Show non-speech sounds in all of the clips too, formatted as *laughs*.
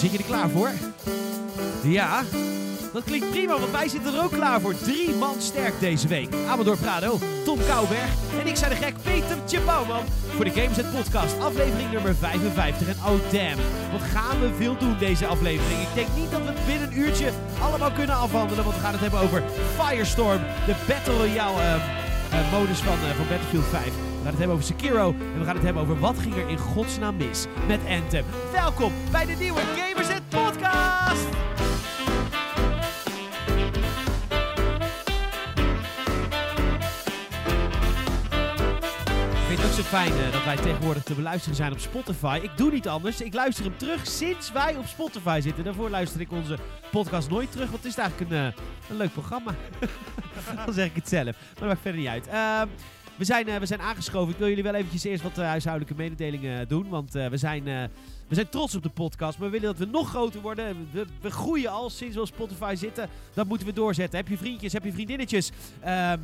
Zit je er klaar voor? Ja, dat klinkt prima, want wij zitten er ook klaar voor. Drie man sterk deze week. Amador Prado, Tom Kouwberg en ik zijn de gek Peter Bouwman voor de Gameset Podcast, aflevering nummer 55. En oh damn, wat gaan we veel doen deze aflevering. Ik denk niet dat we het binnen een uurtje allemaal kunnen afhandelen, want we gaan het hebben over Firestorm, de Battle Royale uh, uh, modus van, uh, van Battlefield 5. We gaan het hebben over Sekiro en we gaan het hebben over wat ging er in godsnaam mis met Anthem. Welkom bij de nieuwe Gamerset Podcast! Ik vind het ook zo fijn uh, dat wij tegenwoordig te beluisteren zijn op Spotify. Ik doe niet anders. Ik luister hem terug sinds wij op Spotify zitten. Daarvoor luister ik onze podcast nooit terug, want het is eigenlijk een, uh, een leuk programma. *laughs* Dan zeg ik het zelf. Maar dat maakt verder niet uit. Uh, we zijn, uh, we zijn aangeschoven. Ik wil jullie wel eventjes eerst wat uh, huishoudelijke mededelingen doen. Want we, zijn, we zijn trots op de podcast. Maar we willen dat we nog groter worden. We, we groeien al sinds we op Spotify zitten. Dat moeten we doorzetten. Heb je vriendjes, heb je vriendinnetjes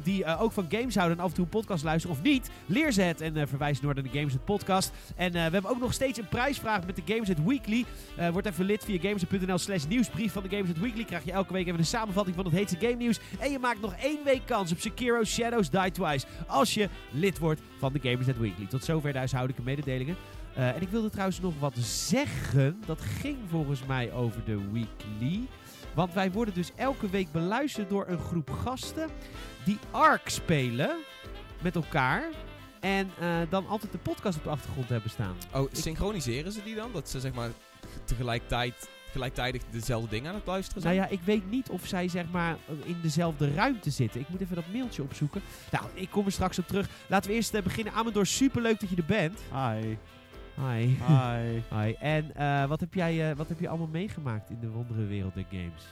die ook van games houden en af en toe een podcast luisteren of niet? Leer ze het en verwijs door naar de Gameset podcast. En we hebben ook nog steeds een prijsvraag met de Gameset Weekly. word even lid via gameset.nl slash nieuwsbrief van de Gameset Weekly. Krijg je elke week even een samenvatting van het heetste game nieuws. En je maakt nog één week kans op Sekiro Shadows Die Twice. Als je lid wordt van de Gamersnet Weekly. Tot zover de huishoudelijke mededelingen. Uh, en ik wilde trouwens nog wat zeggen. Dat ging volgens mij over de Weekly. Want wij worden dus elke week beluisterd door een groep gasten die Ark spelen met elkaar. En uh, dan altijd de podcast op de achtergrond hebben staan. Oh, synchroniseren ze die dan? Dat ze zeg maar tegelijkertijd gelijktijdig dezelfde dingen aan het luisteren zijn? Nou ja, ik weet niet of zij zeg maar in dezelfde ruimte zitten. Ik moet even dat mailtje opzoeken. Nou, ik kom er straks op terug. Laten we eerst uh, beginnen. Amador, superleuk dat je er bent. Hi. Hi. Hi. *laughs* Hi. En uh, wat, heb jij, uh, wat heb je allemaal meegemaakt in de wondere wereld der games?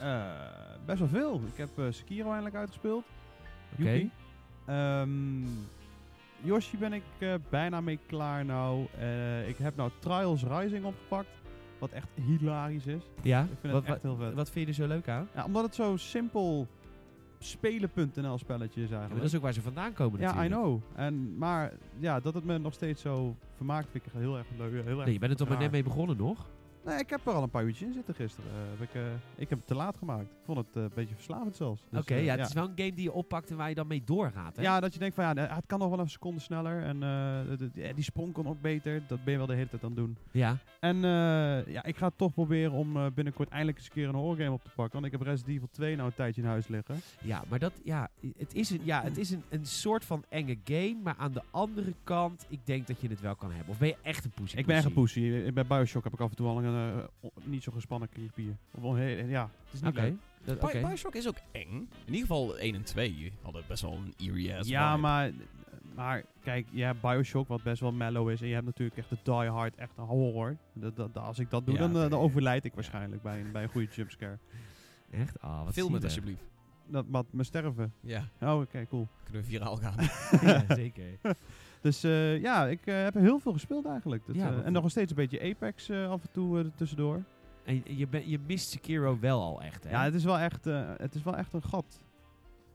best wel veel. Ik heb Sekiro eindelijk uitgespeeld. Oké. Okay. Um, Yoshi ben ik bijna mee klaar nou. ik heb nou Trials Rising opgepakt. Wat echt hilarisch is. Ja? Ik vind wat, het echt heel vet. Wat vind je er zo leuk aan? Ja, omdat het zo simpel spelen.nl spelletje is eigenlijk. Ja, dat is ook waar ze vandaan komen Ja, natuurlijk. I know. En, maar ja, dat het me nog steeds zo vermaakt vind ik heel erg leuk. Heel erg nee, je bent er toch maar net mee begonnen nog? Nee, ik heb er al een paar uurtjes in zitten gisteren. Uh, heb ik, uh, ik heb het te laat gemaakt. Ik vond het uh, een beetje verslavend zelfs. Dus, Oké, okay, ja, het is wel een game die je oppakt en waar je dan mee doorgaat. Hè? Ja, dat je denkt van ja, het kan nog wel een seconde sneller. En die sprong kon ook beter. Dat ben je wel de hele tijd aan het doen. Ja. En ja, ik ga toch proberen om binnenkort eindelijk eens een keer een horrorgame op te pakken. Want ik heb Resident Evil 2 nou een tijdje in huis liggen. Ja, maar dat, ja, het is, een, ja, het is een, een soort van enge game. Maar aan de andere kant, ik denk dat je het wel kan hebben. Of ben je echt een pussy? Ik ben echt een pussy. Bij Bioshock heb ik af en toe al een niet zo gespannen kriepier. Of ja, het is niet okay. leuk. Dat, okay. Bioshock is ook eng. In ieder geval 1 en 2 hadden best wel een eerie ass Ja, maar, maar kijk, je hebt Bioshock wat best wel mellow is. En je hebt natuurlijk echt de Die Hard, echt een horror. Dat, dat, als ik dat doe, ja, dan, okay. dan overlijd ik waarschijnlijk bij, een, bij een goede jumpscare. Echt? Oh, wat Film het alsjeblieft. Dat, wat, me sterven? Ja. Oh, oké, okay, cool. Kunnen we viraal gaan. *laughs* ja, zeker. *laughs* Dus uh, ja, ik uh, heb heel veel gespeeld eigenlijk. Dat, ja, uh, en nog steeds een beetje Apex af en toe tussendoor. En je, ben, je mist Sekiro wel al echt, hè? Ja, het is wel echt, uh, het is wel echt een gat.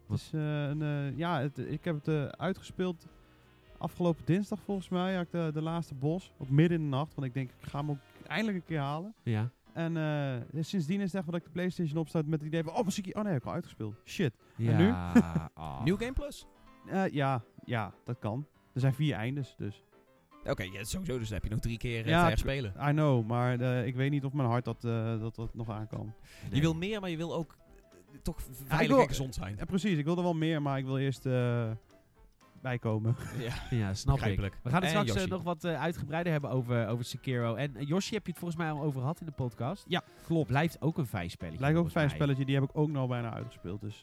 Het is, uh, een, uh, ja, het, ik heb het uitgespeeld afgelopen dinsdag volgens mij. Had ik de, de laatste bos, ook midden in de nacht. Want ik denk, ik ga hem ook eindelijk een keer halen. Ja. En sindsdien is het echt dat ik de Playstation opstaat met het idee van... Oh, muziek, oh nee, ik heb al uitgespeeld. Shit. Ja. En nu? *laughs* oh. New Game Plus? ja, ja, dat kan. Er zijn vier eindes, dus... Oké, okay, ja, sowieso. Dus dan heb je nog drie keer uh, ja, te spelen. I know, maar uh, ik weet niet of mijn hart dat, uh, dat, dat nog aan kan. Nee. Je wil meer, maar je wil ook toch veilig ja, wil, en gezond zijn. Ja, precies. Ik wil er wel meer, maar ik wil eerst bijkomen. *laughs* Ja, ja snap ik. We gaan het en straks nog wat uitgebreider hebben over, over Sekiro. En Yoshi heb je het volgens mij al over gehad in de podcast. Ja, klopt. Blijft ook een vijfspelletje. Blijft ook een vijfspelletje. Die heb ik ook nou bijna uitgespeeld. Dus...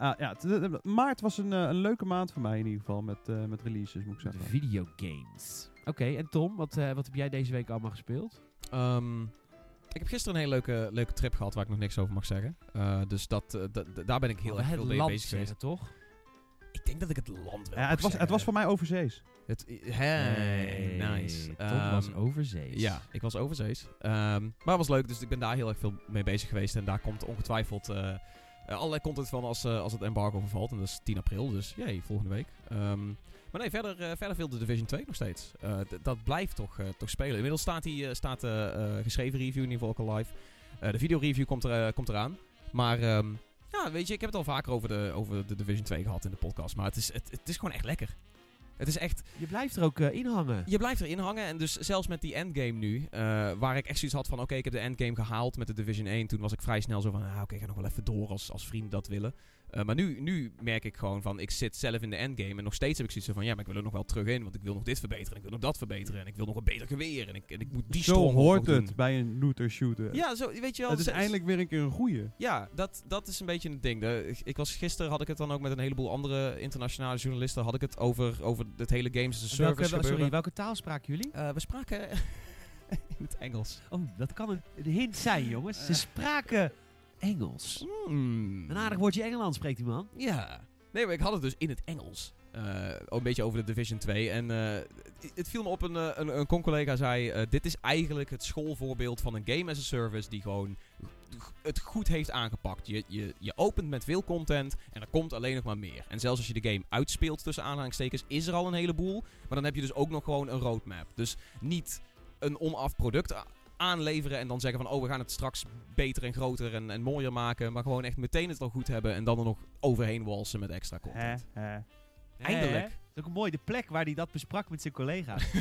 Uh, ja, maart was een, uh, een leuke maand voor mij in ieder geval met, uh, met releases, moet ik zeggen. Videogames. Oké, okay, en Tom, wat, wat heb jij deze week allemaal gespeeld? Um, ik heb gisteren een hele leuke, leuke trip gehad waar ik nog niks over mag zeggen. dus dat, daar ben ik heel erg veel mee bezig geweest. toch? Ik denk dat ik het land wel ja, het, was, zeggen. het was voor mij overzees. Het, hey, nice. Tom um, was overzees. Ja, ik was overzees. Um, maar het was leuk, dus ik ben daar heel erg veel mee bezig geweest. En daar komt ongetwijfeld allerlei content van als, als het embargo vervalt. En dat is 10 april, dus jee, volgende week. Ehm, maar nee, verder, uh, verder veel de Division 2 nog steeds. dat blijft toch, toch spelen. Inmiddels staat, die, staat de geschreven review in ieder geval ook al live. de video review komt, er, komt eraan. Maar ehm, ja, weet je, ik heb het al vaker over de, over de Division 2 gehad in de podcast. Maar het is, het, het is gewoon echt lekker. Het is echt... Je blijft er ook uh, in hangen. Je blijft erin hangen. En dus zelfs met die endgame nu, uh, waar ik echt zoiets had van... Oké, ik heb de endgame gehaald met de Division 1. Toen was ik vrij snel zo van... Ah, oké, ik ga nog wel even door als, als vrienden dat willen. Uh, maar nu, nu merk ik gewoon van, ik zit zelf in de endgame en nog steeds heb ik zoiets van, ja, maar ik wil er nog wel terug in, want ik wil nog dit verbeteren, en ik wil nog dat verbeteren, en ik wil nog een beter geweer, en ik, en ik moet die Zo hoort het bij een looter shooter. Ja, zo, weet je wel. Het is eindelijk weer een keer een goeie. Ja, dat, dat is een beetje het ding. De, ik was, gisteren had ik het dan ook met een heleboel andere internationale journalisten, had ik het over, over het hele games as a service welke, Sorry, welke taal spraken jullie? Uh, we spraken *laughs* in het Engels. Oh, dat kan een, een hint zijn, jongens. Ze spraken Engels. Mm. Een aardig woordje Engeland spreekt die man. Ja. Nee, maar ik had het dus in het Engels. Uh, een beetje over de Division 2. En uh, het viel me op, een, eh, een, een con-collega zei... dit is eigenlijk het schoolvoorbeeld van een game as a service... die gewoon het goed heeft aangepakt. Je, je, je opent met veel content en er komt alleen nog maar meer. En zelfs als je de game uitspeelt tussen aanhalingstekens... is er al een heleboel. Maar dan heb je dus ook nog gewoon een roadmap. Dus niet een onaf product aanleveren en dan zeggen van... oh, we gaan het straks beter en groter en, en mooier maken. Maar gewoon echt meteen het al goed hebben en dan er nog overheen walsen met extra content. Eindelijk. Dat is ook mooi, de plek waar hij dat besprak met zijn collega's. *laughs*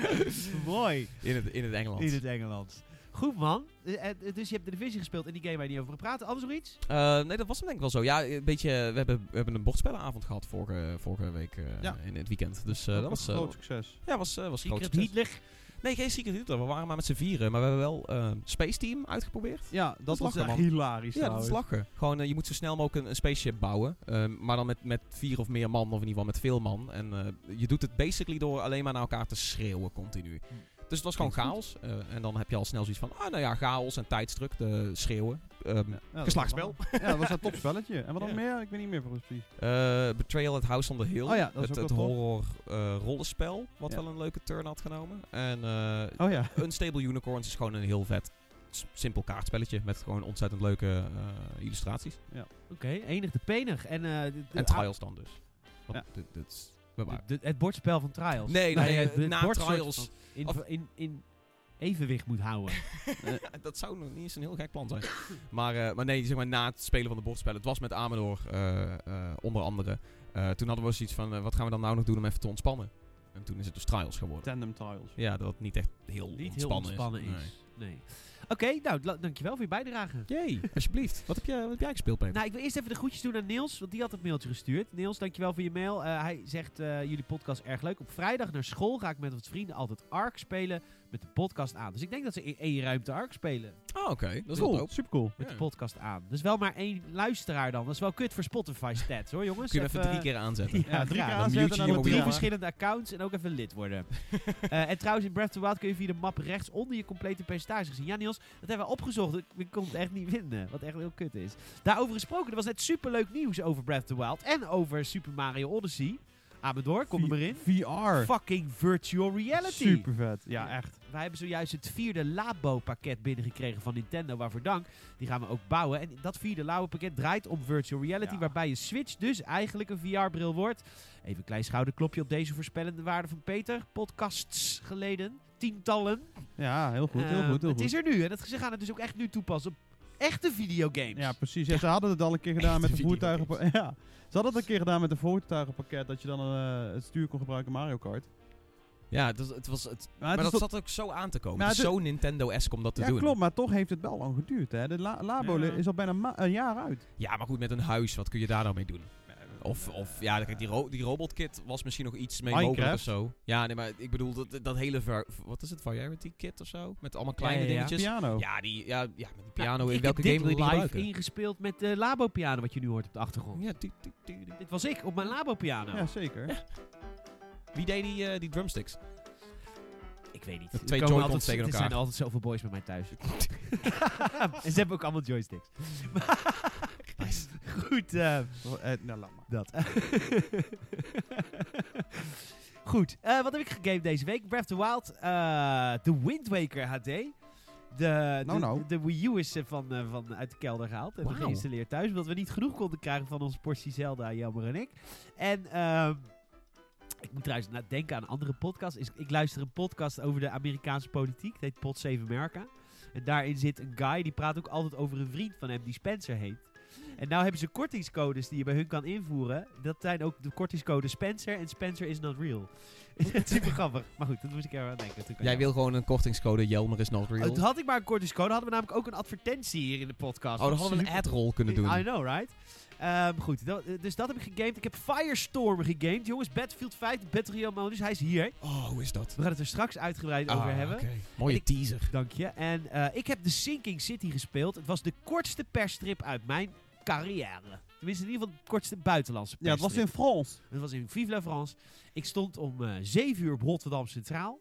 *laughs* mooi. In het, in het Engels. In het Engels. Goed man. Eh, eh, dus je hebt de divisie gespeeld in die game waar je niet over praten. Anders nog iets? Uh, nee, dat was hem denk ik wel zo. Ja, een beetje, we, hebben, we hebben een bordspellenavond gehad vorige, vorige week uh, ja. in het weekend. Dus uh, dat, was een groot succes. Ja, was, was groot succes. Nee, geen Secret Hitler. We waren maar met z'n vieren. Maar we hebben wel uh, Space Team uitgeprobeerd. Ja, dat, was echt hilarisch. Ja, dat is lachen. Gewoon, uh, je moet zo snel mogelijk een, een spaceship bouwen. Uh, maar dan met, met vier of meer man, of in ieder geval met veel man. En eh, je doet het basically door alleen maar naar elkaar te schreeuwen continu. Hm. Dus het was gewoon chaos. Uh, en dan heb je al snel zoiets van, ah nou ja, chaos en tijdsdruk, de schreeuwen. Um, ja, geslagsspel. ja, dat was een *laughs* topspelletje. En wat dan meer? Ik weet niet meer precies. Uh, Betrayal at House on the Hill. Oh ja, dat is het, het horror uh, rollenspel, wat wel een leuke turn had genomen. En oh ja. *laughs* Unstable Unicorns is gewoon een heel vet simpel kaartspelletje met gewoon ontzettend leuke illustraties. Ja. Oké, okay, enig de penig. En, en Trials dan dus. ja. Dit, de, het bordspel van Trials. Nee, nee, nee na Trials. In, in, in evenwicht moet houden. *laughs* dat zou nog niet eens een heel gek plan zijn. maar, uh, maar nee, zeg maar na het spelen van de bordspellen. Het was met Amador uh, uh, onder andere. toen hadden we zoiets van, wat gaan we dan nou nog doen om even te ontspannen? En toen is het dus Trials geworden. Tandem Trials. Ja, dat niet echt heel niet ontspannen, heel ontspannen is. is. nee. Oké, nou, dankjewel voor je bijdrage. Jee, alsjeblieft. wat, heb je, wat heb jij gespeeld, Peter? Nou, ik wil eerst even de groetjes doen aan Niels, want die had het mailtje gestuurd. Niels, dankjewel voor je mail. Uh, hij zegt, uh, jullie podcast erg leuk. Op vrijdag naar school ga ik met wat vrienden altijd Ark spelen met de podcast aan. Dus ik denk dat ze in één ruimte Ark spelen. Oh, oké. Dat is cool. wel Super cool. Met de podcast aan. Dus wel maar één luisteraar dan. Dat is wel kut voor Spotify stats hoor, jongens. Kun je even, drie keer aanzetten. *laughs* Ja, drie keer aanzetten. Dan, dan drie verschillende accounts en ook even lid worden. uh, *laughs* en trouwens, in Breath of the Wild kun je via de map rechts onder je complete percentage zien. Ja, Niels, dat hebben we opgezocht. Ik kon het echt niet vinden. Wat echt heel kut is. Daarover gesproken, er was net superleuk nieuws over Breath of the Wild. En over Super Mario Odyssey. Amador, kom er maar in. VR. Fucking virtual reality. Super vet. Ja, echt. Wij hebben zojuist het vierde Labo-pakket binnengekregen van Nintendo. Waarvoor dank. Die gaan we ook bouwen. En dat vierde Labo-pakket draait om virtual reality. Waarbij je Switch dus eigenlijk een VR-bril wordt. Even een klein schouderklopje op deze voorspellende waarde van Peter. Podcasts geleden. Tientallen. Ja, heel goed. Heel goed, heel goed. Het is er nu. En dat, ze gaan het dus ook echt nu toepassen op echte videogames. Ja, precies. Ja, *laughs* Ze hadden het al een keer gedaan met de voertuigen. Ja. Ze hadden het een keer gedaan met een voertuigenpakket dat je dan uh, het stuur kon gebruiken Mario Kart. Ja, het, het was het, maar, dat zat ook zo aan te komen. het is zo Nintendo-esque om dat te ja, doen. Ja, klopt, maar toch heeft het wel lang geduurd. Hè? De Labo is al bijna een jaar uit. Ja, maar goed, met een huis, wat kun je daar nou mee doen? Of, of ja, kijk, die, ro die robotkit was misschien nog iets mee mogelijk of zo. Ja, nee, maar ik bedoel, dat, dat hele, wat is het, variety kit of zo? Met allemaal kleine ja, ja, dingetjes. piano. Ja, die, ja, ja, met die piano, in welke game wil je die live ingespeeld met de Labo piano, wat je nu hoort op de achtergrond. Ja, dit was ik op mijn Labo piano. Ja, zeker. Wie deed die, uh, die drumsticks? Ik weet niet. Met twee joy-cons tegen elkaar. Er zijn altijd zoveel boys bij mij thuis. *laughs* *laughs* en ze hebben ook allemaal joysticks. *laughs* nice. Goed. Uh, uh, nou, laat maar. Dat. Goed. Uh, wat heb ik gegamed deze week? Breath of the Wild. The Wind Waker HD. De, Nou, de, nou. de Wii U is eh, van, eh, van uit de kelder gehaald en geïnstalleerd thuis. Omdat we niet genoeg konden krijgen van onze portie Zelda, Jammer en ik. En ehm, ik moet trouwens denken aan een andere podcast. Is, ik luister een podcast over de Amerikaanse politiek. Het heet Pod 7 America. En daarin zit een guy, die praat ook altijd over een vriend van hem die Spencer heet. En nou hebben ze kortingscodes die je bij hun kan invoeren. Dat zijn ook de kortingscodes Spencer en Spencer is not real. *laughs* Super grappig. Maar goed, dat moest ik er aan denken. Jij jou- wil gewoon een kortingscode Jelmer is not real. het had ik maar een kortingscode, hadden we namelijk ook een advertentie hier in de podcast. oh, dan hadden we een ad-roll kunnen doen. I know, right? Ehm, goed, dat- dus dat heb ik gegamed. Ik heb Firestorm gegamed. Jongens, Battlefield 5, de Battle Royale modus. Hij is hier. Oh, hoe is dat? We gaan het er straks uitgebreid over Ah, hebben. oké. Mooie ik- teaser. Dank je. En eh, ik heb The Sinking City gespeeld. Het was de kortste persstrip uit mijn carrière. Tenminste, in ieder geval de kortste buitenlandse Ja, het was in France. Het was in Vive la France. Ik stond om eh 7 uur op Rotterdam Centraal.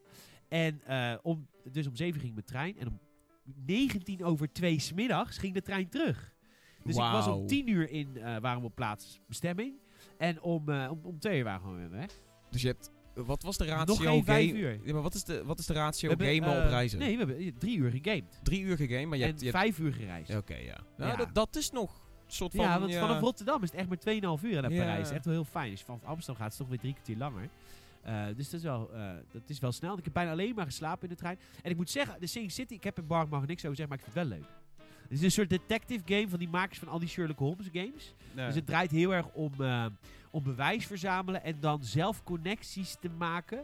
En eh, om, dus om 7 uur ging mijn trein. En om 19 over 2 smiddags ging de trein terug. Dus ik was om 10 uur in, eh waren we op plaatsbestemming. En om, eh om, om 2 uur waren we gewoon weer weg. Dus je hebt... Wat was de ratio Nog geen 5 game... uur. Ja, maar wat is de, wat is de ratio We hebben, gamen eh, op reizen? Nee, we hebben 3 uur gegamed. Drie uur gegamed, maar je en hebt... je hebt- 5 uur gereisd. Oké, ja. Nou, Ja. Dat, dat is nog een soort van... Ja, want vanaf Rotterdam is het echt maar 2,5 uur naar. Parijs. Echt wel heel fijn. Als je vanaf Amsterdam gaat, is het toch weer drie kwartier langer. Eh, dus dat is, wel, eh, dat is wel snel. Ik heb bijna alleen maar geslapen in de trein. En ik moet zeggen, de Sing City, ik heb er Bark mag er niks over zeggen, maar ik vind het wel leuk. Het is een soort detective game van die makers van al die Sherlock Holmes games. Dus het draait heel erg om, eh, om bewijs verzamelen en dan zelf connecties te maken.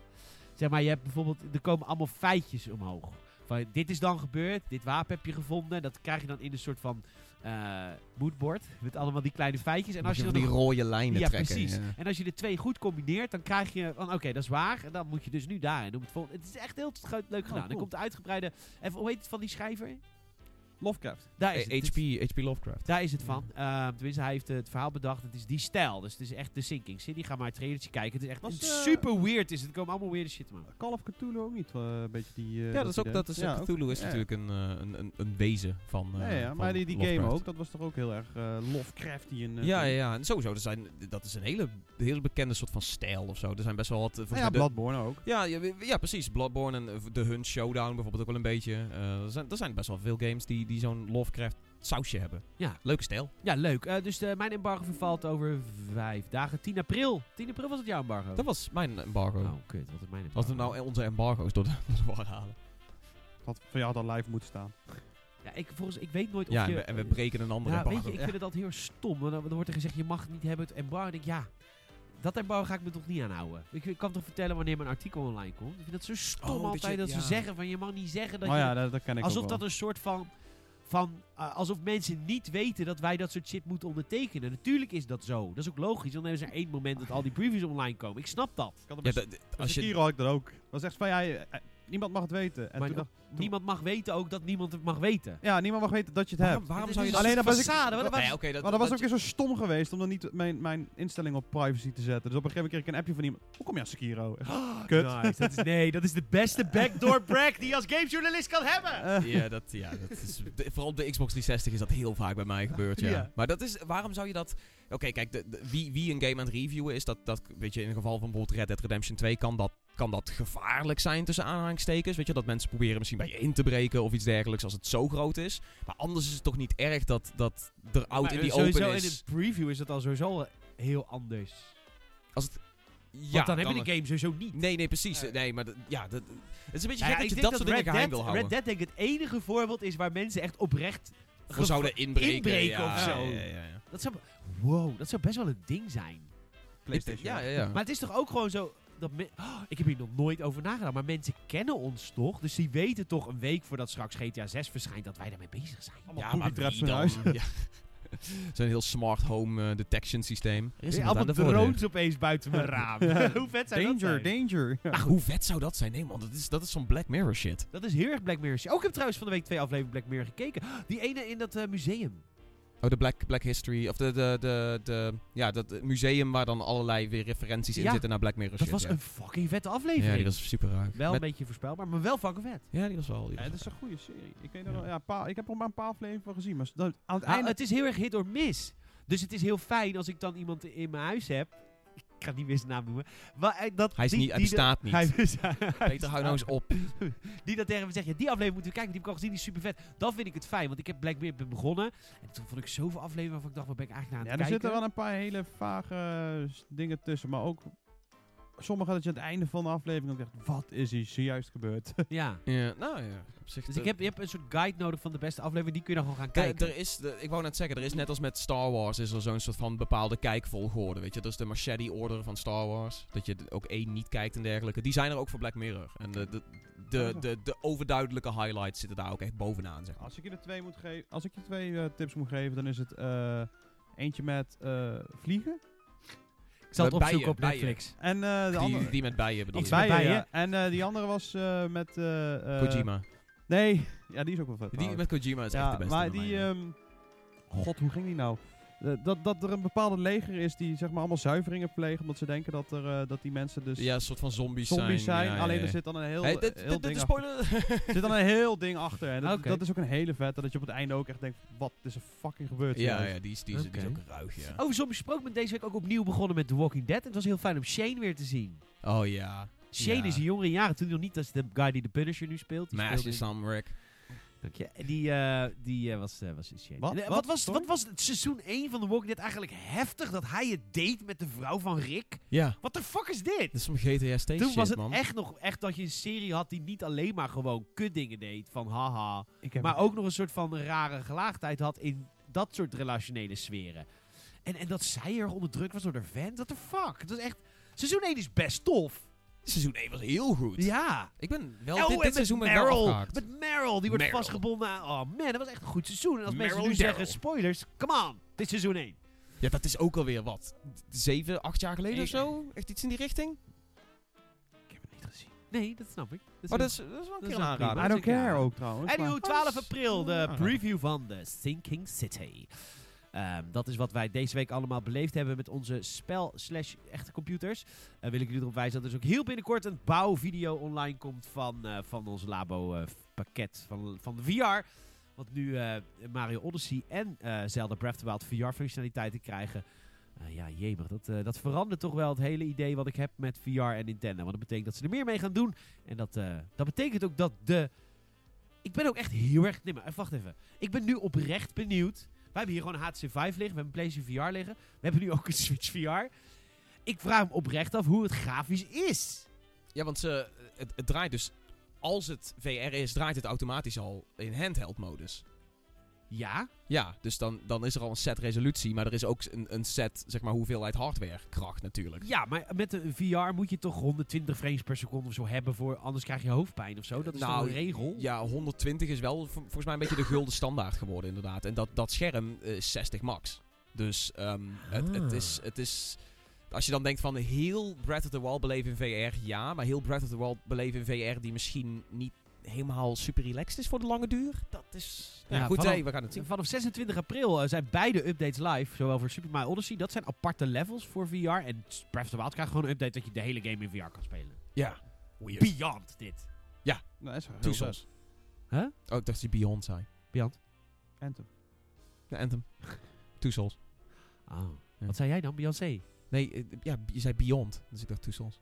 Zeg maar, je hebt bijvoorbeeld, er komen allemaal feitjes omhoog. Van, dit is dan gebeurd, dit wapen heb je gevonden. Dat krijg je dan in een soort van moodboard. Met allemaal die kleine feitjes. En als je, dan die rode lijnen ja, trekken. precies. ja. En als je de twee goed combineert, dan krijg je van, oké, dat is waar. En dan moet je dus nu daarin doen. Het, het is echt heel leuk gedaan. cool. Er komt de uitgebreide, even, hoe heet het van die schrijver? Lovecraft. Daar is Eh, het. HP, HP Lovecraft. Daar is het van. Ehm, tenminste, hij heeft eh, het verhaal bedacht. Het is die stijl. Dus het is echt de Sinking City. Ga maar het trailertje kijken. Het is echt Was, eh, super weird. Is het. Er komen allemaal weird shit man. Call of Cthulhu ook niet, eh, een beetje die... eh, Ja, dat is ook... Dat is, Ja, ook. Cthulhu is Ja, natuurlijk een, eh, een, een, een wezen van Ja, eh, ja, van maar die, die game ook, dat was toch ook heel erg eh Lovecrafty en... Ja, ja, ja. En sowieso, er zijn, dat is een hele, hele bekende soort van stijl of zo. Er zijn best wel wat... eh, ja, de- Bloodborne ook. Ja, ja, ja, precies. Bloodborne en eh, The Hunt Showdown bijvoorbeeld ook wel een beetje. Eh, er, zijn, er zijn best wel veel games die, die zo'n Lovecraft sausje hebben. Ja. Leuke stijl. Ja, leuk. Eh, dus de, mijn embargo vervalt over vijf dagen. 10 april. 10 april was het jouw embargo. Dat was mijn embargo. Oh, kut. Wat is mijn embargo? Als we nou onze embargo's door de, *laughs* door de war halen. Dat van jou had al live moeten staan. Ja, ik, volgens, ik weet nooit of Ja, en je... we, en we breken een andere Ja, embargo. weet je, ik vind het altijd heel stom. Want dan, dan wordt er gezegd, je mag het niet hebben, het embargo. En ik denk, ja, dat embargo ga ik me toch niet aanhouden. Ik, ik kan toch vertellen wanneer mijn artikel online komt. Ik vind dat zo stom Oh, dat altijd je- dat ze ja. zeggen van, je mag niet zeggen dat oh je... ja, dat, dat ken ik alsof ook dat wel. een soort van... van uh, alsof mensen niet weten dat wij dat soort shit moeten ondertekenen. Natuurlijk is dat zo. Dat is ook logisch. Dan is er één moment dat al die previews online komen. Ik snap dat. Ik had Ja, best- dat- dat- Als je, Sekiro had ik dat ook. Dat was echt van, ja, eh, eh, niemand mag het weten. En Maar toen dacht, Niemand mag weten ook dat niemand het mag weten. ja, niemand mag weten dat je het waarom, hebt. waarom zou je. Alleen een dat was ik- façade. Wat- Nee, oké, dat, Maar dat was ook je- weer zo stom geweest om dan niet mijn, mijn instelling op privacy te zetten. Dus op een gegeven moment kreeg ik een appje van iemand. Hoe kom je aan Sekiro? Echt, Kut. Nice. Dat is, nee, dat is de beste *laughs* backdoor brag die je als gamejournalist kan hebben. Eh, Ja, dat, ja dat is, de- vooral op de Xbox 360 is dat heel vaak bij mij gebeurd, ja. Ja. Maar dat is, waarom zou je dat... Oké, kijk, de, de- wie, wie een game aan het reviewen is, dat, dat, weet je, in het geval van bijvoorbeeld Red Dead Redemption 2 kan dat, kan dat gevaarlijk zijn tussen aanhalingstekens. Weet je, dat mensen proberen misschien bij je in te breken of iets dergelijks als het zo groot is. Maar anders is het toch niet erg dat, dat er Maar in die sowieso open in is. een preview is het al sowieso heel anders. Als het, ja, Want dan, heb je de game sowieso niet. Nee, nee, precies. Nee. Nee, maar dat- ja, dat, het is een beetje Nou ja, gek dat je dat soort dingen geheim wil houden. Red Dead denk ik het enige voorbeeld is waar mensen echt oprecht... Gevo- zouden inbreken. inbreken ja, of zo. Ja, ja, ja, ja. Dat zou, wow, dat zou best wel een ding zijn. PlayStation. Ja, ja, ja. Maar het is toch ook gewoon zo... Dat me- Oh, ik heb hier nog nooit over nagedacht. Maar mensen kennen ons toch? Dus die weten toch een week voordat straks GTA 6 verschijnt... dat wij daarmee bezig zijn. Allemaal Ja, maar wie dan? Ja. *laughs* *laughs* Zo'n heel smart home eh, detection systeem. Er is aan allemaal drones opeens buiten mijn *laughs* raam. *laughs* Hoe vet zou Danger, dat zijn? danger. Maar hoe vet zou dat zijn? Nee man, dat is, dat is zo'n Black Mirror shit. Dat is heel erg Black Mirror. Ook ik heb trouwens van de week twee afleveringen Black Mirror gekeken. Die ene in dat eh, museum. Oh, de Black, Black History, of de, de, de, de, ja, dat museum waar dan allerlei weer referenties in Ja, zitten naar Black Mirror Dat shit. was ja. een fucking vette aflevering. Ja, die was super raar. Wel Met- een beetje voorspelbaar, maar wel fucking vet. Ja, die was wel... Die Ja, was het is een goede serie. Ik, weet er Ja. paar, ik heb er maar een paar afleveringen van gezien. Maar aan het Nou, einde... het is heel erg hit or miss. Dus het is heel fijn als ik dan iemand in mijn huis heb. Ga niet meer zijn naam noemen. Wa- eh, dat, Hij is die- niet- hij die bestaat niet. Hij *laughs* bestaat- Peter, hou nou eens op. die dat tegen me zegt, ja, die aflevering moeten we kijken, die heb ik al gezien, die is super vet. Dan vind ik het fijn, want ik heb Black Mirror begonnen. En toen vond ik zoveel afleveringen waarvan ik dacht, wat ben ik eigenlijk naar Ja, aan er het kijken? zitten wel een paar hele vage eh, dingen tussen, maar ook sommige dat je aan het einde van de aflevering ook echt, wat is hier zojuist gebeurd? *laughs* Ja. Ja, nou ja, op zich... Dus ik heb, je hebt een soort guide nodig van de beste aflevering, die kun je dan gewoon gaan kijken. er is, de, ik wou net zeggen, er is net als met Star Wars, is er zo'n soort van bepaalde kijkvolgorde, weet je. Dat is de machete order van Star Wars, dat je ook één niet kijkt en dergelijke. Die zijn er ook voor Black Mirror. En de, de, de, de, de overduidelijke highlights zitten daar ook echt bovenaan, zeg maar. Als ik je er twee moet geven, als ik je twee eh, tips moet geven, dan is het eh, eentje met eh, vliegen zal het opzoeken op bijen, Netflix. en eh, de andere Die, die met bijen bedoel met bijen, bijen. ja. En eh, die andere was eh, met Kojima. Nee, ja, die is ook wel vet. Die trouwens. met Kojima is echt de beste maar die, mij. ehm, god, hoe ging die nou? Eh, dat, dat er een bepaalde leger is die zeg maar allemaal zuiveringen plegen, omdat ze denken dat, er, eh, dat die mensen dus ja, een soort van zombies, zombies zijn. Ja, alleen ja. er zit dan een heel, Hey, dit, heel dit, dit ding is achter. spoiler. *laughs* Er zit dan een heel ding achter. En dat, Oké. dat is ook een hele vette, dat je op het einde ook echt denkt, wat is er fucking gebeurd? ja, ja, die is, die is, die is Oké. ook ruig, ja. Over zombies gesproken, ben deze week ook opnieuw begonnen met The Walking Dead. En het was heel fijn om Shane weer te zien. Oh ja. Shane Ja. is in jongere jaren, toen nog niet als de guy die de Punisher nu speelt. Die in- Sam Rick. Dank je. Die, eh, die eh, was, eh, was. Wat? Wat? wat, was, Sorry? wat was het seizoen 1 van The Walking Dead eigenlijk heftig dat hij het deed met de vrouw van Rick? Ja. What the fuck is dit? Dat is van GTA Station Toen shit, was het man. echt nog echt dat je een serie had die niet alleen maar gewoon kutdingen deed van haha. Ik heb Maar ook nog een soort van rare gelaagdheid had in dat soort relationele sferen. En, en dat zij erg onder druk was door de vent. What the fuck? Het was echt... Seizoen 1 is best tof. Seizoen 1 was heel goed. Ja. Ik ben wel Oh, dit, en dit met seizoen wel Meryl. Met Meryl. Die wordt Meryl. vastgebonden aan... Oh man, dat was echt een goed seizoen. En als mensen nu Daryl. zeggen spoilers, come on. Dit is seizoen 1. Ja, dat is ook alweer wat. Zeven, acht jaar geleden of zo? Echt iets in die richting? Ik heb het niet gezien. Nee, dat snap ik. Dat Oh, dat is, dat is wel een keer een wel aanrader. I don't care ook trouwens. Anywho, maar- 12 april, de Ah. preview van The Sinking City. Ehm, dat is wat wij deze week allemaal beleefd hebben met onze spel slash echte computers. En wil ik jullie erop wijzen dat er dus ook heel binnenkort een bouwvideo online komt van, eh, van ons labo eh, pakket van, van de VR. Want nu eh, Mario Odyssey en eh, Zelda Breath of the Wild VR-functionaliteiten krijgen. Eh, ja, jemig. Dat, eh, dat verandert toch wel het hele idee wat ik heb met VR en Nintendo. Want dat betekent dat ze er meer mee gaan doen. En dat, eh, dat betekent ook dat de... Ik ben ook echt heel erg... Nee, maar wacht even. Ik ben nu oprecht benieuwd. Hebben hier gewoon een HTC Vive liggen. We hebben een PlayStation VR liggen. We hebben nu ook een Switch VR. Ik vraag me oprecht af hoe het grafisch is. Ja, want ze, het, het draait dus... Als het VR is, draait het automatisch al in handheld modus. Ja? Ja, dus dan, dan is er al een set resolutie, maar er is ook een, een set, zeg maar, hoeveelheid hardwarekracht natuurlijk. Ja, maar met een VR moet je toch 120 frames per seconde of zo hebben. Voor, anders krijg je hoofdpijn of zo. Dat is Nou, toch een regel? Ja, 120 is wel vol- volgens mij een beetje de gulden standaard geworden, inderdaad. En dat, dat scherm eh, is 60 max. Dus ehm, het, het, is, het is... Als je dan denkt van heel Breath of the Wild beleven in VR, ja. Maar heel Breath of the Wild beleven in VR die misschien niet helemaal super relaxed is voor de lange duur. Dat is... Ja, Ja, goed, vanaf- hey, we gaan het zien. Vanaf 26 april eh, zijn beide updates live. Zowel voor Super Mario Odyssey. Dat zijn aparte levels voor VR. En Breath of the Wild krijgt gewoon een update dat je de hele game in VR kan spelen. Ja. Weird. Beyond dit. Nou, is wel heel. Huh? Oh, ik dacht dat hij Beyond zei. Beyond. Anthem. Ja, Anthem. *laughs* Two Souls. Oh. Ja. Wat zei jij dan? Beyoncé? Nee, eh, ja, je zei Beyond. Dus ik dacht Two Souls.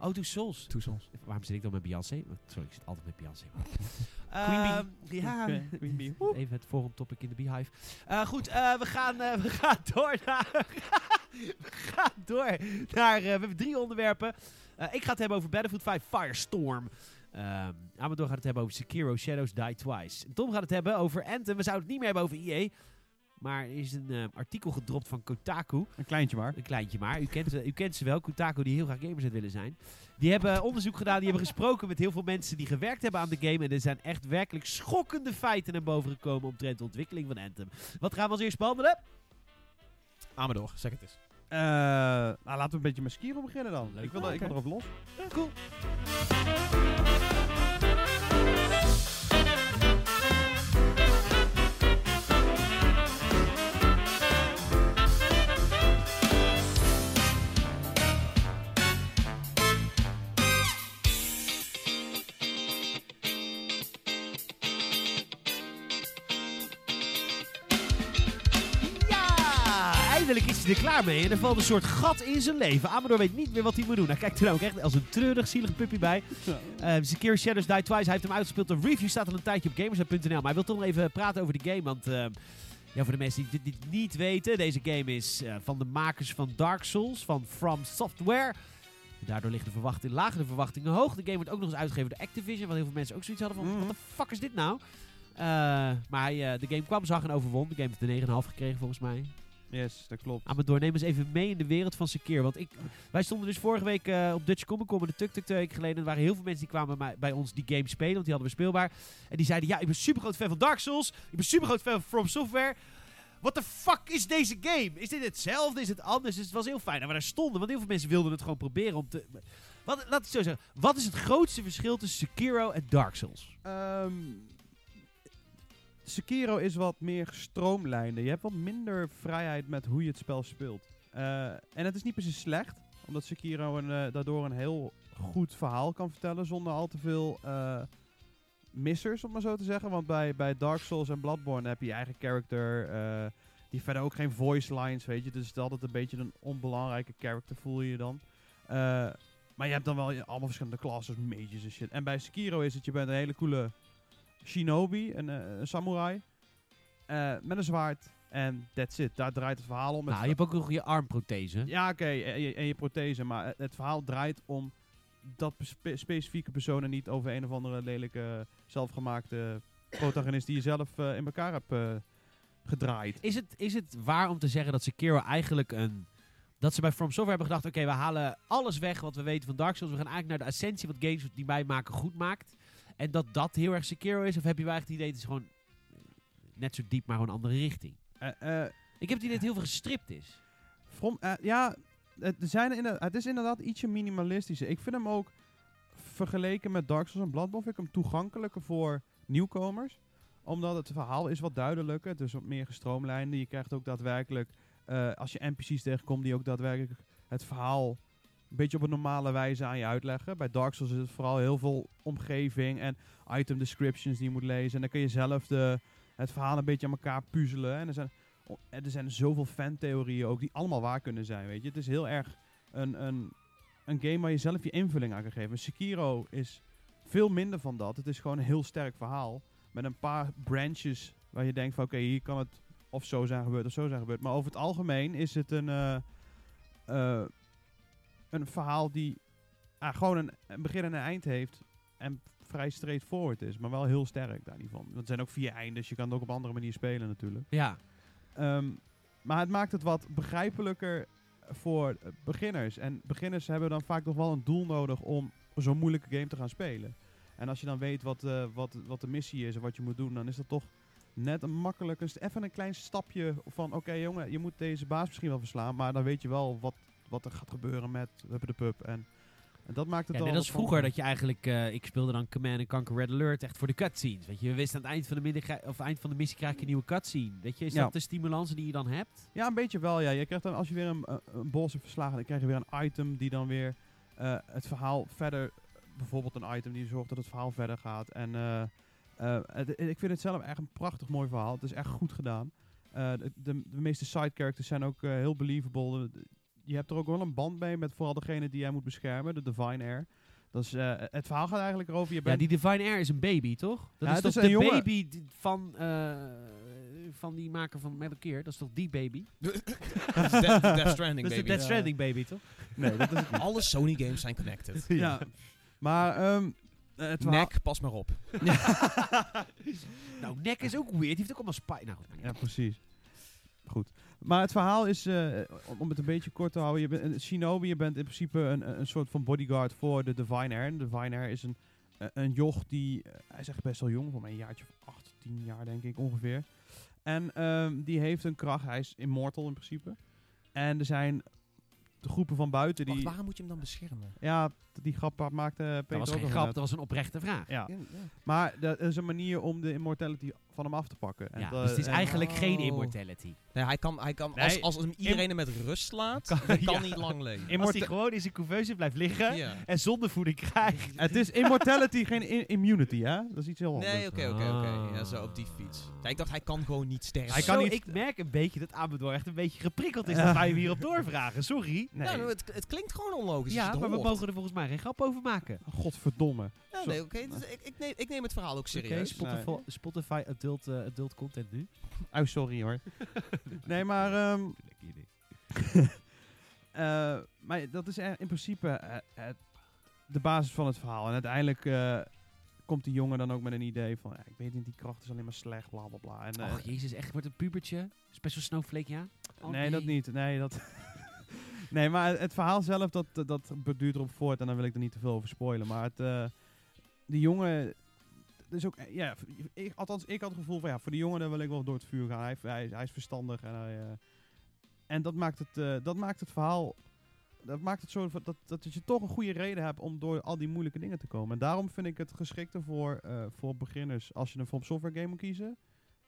Oh, Two Souls. Two Souls. Waarom zit ik dan met Beyoncé? Sorry, ik zit altijd met Beyoncé. Queen *laughs* Ehm, ja, Queen- Bee. *laughs* *laughs* even het volgende topic in de Beehive. Eh, goed, eh, we, gaan, eh, we gaan door naar... we gaan door naar... eh, we hebben drie onderwerpen. Eh, ik ga het hebben over Battlefield 5 Firestorm. Ehm Amador gaat het hebben over Sekiro Shadows Die Twice. Tom gaat het hebben over Anthem. We zouden het niet meer hebben over EA. Maar er is een eh, artikel gedropt van Kotaku. Een kleintje maar. Een kleintje maar. U kent, ze- u kent ze wel, Kotaku, die heel graag gamers uit willen zijn. Die hebben onderzoek gedaan, die hebben gesproken met heel veel mensen die gewerkt hebben aan de game. En er zijn echt werkelijk schokkende feiten naar boven gekomen omtrent de ontwikkeling van Anthem. Wat gaan we als eerst behandelen? Amador, zeg het eens. Eh, nou, laten we een beetje met Skiro beginnen dan. Leuk. Ik wil, ik wil erop los. cool. Er klaar mee en er valt een soort gat in zijn leven. Amador weet niet meer wat hij moet doen. Hij kijkt er ook echt als een treurig, zielig puppy bij. Uh, Sekiro Shadows Die Twice, hij heeft hem uitgespeeld. De review staat al een tijdje op gamers.nl. Maar hij wil toch nog even praten over de game, want... Uh, ja, voor de mensen die dit niet weten, deze game is uh, van de makers van Dark Souls, van From Software. Daardoor liggen de verwachtingen, lagen de verwachtingen hoog. De game wordt ook nog eens uitgegeven door Activision, wat heel veel mensen ook zoiets hadden van, Mhm. wat de fuck is dit nou? Uh, maar hij, uh, de game kwam, zag en overwon. De game heeft de 9,5 gekregen volgens mij. Yes, dat klopt. Amador, neem eens even mee in de wereld van Sekiro. Want ik, wij stonden dus vorige week uh, op Dutch Comic Con met de Tuk Tuk twee weken geleden. En er waren heel veel mensen die kwamen bij, bij ons die game spelen, want die hadden we speelbaar. En die zeiden, ja, ik ben super groot fan van Dark Souls. Ik ben super groot fan van From Software. What the fuck is deze game? Is dit hetzelfde? Is het anders? Dus het was heel fijn dat we daar stonden. Want heel veel mensen wilden het gewoon proberen om te... Wat, laat ik zo zeggen. Wat is het grootste verschil tussen Sekiro en Dark Souls? Um, Sekiro is wat meer gestroomlijnder. Je hebt wat minder vrijheid met hoe je het spel speelt. Uh, en het is niet precies slecht, omdat Sekiro een, uh, daardoor een heel goed verhaal kan vertellen zonder al te veel uh, missers, om maar zo te zeggen. Want bij, bij Dark Souls en Bloodborne heb je je eigen character, die verder ook geen voice lines, weet je. Dus het is altijd een beetje een onbelangrijke character, voel je je dan. maar je hebt dan wel allemaal verschillende classes, mages en shit. En bij Sekiro is het, je bent een hele coole shinobi, een, uh, een samurai, uh, met een zwaard. En that's it. Daar draait het verhaal om. Nou, je hebt ook nog je armprothese. Ja, oké. Okay, en, je, en je prothese. Maar het, verhaal draait om dat spe specifieke persoon en niet over een of andere lelijke, zelfgemaakte protagonist die je zelf uh, in elkaar hebt gedraaid. Is het, is het waar om te zeggen dat Sekiro eigenlijk een... Dat ze bij From Software hebben gedacht, oké, okay, we halen alles weg wat we weten van Dark Souls. We gaan eigenlijk naar de essentie wat games die wij maken goed maakt. En dat dat heel erg Sekiro is? Of heb je echt het idee, het is gewoon net zo diep, maar gewoon een andere richting? Uh, uh, ik heb het idee dat het heel veel gestript is. From, uh, ja, het, zijn het is inderdaad ietsje minimalistischer. Ik vind hem ook, vergeleken met Dark Souls en Bloodborne, vind ik hem toegankelijker voor nieuwkomers. Omdat het verhaal is wat duidelijker, het is wat meer gestroomlijnd. Je krijgt ook daadwerkelijk, als je NPC's tegenkomt, die ook daadwerkelijk het verhaal een beetje op een normale wijze aan je uitleggen. Bij Dark Souls is het vooral heel veel omgeving en item descriptions die je moet lezen. En dan kun je zelf de, het verhaal een beetje aan elkaar puzzelen. En er zijn, er zijn zoveel fantheorieën ook die allemaal waar kunnen zijn, weet je. Het is heel erg een, een, een game waar je zelf je invulling aan kan geven. Sekiro is veel minder van dat. Het is gewoon een heel sterk verhaal. Met een paar branches waar je denkt van oké, hier kan het of zo zijn gebeurd of zo zijn gebeurd. Maar over het algemeen is het een... Uh, uh, een verhaal die ah, gewoon een, een, begin en een eind heeft. En vrij straightforward is. Maar wel heel sterk daar niet van. Want er zijn ook vier eindes. Je kan het ook op andere manier spelen natuurlijk. Ja. Um, maar het maakt het wat begrijpelijker voor beginners. En beginners hebben dan vaak nog wel een doel nodig om zo'n moeilijke game te gaan spelen. En als je dan weet wat, uh, wat, wat de missie is en wat je moet doen, dan is dat toch net een makkelijk, even een klein stapje van oké okay, jongen, je moet deze baas misschien wel verslaan, maar dan weet je wel wat, wat er gaat gebeuren met de Pup. En, en dat maakt het ja, al. Net als vroeger dat je eigenlijk, uh, ik speelde dan Command Conquer Red Alert echt voor de cutscenes. Weet je, we wisten aan het eind van de, middag, of eind van de missie krijg je een nieuwe cutscene. Weet je, is Ja. dat de stimulans die je dan hebt? Ja, een beetje wel. Ja. Je krijgt dan, als je weer een, een, een bos hebt verslagen, dan krijg je weer een item die dan weer eh, het verhaal verder. Bijvoorbeeld een item die zorgt dat het verhaal verder gaat. En eh, eh, het- ik vind het zelf echt een prachtig mooi verhaal. Het is echt goed gedaan. Eh, de, de, de meeste side characters zijn ook eh, heel believable. De- je hebt er ook wel een band mee met vooral degene die jij moet beschermen, de Divine Air. Dat is, eh, het verhaal gaat eigenlijk erover. Je Ja, bent die Divine Air is een baby, toch? Dat Ja, is het toch is de jongen. baby van, eh, van die maker van Metal Gear? Dat is toch die baby? *laughs* Dat is Death, Death Stranding, Dat is de baby. Death Ja. Stranding baby, toch? Nee, dat is het. Alle Sony games zijn connected. *laughs* ja. Maar ehm, het verhaal... Nek, pas maar op. *laughs* nou, Nek is ook weird. Die heeft ook allemaal spijt. Nou, Ja, precies. Goed. Maar het verhaal is, eh, om- het een beetje kort te houden, je bent een shinobi, je bent in principe een, een soort van bodyguard voor de Divine Air. De Divine Air is een, een joch die, eh, hij is echt best wel jong, voor mij een jaartje of 8, 10 jaar denk ik ongeveer. En ehm, die heeft een kracht, hij is immortal in principe. En er zijn de groepen van buiten. Die, Wacht, waarom moet je hem dan beschermen? Ja, die grap maakte Peter Dat was ook geen grap, dat was een oprechte vraag. Ja, Ja, ja. maar dat is een manier om de immortality van hem af te pakken. En Ja, dat- dus het is en- eigenlijk geen Oh. immortality. Nee, hij kan, hij kan Nee, als, als hem iedereen hem met rust laat, Kan- dan *laughs* kan ja. hij lang leven. Als Immorta- hij gewoon in zijn couveuse blijft liggen Ja. en zonder voeding krijgt. *laughs* Het is immortality, geen immunity, hè? Dat is iets heel anders. Nee, oké, oké, oké. Ah. Ja, zo op die fiets. Ja, ik dacht, hij kan gewoon niet sterven. Hij Zo, kan niet- Ik merk een beetje dat Amador echt een beetje geprikkeld is Ja. dat wij hem hierop doorvragen. Sorry. Nee. Ja, nou, het, het klinkt gewoon onlogisch. Ja, maar we mogen er volgens mij geen grap over maken. Godverdomme. Ja, nee, oké. dus ik, ik, neem, ik neem het verhaal ook serieus. Spotify, Spotify adult, eh, adult content nu. *laughs* Oh, sorry hoor. *laughs* nee, maar... ehm, idee. *laughs* eh, maar dat is in principe eh, het- de basis van het verhaal. En uiteindelijk eh, komt die jongen dan ook met een idee van... Ja, ik weet niet, die kracht is alleen maar slecht, bla bla bla. En, Och, jezus, echt wordt een pubertje. Special Snowflake, ja? Oh, nee, dat niet. Nee, dat... nee, maar het verhaal zelf, dat, dat duurt erop voort. En dan wil ik er niet te veel over spoilen. Maar het, eh, die jongen... Dus ook, eh, ja, ik, althans, ik had het gevoel van ja, voor die jongen daar wil ik wel door het vuur gaan. Hij, hij, is verstandig en eh, en dat maakt het, eh, dat maakt het verhaal, dat maakt het zo dat, dat, je toch een goede reden hebt om door al die moeilijke dingen te komen. En daarom vind ik het geschikte voor, voor beginners. Als je een From Software game moet kiezen,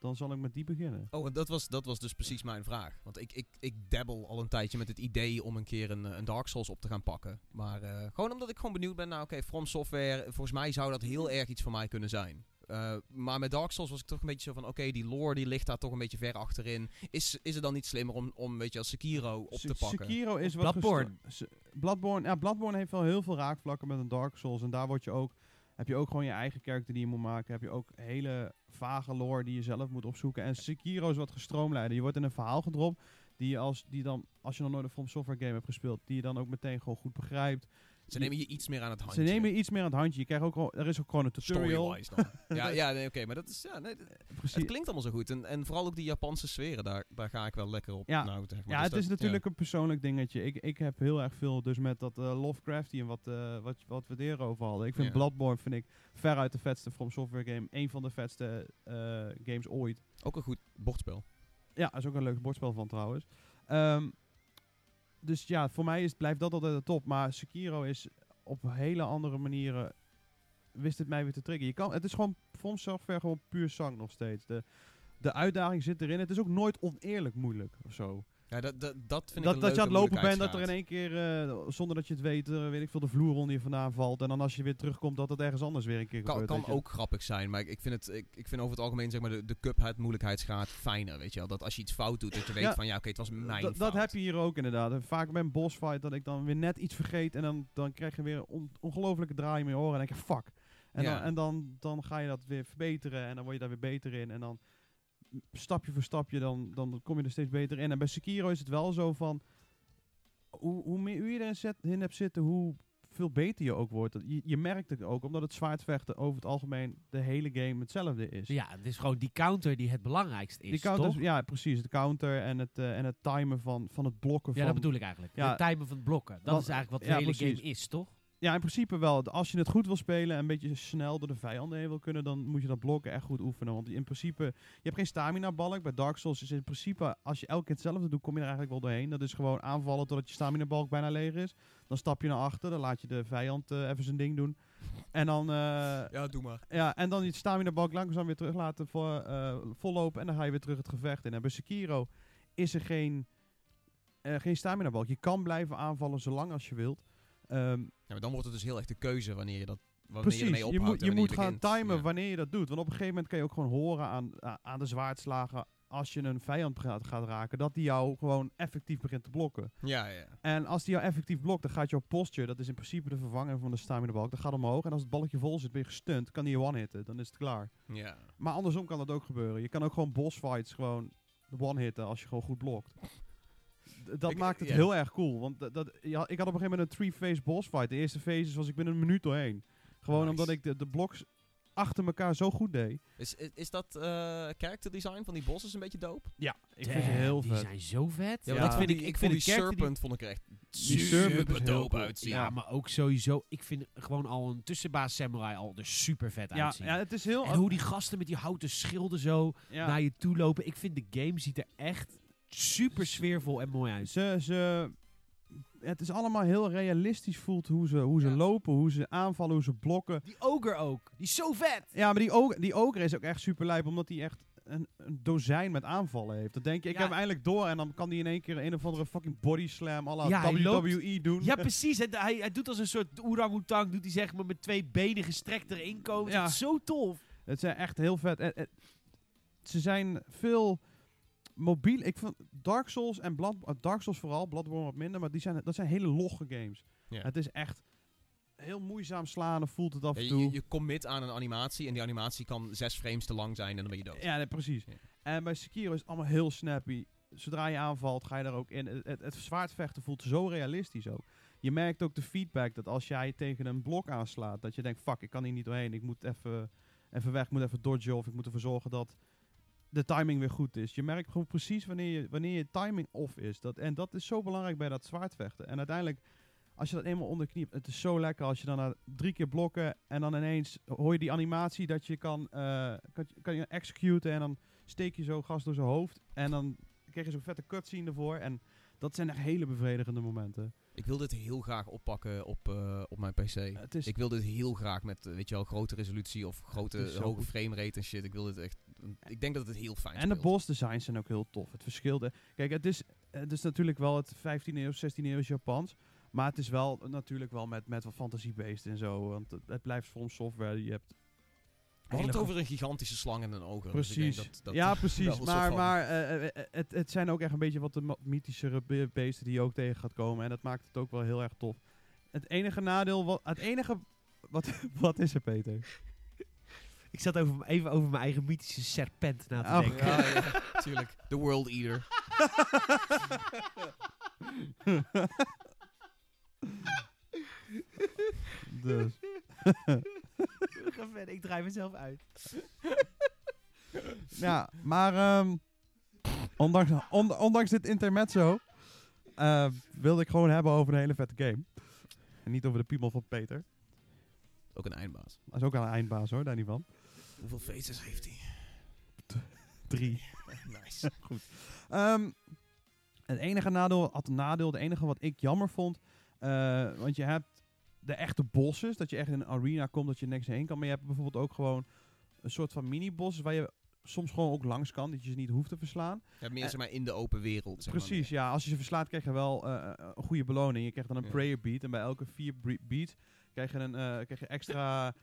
dan zal ik met die beginnen. Oh, en dat was, dat was dus precies mijn vraag. Want ik, ik, ik dabbel al een tijdje met het idee om een keer een, eh, een Dark Souls op te gaan pakken. Maar eh, gewoon omdat ik gewoon benieuwd ben. Nou, oké, From Software, volgens mij zou dat heel erg iets voor mij kunnen zijn. Eh, maar met Dark Souls was ik toch een beetje zo van... Oké, die lore die ligt daar toch een beetje ver achterin. Is, is het dan niet slimmer om, om weet je, als Sekiro op te pakken? Sekiro is wat Bloodborne. Bloodborne, ja, Bloodborne heeft wel heel veel raakvlakken met een Dark Souls. En daar word je ook, heb je ook gewoon je eigen karakter die je moet maken. Heb je ook hele vage lore die je zelf moet opzoeken. En Sekiro is wat gestroomlijnder. Je wordt in een verhaal gedropt die je als, die dan, als je nog nooit een From Software game hebt gespeeld, die je dan ook meteen gewoon goed begrijpt. Ze nemen je iets meer aan het handje. Ze nemen je iets meer aan het handje. Je krijgt ook, er is ook gewoon een tutorial. Dan. *laughs* ja, ja nee, oké, maar dat is... Ja, nee, het klinkt allemaal zo goed. En, en vooral ook die Japanse sferen, daar, daar ga ik wel lekker op. Ja. Nou, zeg maar. Ja, Dus het is natuurlijk een persoonlijk dingetje. Ik, ik heb heel erg veel dus met dat eh Lovecrafty en wat, eh, wat, wat we het eerder over hadden. Ik vind Ja. Bloodborne vind ik veruit de vetste From Software game. Een van de vetste eh, games ooit. Ook een goed bordspel. Ja, er is ook een leuk bordspel van trouwens. Ehm, dus ja, voor mij is, blijft dat altijd de top. Maar Sekiro is op hele andere manieren... Wist het mij weer te triggeren. Je kan, het is gewoon From Software gewoon puur zang nog steeds. De, de uitdaging zit erin. Het is ook nooit oneerlijk moeilijk of zo. Ja, dat, dat, dat vind ik Dat, je aan het lopen bent, dat er in één keer, eh, zonder dat je het weet, eh, weet ik veel, de vloer onder je vandaan valt. En dan als je weer terugkomt, dat het ergens anders weer een keer kan, gebeurt. kan ook grappig zijn, maar ik, ik, vind het, ik, ik vind over het algemeen zeg maar, de, de Cuphead moeilijkheidsgraad fijner, weet je wel. Dat als je iets fout doet, dat je weet Ja. van ja, oké, het was mijn Dat- fout. dat heb je hier ook inderdaad. Vaak bij een bossfight dat ik dan weer net iets vergeet en dan, dan krijg je weer een on- ongelofelijke draai in je oren en dan denk je fuck. En, Ja. dan, en dan, dan ga je dat weer verbeteren en dan word je daar weer beter in. En dan stapje voor stapje, dan, dan kom je er steeds beter in. En bij Sekiro is het wel zo van, hoe, hoe meer uur je erin zet, in hebt zitten, hoe veel beter je ook wordt. Dat- Je, je merkt het ook, omdat het zwaardvechten over het algemeen de hele game hetzelfde is. Ja, het is gewoon die counter die het belangrijkste is, Die counter, toch? ja, precies. De counter en het, eh, en het timen van, van het blokken Ja, van... dat bedoel ik eigenlijk. Ja. de timer van het blokken. Dat is eigenlijk wat ja, de hele precies. game is, toch? Ja, in principe wel. Als je het goed wil spelen en een beetje snel door de vijanden heen wil kunnen, dan moet je dat blokken echt goed oefenen. Want in principe, je hebt geen stamina balk. Bij Dark Souls is in principe, als je elke keer hetzelfde doet, kom je er eigenlijk wel doorheen. Dat is gewoon aanvallen totdat je stamina balk bijna leeg is. Dan stap je naar achter, dan laat je de vijand eh, even zijn ding doen. En dan, eh, Ja, doe maar. ja, en dan je stamina balk langzaam weer terug laten voor, eh, vollopen en dan ga je weer terug het gevecht in. En bij Sekiro is er geen, geen stamina balk. Je kan blijven aanvallen zolang als je wilt. Ehm, Ja, maar dan wordt het dus heel erg de keuze wanneer je dat wanneer Precies, je je ophoudt moet, en je moet gaan timen Ja. wanneer je dat doet. Want op een gegeven moment kan je ook gewoon horen aan, aan de zwaardslagen als je een vijand gaat, gaat raken, dat die jou gewoon effectief begint te blokken. Ja, ja. En als die jou effectief blokt, dan gaat jouw posture, dat is in principe de vervanger van de stamina balk, dat gaat omhoog. En als het balkje vol zit, ben je gestunt, kan die je one-hitten, dan is het klaar. ja. Maar andersom kan dat ook gebeuren. Je kan ook gewoon boss fights gewoon one-hitten als je gewoon goed blokt. Dat Ik- maakt het heel erg cool. Want dat, dat, ja, ik had op een gegeven moment een three-phase boss fight. De eerste phase was ik binnen een minuut doorheen. Gewoon Nice. omdat ik de, de bloks achter elkaar zo goed deed. Is, is, is dat eh character design van die bosses een beetje dope? Ja, ik vind ze heel Die vet. zijn zo vet. Ja, ik, vind vind die, ik, vind vond die de character Serpent vond ik er echt Die super dope cool. uitzien. Ja, maar ook sowieso, ik vind gewoon al een tussenbaas samurai al er super vet Ja, uitzien. ja, het is heel... en hoe die gasten met die houten schilden zo ja, naar je toe lopen. Ik vind de game ziet er echt super sfeervol en mooi uit. ze, ze het is allemaal heel realistisch voelt hoe ze, hoe ze Ja. lopen, hoe ze aanvallen, hoe ze blokken. Die ogre ook. Die is zo vet. Ja, maar die, og die ogre is ook echt super lijp, omdat hij echt een, een dozijn met aanvallen heeft. Dan denk je, ik Ja. heb hem eindelijk door en dan kan hij in één keer een of andere fucking body slam à la Ja, hij WWE doen. Ja, *laughs* precies. Hij, hij doet als een soort orang-oetang, doet hij zeg maar met twee benen gestrekt erin komen. Ja. Dat is zo tof. Het zijn echt heel vet. En- en ze zijn veel mobiel. Ik vond Dark Souls en Blood, uh, Dark Souls vooral, Bloodborne wat minder, maar die zijn, dat zijn hele logge games. Ja. Het is echt heel moeizaam slaan, voelt het af en toe. je, je commit aan een animatie en die animatie kan zes frames te lang zijn en dan ben je dood. Ja, nee, precies. Ja. En bij Sekiro is het allemaal heel snappy. Zodra je aanvalt, ga je daar ook in. Het, het, het zwaardvechten voelt zo realistisch ook. Je merkt ook de feedback dat als jij tegen een blok aanslaat, dat je denkt, fuck, ik kan hier niet doorheen. Ik moet even, even weg, ik moet even dodgen of ik moet ervoor zorgen dat de timing weer goed is. Je merkt gewoon precies wanneer je, wanneer je timing off is. Dat, en dat is zo belangrijk bij dat zwaardvechten. En uiteindelijk, als je dat eenmaal onder de knie hebt, het is zo lekker als je dan na drie keer blokken en dan ineens hoor je die animatie dat je kan, eh, kan, kan je executen en dan steek je zo gas door zijn hoofd en dan krijg je zo'n vette cutscene ervoor en dat zijn echt hele bevredigende momenten. Ik wil dit heel graag oppakken op, eh, op mijn PC. Is Ik wil dit heel graag met, eh, weet je wel, grote resolutie of grote, hoge framerate en shit. Ik wil dit echt... Ik denk dat het heel fijn En de speelt. boss designs zijn ook heel tof. Het verschilde. Kijk, het is, het is natuurlijk wel het 15e eeuw, 16e eeuw Japans. Maar het is wel natuurlijk wel met, met wat fantasy-based en zo. Want het, het blijft From Software. Je hebt We hadden het over een gigantische slang en een dus ik Precies. denk dat, dat ja, *laughs* precies. een Maar, maar eh, eh, het, het zijn ook echt een beetje wat de mythischere be- beesten die je ook tegen gaat komen. En dat maakt het ook wel heel erg tof. Het enige nadeel, wat, het enige... Wat, *laughs* wat is er, Peter? Ik zat over, even over mijn eigen mythische serpent na te Oh. denken. Ja, ja, tuurlijk. The World Eater. *laughs* dus. *laughs* Ga verder, ik draai mezelf uit. *laughs* Ja, maar ehm, ondanks, on- ondanks dit intermezzo eh, wilde ik gewoon hebben over een hele vette game. En niet over de piemel van Peter. Ook een eindbaas. Dat is ook al een eindbaas hoor, daar niet van. Hoeveel faces heeft hij? Drie. *laughs* nice. *laughs* Ehm, het enige nadeel, had een nadeel, het enige wat ik jammer vond, eh, want je hebt de echte bosses, dat je echt in een arena komt, dat je niks heen kan. Maar je hebt bijvoorbeeld ook gewoon een soort van mini-bosses waar je soms gewoon ook langs kan, dat je ze niet hoeft te verslaan. Ja, meer Eh, zeg maar in de open wereld. Zeg maar Precies, ja. Als je ze verslaat, krijg je wel eh, een goede beloning. Je krijgt dan een Ja. prayer beat. En bij elke vier beats krijg je een krijg je extra...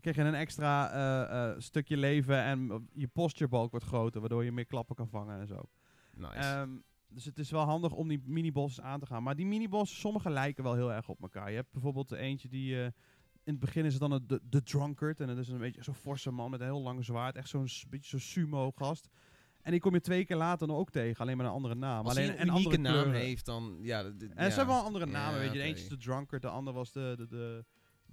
krijg je een extra eh, eh, stukje leven en je posturebalk wordt groter, waardoor je meer klappen kan vangen en zo. Nice. Ehm, dus het is wel handig om die minibosses aan te gaan. Maar die minibosses, sommige lijken wel heel erg op elkaar. Je hebt bijvoorbeeld eentje die... eh, in het begin is het dan de, de drunkard. En dat is een beetje zo'n forse man met een heel lang zwaard. Echt zo'n beetje zo'n sumo-gast. En die kom je twee keer later dan ook tegen. Alleen met een andere naam. Als alleen een andere naam kleuren. heeft, dan... Ja, En ja. ze hebben wel andere Ja, namen, weet je. De eentje is de drunkard, de andere was de, de, de,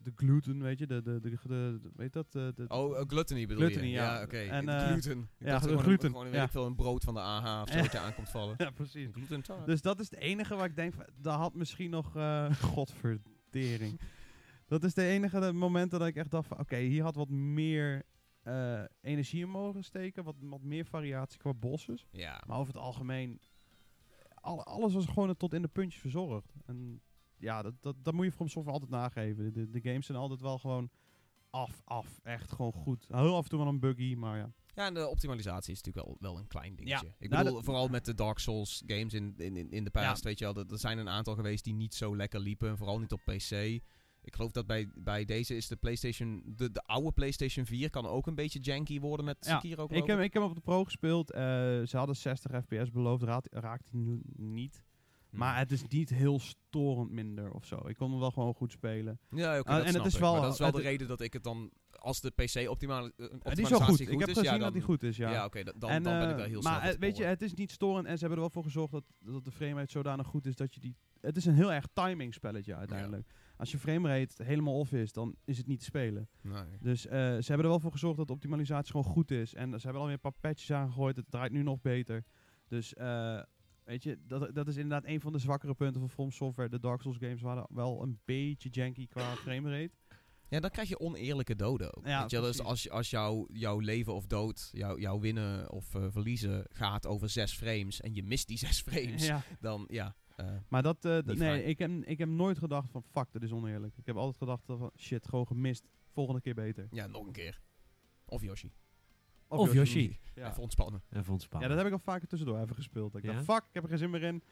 de gluten, weet je. De, de, de, de, de- weet dat? De, de, Oh, uh, gluttony bedoel Gluttony, je? ja. oké. En, En, eh, gluten. Ik ja, gewoon gluten, Een, gewoon, weet ja. ik veel, een brood van de AH of zo *laughs* wat je aankomt vallen. ja, precies. Gluten. Dus dat is het enige waar ik denk, daar had misschien nog, eh *laughs* godverdering. Dat is de enige de momenten dat ik echt dacht van, oké, hier had wat meer energie in mogen steken. Wat, wat meer variatie qua bosses. Ja. Maar over het algemeen, al, alles was gewoon tot in de puntjes verzorgd. En ja, dat, dat, dat moet je From Software altijd nageven. De, de games zijn altijd wel gewoon af, af. Echt gewoon goed. Heel af en toe wel een buggy, maar ja. Ja, en de optimalisatie is natuurlijk wel, wel een klein dingetje. Ik Nou, bedoel, dat- vooral met de Dark Souls games in, in, in- de past, weet je wel. Er er zijn een aantal geweest die niet zo lekker liepen. Vooral niet op PC. Ik geloof dat bij, bij deze is de PlayStation... De, de oude PlayStation 4 kan ook een beetje janky worden met Ja, Sekiro. Ik heb, ik heb op de Pro gespeeld. Eh, ze hadden 60 fps beloofd, raad, raakt hij nu niet. Maar het is niet heel storend minder of zo. Ik kon hem wel gewoon goed spelen. Ja, oké, Ah, dat en het is wel- Maar dat is wel de reden dat ik het dan... Als de PC optimale, uh, Het is wel goed. is, Ik heb ja, gezien dan, dat hij goed is, ja. Ja, oké, da- dan, En, dan ben ik eh, wel heel Maar snel eh, weet je, het is niet storend en ze hebben er wel voor gezorgd dat, dat de framerate zodanig goed is dat je die... Het is een heel erg timing spelletje uiteindelijk. Als je framerate helemaal off is, dan is het niet te spelen. Nee. Dus eh, ze hebben er wel voor gezorgd dat de optimalisatie gewoon goed is. En ze hebben alweer een paar patches aangegooid. Het draait nu nog beter. Dus eh, weet je, dat, dat is inderdaad een van de zwakkere punten van From Software. De Dark Souls games waren wel een beetje janky qua *coughs* framerate. Ja, dan krijg je oneerlijke doden ook. Ja, je? Dus als, als jouw jouw leven of dood, jouw jouw winnen of eh, verliezen gaat over zes frames en je mist die zes frames, Ja, dan ja. Eh, Maar dat, eh, nee, ik heb, ik heb nooit gedacht van fuck, dit is oneerlijk. Ik heb altijd gedacht van shit, gewoon gemist. Volgende keer beter. ja, nog een keer. Of Yoshi. Of Yoshi. Ja. Even ontspannen. En vond het ja, dat heb ik al vaker tussendoor even gespeeld. Dat Ik Ja? dacht fuck, ik heb er geen zin meer in.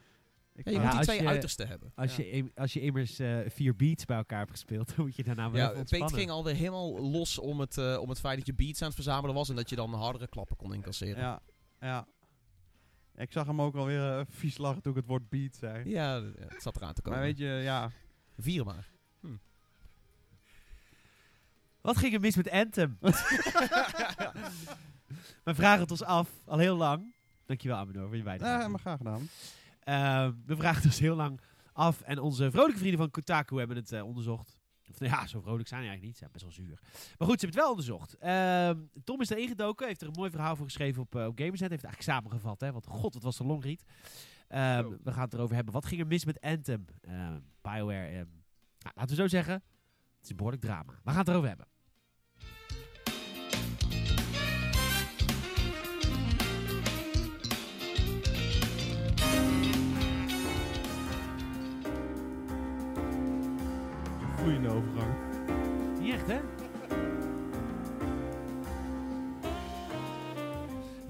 Ik Ja, je moet die twee je- uitersten hebben. Als, Ja. je, als je immers eh, vier beats bij elkaar hebt gespeeld, *laughs* dan moet je daarna wel Ja, even Pete ontspannen. ging alweer helemaal los om het, eh, om het feit dat je beats aan het verzamelen was en dat je dan hardere klappen kon incasseren. Ja, ja. Ik zag hem ook alweer eh, vies lachen toen ik het woord beat zei. Ja, het zat eraan te komen. Maar weet je, ja. Vier maar. Wat ging er mis met Anthem? *laughs* we vragen het ons af, al heel lang. Dankjewel Amador voor je bijdrage. Ja, maar graag gedaan. Eh, we vragen het dus heel lang af. En onze vrolijke vrienden van Kotaku hebben het eh, onderzocht. Of nou ja, zo vrolijk zijn die eigenlijk niet. Ze zijn best wel zuur. Maar goed, ze hebben het wel onderzocht. Ehm, Tom is erin gedoken. Heeft er een mooi verhaal voor geschreven op, eh op Gamersnet. Heeft het eigenlijk samengevat. Hè? Want god, wat was de longread. Ehm, we gaan het erover hebben. Wat ging er mis met Anthem? Ehm, Bioware. ehm, nou, laten we zo zeggen. Het is een behoorlijk drama. We gaan het erover hebben.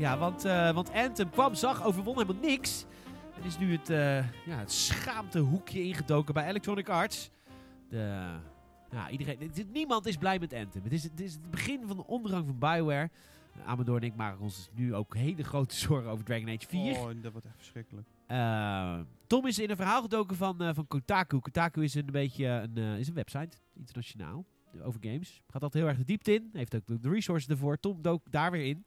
Ja, want, eh, want Anthem kwam, zag, overwon helemaal niks. En is nu het, eh ja, het schaamtehoekje ingedoken bij Electronic Arts. De, ja, iedereen, niemand is blij met Anthem. Het is, het is het begin van de ondergang van Bioware. Amador en ik maken ons nu ook hele grote *laughs* zorgen over Dragon Age 4. Oh, dat wordt echt verschrikkelijk. Eh, Tom is in een verhaal gedoken van, eh, van Kotaku. Kotaku is een beetje een, eh, is een website, internationaal, eh, over games. Gaat altijd heel erg de diepte in. Heeft ook de resources ervoor. Tom dook daar weer in.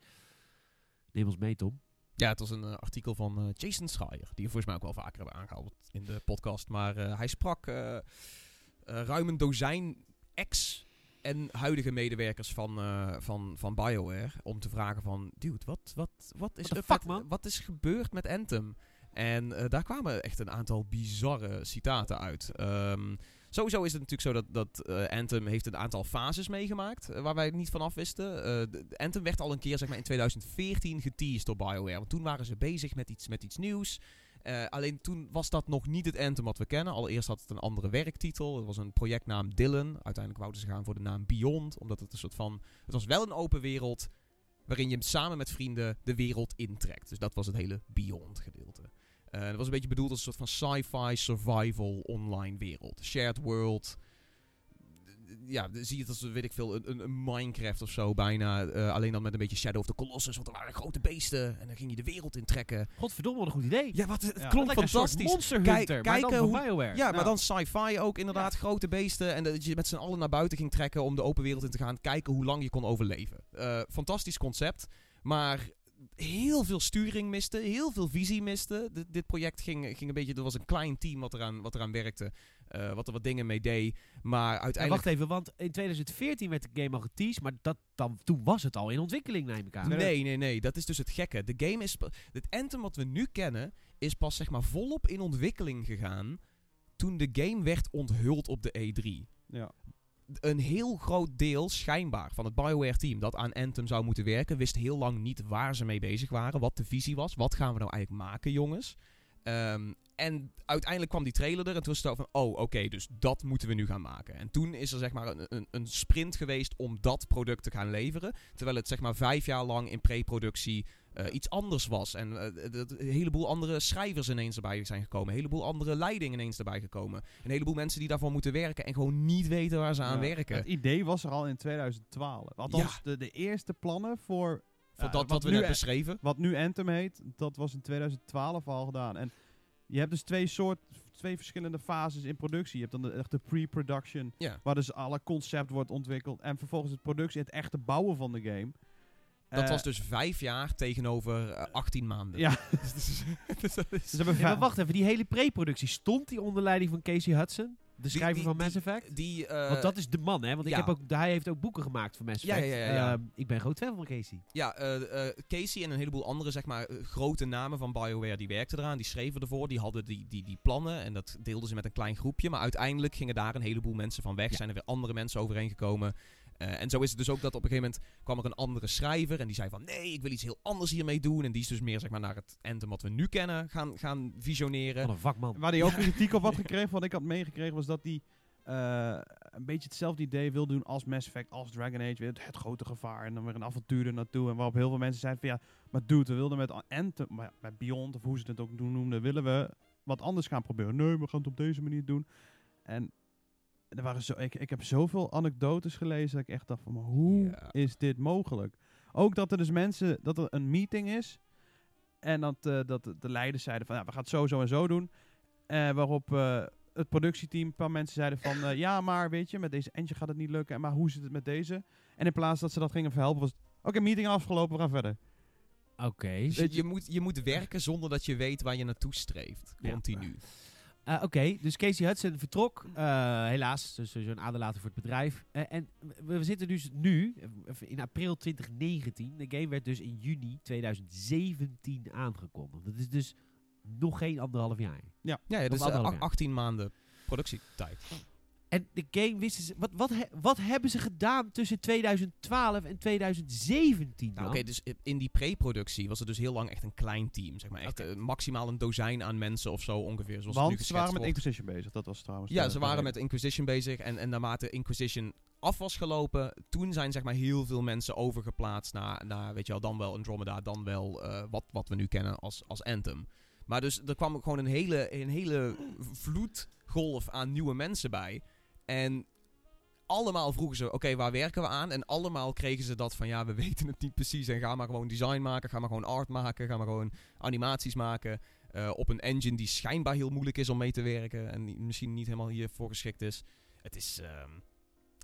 Neem ons mee, Tom. Ja, het was een eh, artikel van eh, Jason Schreier, die we volgens mij ook wel vaker hebben aangehaald in de podcast. Maar eh, hij sprak ruim een dozijn ex- en huidige medewerkers van, van, van BioWare om te vragen van, dude, wat, wat, wat is fuck, man? Wat is gebeurd met Anthem? En daar kwamen echt een aantal bizarre citaten uit. Ehm, sowieso is het natuurlijk zo dat, dat eh, Anthem heeft een aantal fases meegemaakt eh, waar wij niet van af wisten. De Anthem werd al een keer zeg maar, in 2014 geteased door BioWare. Want toen waren ze bezig met iets, met iets nieuws. Alleen toen was dat nog niet het Anthem wat we kennen. Allereerst had het een andere werktitel. Het was een projectnaam Dylan. Uiteindelijk wouden ze gaan voor de naam Beyond. Omdat het een soort van... Het was wel een open wereld waarin je samen met vrienden de wereld intrekt. Dus dat was het hele Beyond gedeelte. Eh dat was een beetje bedoeld als een soort van sci-fi survival online wereld. Shared world. Ja, zie je het als, weet ik veel, een, een, Minecraft of zo bijna. Eh, alleen dan met een beetje Shadow of the Colossus. Want er waren grote beesten. En dan ging je de wereld intrekken. Godverdomme, wat een goed idee. Ja, wat, het Ja. klonk fantastisch. Monster Kijk- Hunter, maar dan kijken hoe-. Ja, maar dan sci-fi ook inderdaad. Grote beesten. En dat je met z'n allen naar buiten ging trekken om de open wereld in te gaan. Kijken hoe lang je kon overleven. Eh, fantastisch concept. Maar heel veel sturing miste. Heel veel visie miste. Dit, dit project ging, ging een beetje... Er was een klein team wat eraan, wat eraan werkte. eh, wat er wat dingen mee deed. Maar uiteindelijk... wacht even, want in 2014 werd de game al geteased, maar dat, dan, toen was het al in ontwikkeling, neem ik aan. Nee, nee, nee. Dat is dus het gekke. De game is... Het Anthem wat we nu kennen... is pas zeg maar volop in ontwikkeling gegaan... toen de game werd onthuld op de E3. Ja. Een heel groot deel, schijnbaar, van het BioWare-team dat aan Anthem zou moeten werken, wist heel lang niet waar ze mee bezig waren, wat de visie was. Wat gaan we nou eigenlijk maken, jongens? Ehm, en uiteindelijk kwam die trailer er en toen was het van, oh, oké, dus dat moeten we nu gaan maken. En toen is er zeg maar een, een, een sprint geweest om dat product te gaan leveren. Terwijl het zeg maar vijf jaar lang in pre-productie eh, iets anders was. En dat een heleboel andere schrijvers ineens erbij zijn gekomen. Een heleboel andere leiding ineens erbij gekomen. Een heleboel mensen die daarvoor moeten werken en gewoon niet weten waar ze aan Ja. werken. Het idee was er al in 2012. Althans, de, de eerste plannen voor... Voor eh, dat wat we net e- beschreven. Wat nu Anthem heet, dat was in 2012 al gedaan. En je hebt dus twee soort, twee verschillende fases in productie. Je hebt dan de echte pre-production, Ja. waar dus alle concept wordt ontwikkeld. En vervolgens het productie, het echte bouwen van de game. Dat Eh, was dus vijf jaar tegenover eh, 18 maanden. Ja, Dus, *laughs* dus- dus dat is- *laughs* Ja, maar vijf- wacht even, die hele pre-productie, stond die onder leiding van Casey Hudson? De schrijver die- van Mass Effect? die, eh, Want dat is de man, hè? Want ik ja. heb ook, hij heeft ook boeken gemaakt voor Mass Effect. ja, ja, ja. Ehm, ik ben groot fan van Casey. Ja, eh, eh, Casey en een heleboel andere zeg maar, eh, grote namen van BioWare die werkten eraan. Die schreven ervoor, die hadden die, die, die plannen en dat deelden ze met een klein groepje. Maar uiteindelijk gingen daar een heleboel mensen van weg. Ja. Zijn er weer andere mensen overheen gekomen. Eh, en zo is het dus ook dat op een gegeven moment kwam er een andere schrijver en die zei van nee, ik wil iets heel anders hiermee doen. En die is dus meer zeg maar naar het Anthem wat we nu kennen gaan, gaan visioneren. Wat een vakman. Waar hij ook kritiek op had gekregen, *laughs* wat ik had meegekregen, was dat hij eh, een beetje hetzelfde idee wil doen als Mass Effect, als Dragon Age. Weer het, het grote gevaar en dan weer een avontuur er naartoe. En waarop heel veel mensen zeiden van ja, maar dude, we wilden met Anthem, maar ja, met Beyond, of hoe ze het ook noemden, willen we wat anders gaan proberen. Nee, we gaan het op deze manier doen. En er waren zo, ik, ik heb zoveel anekdotes gelezen dat ik echt dacht van, maar hoe Ja. is dit mogelijk? Ook dat er dus mensen, dat er een meeting is en dat, eh, dat de, de leiders zeiden van, ja, we gaan het zo, zo en zo doen. Eh, waarop eh, het productieteam, een paar mensen zeiden van, eh, ja, maar weet je, met deze engine gaat het niet lukken. En maar hoe zit het met deze? En in plaats dat ze dat gingen verhelpen, was het, oké, meeting afgelopen, we gaan verder. Oké. Dus je, je moet, je moet werken zonder dat je weet waar je naartoe streeft. Ja. Eh, Oké, dus Casey Hudson vertrok. eh, helaas, dus sowieso een aderlater voor het bedrijf. Eh, en we, we zitten dus nu, in april 2019. De game werd dus in juni 2017 aangekondigd. Dat is dus nog geen anderhalf jaar. Ja, ja dus ach- jaar. 18 maanden productietijd. En de game wisten ze... Wat, wat, he- wat hebben ze gedaan tussen 2012 en 2017 dan? Nou, Oké, dus in die pre-productie was het dus heel lang echt een klein team. Zeg maar echt eh, maximaal een dozijn aan mensen of zo ongeveer. Zoals het nu Want ze waren met wordt. Inquisition bezig, dat was trouwens. Ja, ze waren met Inquisition bezig. En, en naarmate Inquisition af was gelopen, toen zijn zeg maar heel veel mensen overgeplaatst naar, naar weet je wel, dan wel Andromeda, dan wel eh, wat, wat we nu kennen als, als Anthem. Maar dus er kwam ook gewoon een hele, een hele vloedgolf aan nieuwe mensen bij. En allemaal vroegen ze, oké, waar werken we aan? En allemaal kregen ze dat van, ja, we *laughs* weten het niet precies. En ga maar gewoon design maken, ga maar gewoon art maken, ga maar gewoon animaties maken. eh, op een engine die schijnbaar heel moeilijk is om mee te werken. En misschien niet helemaal hiervoor geschikt is. Het is, ehm,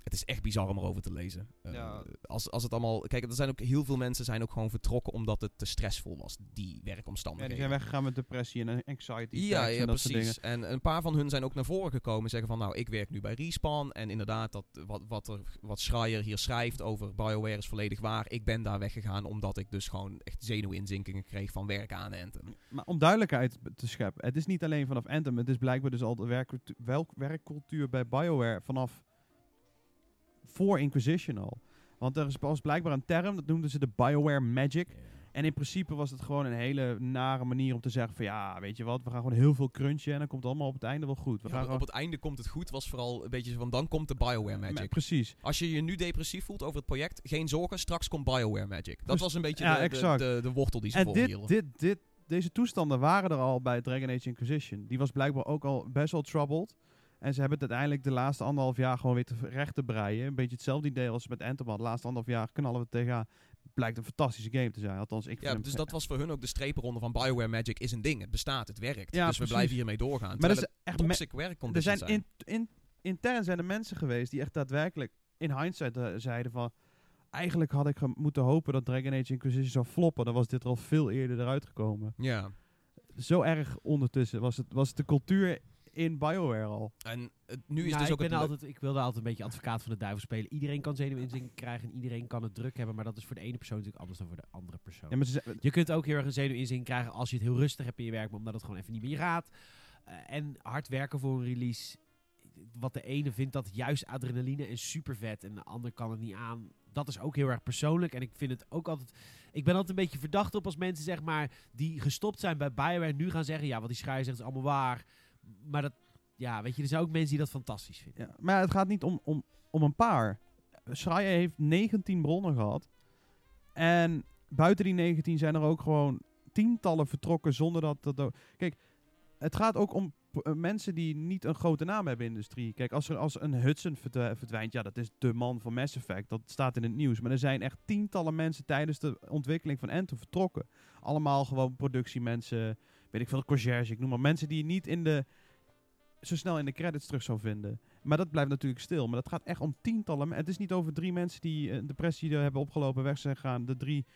het is echt bizar om erover te lezen. Eh, Ja. als, als het allemaal... Kijk, er zijn ook heel veel mensen zijn ook gewoon vertrokken omdat het te stressvol was, die Ja, die werkomstandigheden. zijn weggegaan met depressie en anxiety. Ja, ja en dat soort dingen. precies. En een paar van hun zijn ook naar voren gekomen en zeggen van... Nou, ik werk nu bij Respawn. En inderdaad, dat, wat, wat, er, wat Schreier hier schrijft over BioWare is volledig waar. Ik ben daar weggegaan omdat ik dus gewoon echt zenuwinzinkingen kreeg van werken aan Anthem. Maar om duidelijkheid te scheppen, het is niet alleen vanaf Anthem, het is blijkbaar dus al de werkcultu- welk werkcultuur bij BioWare vanaf voor Inquisition al. Want er is was blijkbaar een term, dat noemden ze de BioWare Magic. En in principe was het gewoon een hele nare manier om te zeggen van ja, weet je wat, we gaan gewoon heel veel crunchen en dan komt het allemaal op het einde wel goed. We Ja, gaan op gewoon... het einde komt het goed, was vooral een beetje van... Dan komt de BioWare Ma- Magic. Precies. Als je je nu depressief voelt over het project, geen zorgen, straks komt BioWare Magic. Dat was een beetje Ja, de, de, exact. de, de wortel die ze En dit, dit, dit, deze toestanden waren er al bij Dragon Age Inquisition. Die was blijkbaar ook al best wel troubled. En ze hebben het uiteindelijk de laatste anderhalf jaar gewoon weer te recht te breien. Een beetje hetzelfde idee als met Anthem. De laatste anderhalf jaar knallen we het tegenaan. Blijkt een fantastische game te zijn. Althans, ik vind Ja, hem- dus dat was voor hun ook de streepronde van BioWare Magic is een ding. Het bestaat, het werkt. Ja, dus we blijven hiermee doorgaan. Maar er, is echt het toxic er werkconditions zijn zijn. in, in, intern zijn er mensen geweest die echt daadwerkelijk in hindsight eh, zeiden van... Eigenlijk had ik moeten hopen dat Dragon Age Inquisition zou floppen. Dan was dit er al veel eerder eruit gekomen. Ja, Zo erg ondertussen was het, was de cultuur in BioWare al. en het, nu is Nou, dus ik, ook het ben altijd, ik wilde altijd een beetje advocaat van de duivel spelen. Iedereen kan zenuwinzinking krijgen en iedereen kan het druk hebben. Maar dat is voor de ene persoon natuurlijk anders dan voor de andere persoon. Ja, maar ze, Je kunt ook heel erg een zenuwinzinking krijgen als je het heel rustig hebt in je werk, maar omdat het gewoon even niet meer gaat. Eh, en hard werken voor een release. Wat de ene vindt dat juist adrenaline en super vet en de ander kan het niet aan. Dat is ook heel erg persoonlijk. En ik vind het ook altijd. Ik ben altijd een beetje verdacht op als mensen zeg maar die gestopt zijn bij Bioware nu gaan zeggen ja, wat die schrijver zegt is allemaal waar. Maar dat, ja, weet je, er zijn ook mensen die dat fantastisch vinden. Ja, maar het gaat niet om, om, om een paar. Schreier heeft 19 bronnen gehad. En buiten die 19 zijn er ook gewoon tientallen vertrokken zonder dat... dat Kijk, het gaat ook om eh, mensen die niet een grote naam hebben in de industrie. Kijk, als er als een Hudson verdw- verdwijnt, ja, dat is de man van Mass Effect. Dat staat in het nieuws. Maar er zijn echt tientallen mensen tijdens de ontwikkeling van Anthem vertrokken. Allemaal gewoon productiemensen, weet ik veel, conciërge, ik noem maar. Mensen die je niet in de, zo snel in de credits terug zou vinden. Maar dat blijft natuurlijk stil. Maar dat gaat echt om tientallen. Het is niet over drie mensen die eh, depressie hebben opgelopen, weg zijn gegaan. De drie,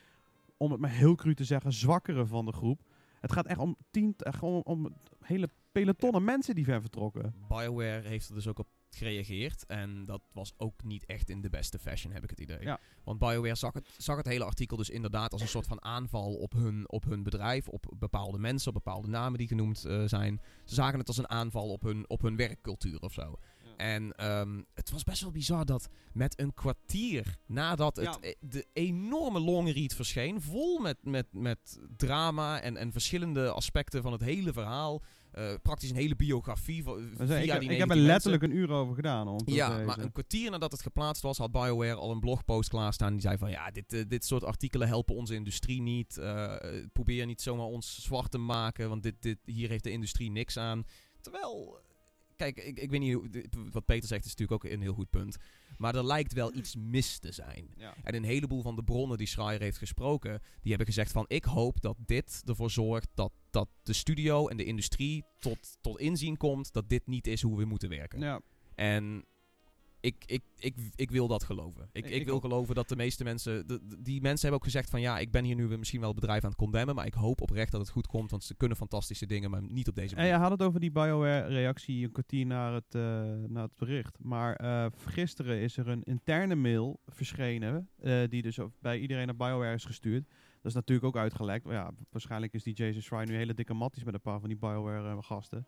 om het maar heel cru te zeggen, zwakkere van de groep. Het gaat echt om tien, echt gewoon om hele pelotonnen mensen die zijn vertrokken. BioWare heeft er dus ook op gereageerd. En dat was ook niet echt in de beste fashion, heb ik het idee. Ja. Want BioWare zag het, zag het hele artikel dus inderdaad als een soort van aanval op hun, op hun bedrijf. Op bepaalde mensen, op bepaalde namen die genoemd eh, zijn. Ze zagen het als een aanval op hun, op hun werkcultuur of zo. En ehm, het was best wel bizar dat met een kwartier nadat het, Ja. e- de enorme longread verscheen, vol met, met, met drama en, en verschillende aspecten van het hele verhaal, eh, praktisch een hele biografie via ik, heb- die ik heb er 19 letterlijk een uur over gedaan. Om ja, maar een kwartier nadat het geplaatst was, had BioWare al een blogpost klaarstaan. Die zei van ja, dit, eh, dit soort artikelen helpen onze industrie niet. Eh, eh, probeer niet zomaar ons zwart te maken, want dit, dit, hier heeft de industrie niks aan. Terwijl, kijk, ik, ik weet niet, wat Peter zegt is natuurlijk ook een heel goed punt. Maar er lijkt wel iets mis te zijn. Ja. En een heleboel van de bronnen die Schreier heeft gesproken, die hebben gezegd van ik hoop dat dit ervoor zorgt dat, dat de studio en de industrie tot, tot inzien komt dat dit niet is hoe we moeten werken. Ja. En ik, ik, ik, ik wil dat geloven. Ik, Ik- wil geloven dat de meeste mensen... de- die mensen hebben ook gezegd van... Ja, ik ben hier nu misschien wel het bedrijf aan het condemnen... maar ik hoop oprecht dat het goed komt... want ze kunnen fantastische dingen... maar niet op deze En manier. je had het over die BioWare-reactie een kwartier naar het, eh, naar het bericht. Maar eh, gisteren is er een interne mail verschenen. eh, die dus bij iedereen naar BioWare is gestuurd. Dat is natuurlijk ook uitgelekt. Maar Ja, waarschijnlijk is die Jason Schreier nu hele dikke matties met een paar van die BioWare-gasten.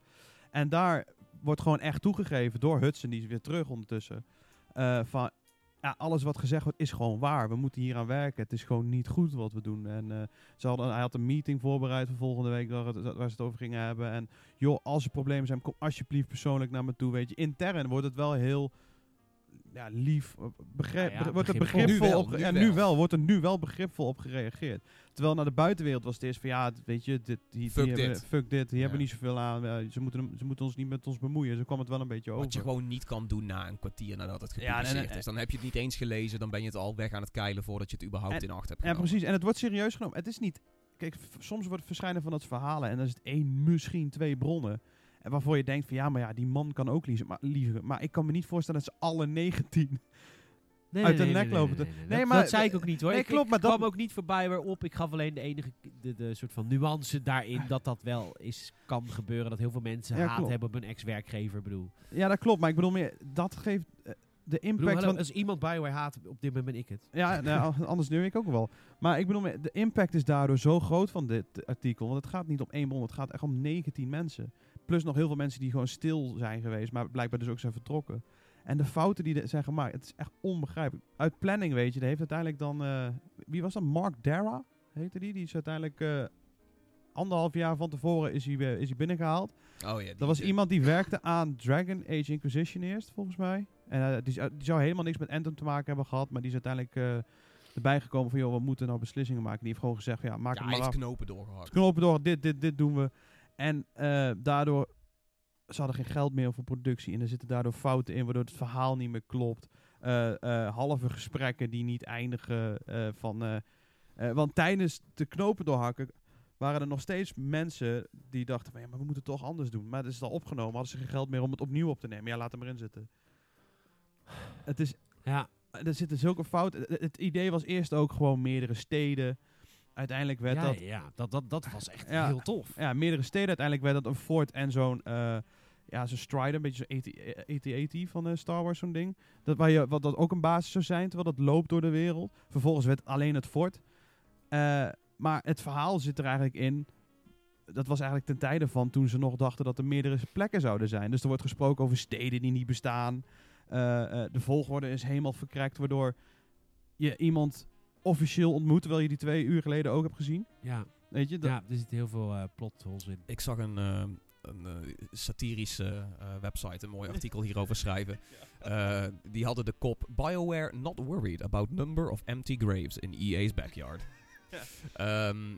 en daar wordt gewoon echt toegegeven door Hudson, die is weer terug ondertussen. eh, van ja, alles wat gezegd wordt is gewoon waar. We moeten hier aan werken. Het is gewoon niet goed wat we doen. En eh, ze hadden, hij had een meeting voorbereid voor volgende week waar, het, waar ze het over gingen hebben. En joh, als er problemen zijn, kom alsjeblieft persoonlijk naar me toe. Weet je, intern wordt het wel heel ja, lief, eh, begrip, Ja, ja, wordt er begripvol. begripvol Nu wel, op, nu ja, nu wel, wordt er nu wel begripvol op gereageerd. Terwijl naar de buitenwereld was het eerst van ja, weet je, dit, die, Fuck die hebben, dit. fuck dit, die Ja. hebben niet zoveel aan, eh, ze, moeten, ze moeten ons niet met ons bemoeien. Zo kwam het wel een beetje over. Wat je gewoon niet kan doen na een kwartier nadat het Ja, gepubliceerd en- en- is. Dan heb je het niet eens gelezen, dan ben je het al weg aan het keilen voordat je het überhaupt En- in acht hebt Ja, genomen. precies. En het wordt serieus genomen. Het is niet... Kijk, soms wordt het verschijnen van dat verhalen en dan is het één, misschien twee bronnen. En waarvoor je denkt van ja, maar ja, die man kan ook liegen. Maar, ik kan me niet voorstellen dat ze alle 19... Nee, Uit nee, de nee, nek lopen nee, maar- dat zei ik ook niet hoor. Nee, ik, klopt, ik maar dat- kwam ook niet voorbij weer op. Ik gaf alleen de enige de, de soort van nuance daarin dat dat wel is kan gebeuren. Dat heel veel mensen Ja, haat klopt. hebben op hun ex-werkgever. bedoel. Ja, dat klopt. Maar ik bedoel meer, dat geeft eh, de Ik bedoel, impact hallo, van... als iemand Bioware haat, op dit moment ben ik het. Ja, nou, anders nu ik ook wel. Maar ik bedoel, meer, de impact is daardoor zo groot van dit artikel. Want het gaat niet om één bron, het gaat echt om 19 mensen. Plus nog heel veel mensen die gewoon stil zijn geweest, maar blijkbaar dus ook zijn vertrokken. En de fouten die er zijn gemaakt, het is echt onbegrijpelijk. Uit planning, weet je, daar heeft uiteindelijk dan... eh, wie was dat? Mark Dara, heette die? Die is uiteindelijk... eh, anderhalf jaar van tevoren is hij, is hij binnengehaald. Oh ja, Dat was iemand die werkte aan Dragon Age Inquisition eerst, volgens mij. En eh, die, zou- die zou helemaal niks met Anthem te maken hebben gehad, maar die is uiteindelijk erbij gekomen van, joh, we moeten nou beslissingen maken. Die heeft gewoon gezegd, ja, maak Ja, het hij maar af. knopen doorgehakt. Knopen door, dit, dit, dit doen we. En eh, daardoor, ze hadden geen geld meer voor productie. En er zitten daardoor fouten in, waardoor het verhaal niet meer klopt. Eh, eh, halve gesprekken die niet eindigen van... want tijdens de knopen doorhakken waren er nog steeds mensen die dachten van... Ja, maar we moeten het toch anders doen. Maar het is al opgenomen, hadden ze geen geld meer om het opnieuw op te nemen. Ja, laat hem erin zitten. Het is... Ja, Er zitten zulke fouten. Het idee was eerst ook gewoon meerdere steden. Uiteindelijk werd ja, dat ja dat, dat, dat was echt Ja. heel tof. ja, meerdere steden. Uiteindelijk werd dat een fort en zo'n eh ja, zo'n Strider, een beetje zo'n AT-AT van eh, Star Wars, zo'n ding. Dat, waar je, wat dat ook een basis zou zijn, terwijl dat loopt door de wereld. Vervolgens werd alleen het fort. Eh, maar het verhaal zit er eigenlijk in. Dat was eigenlijk ten tijde van toen ze nog dachten dat er meerdere plekken zouden zijn. Dus er wordt gesproken over steden die niet bestaan. De volgorde is helemaal verkrekt, waardoor je iemand officieel ontmoet, terwijl je die twee uur geleden ook hebt gezien. Ja, Weet je, dat, ja er zitten heel veel eh plot holes in. Ik zag een, eh, een eh, satirische eh, website een mooi artikel hierover *laughs* schrijven. Eh, die hadden de kop BioWare not worried about number of empty graves in EA's backyard. *laughs* Ja. Ehm,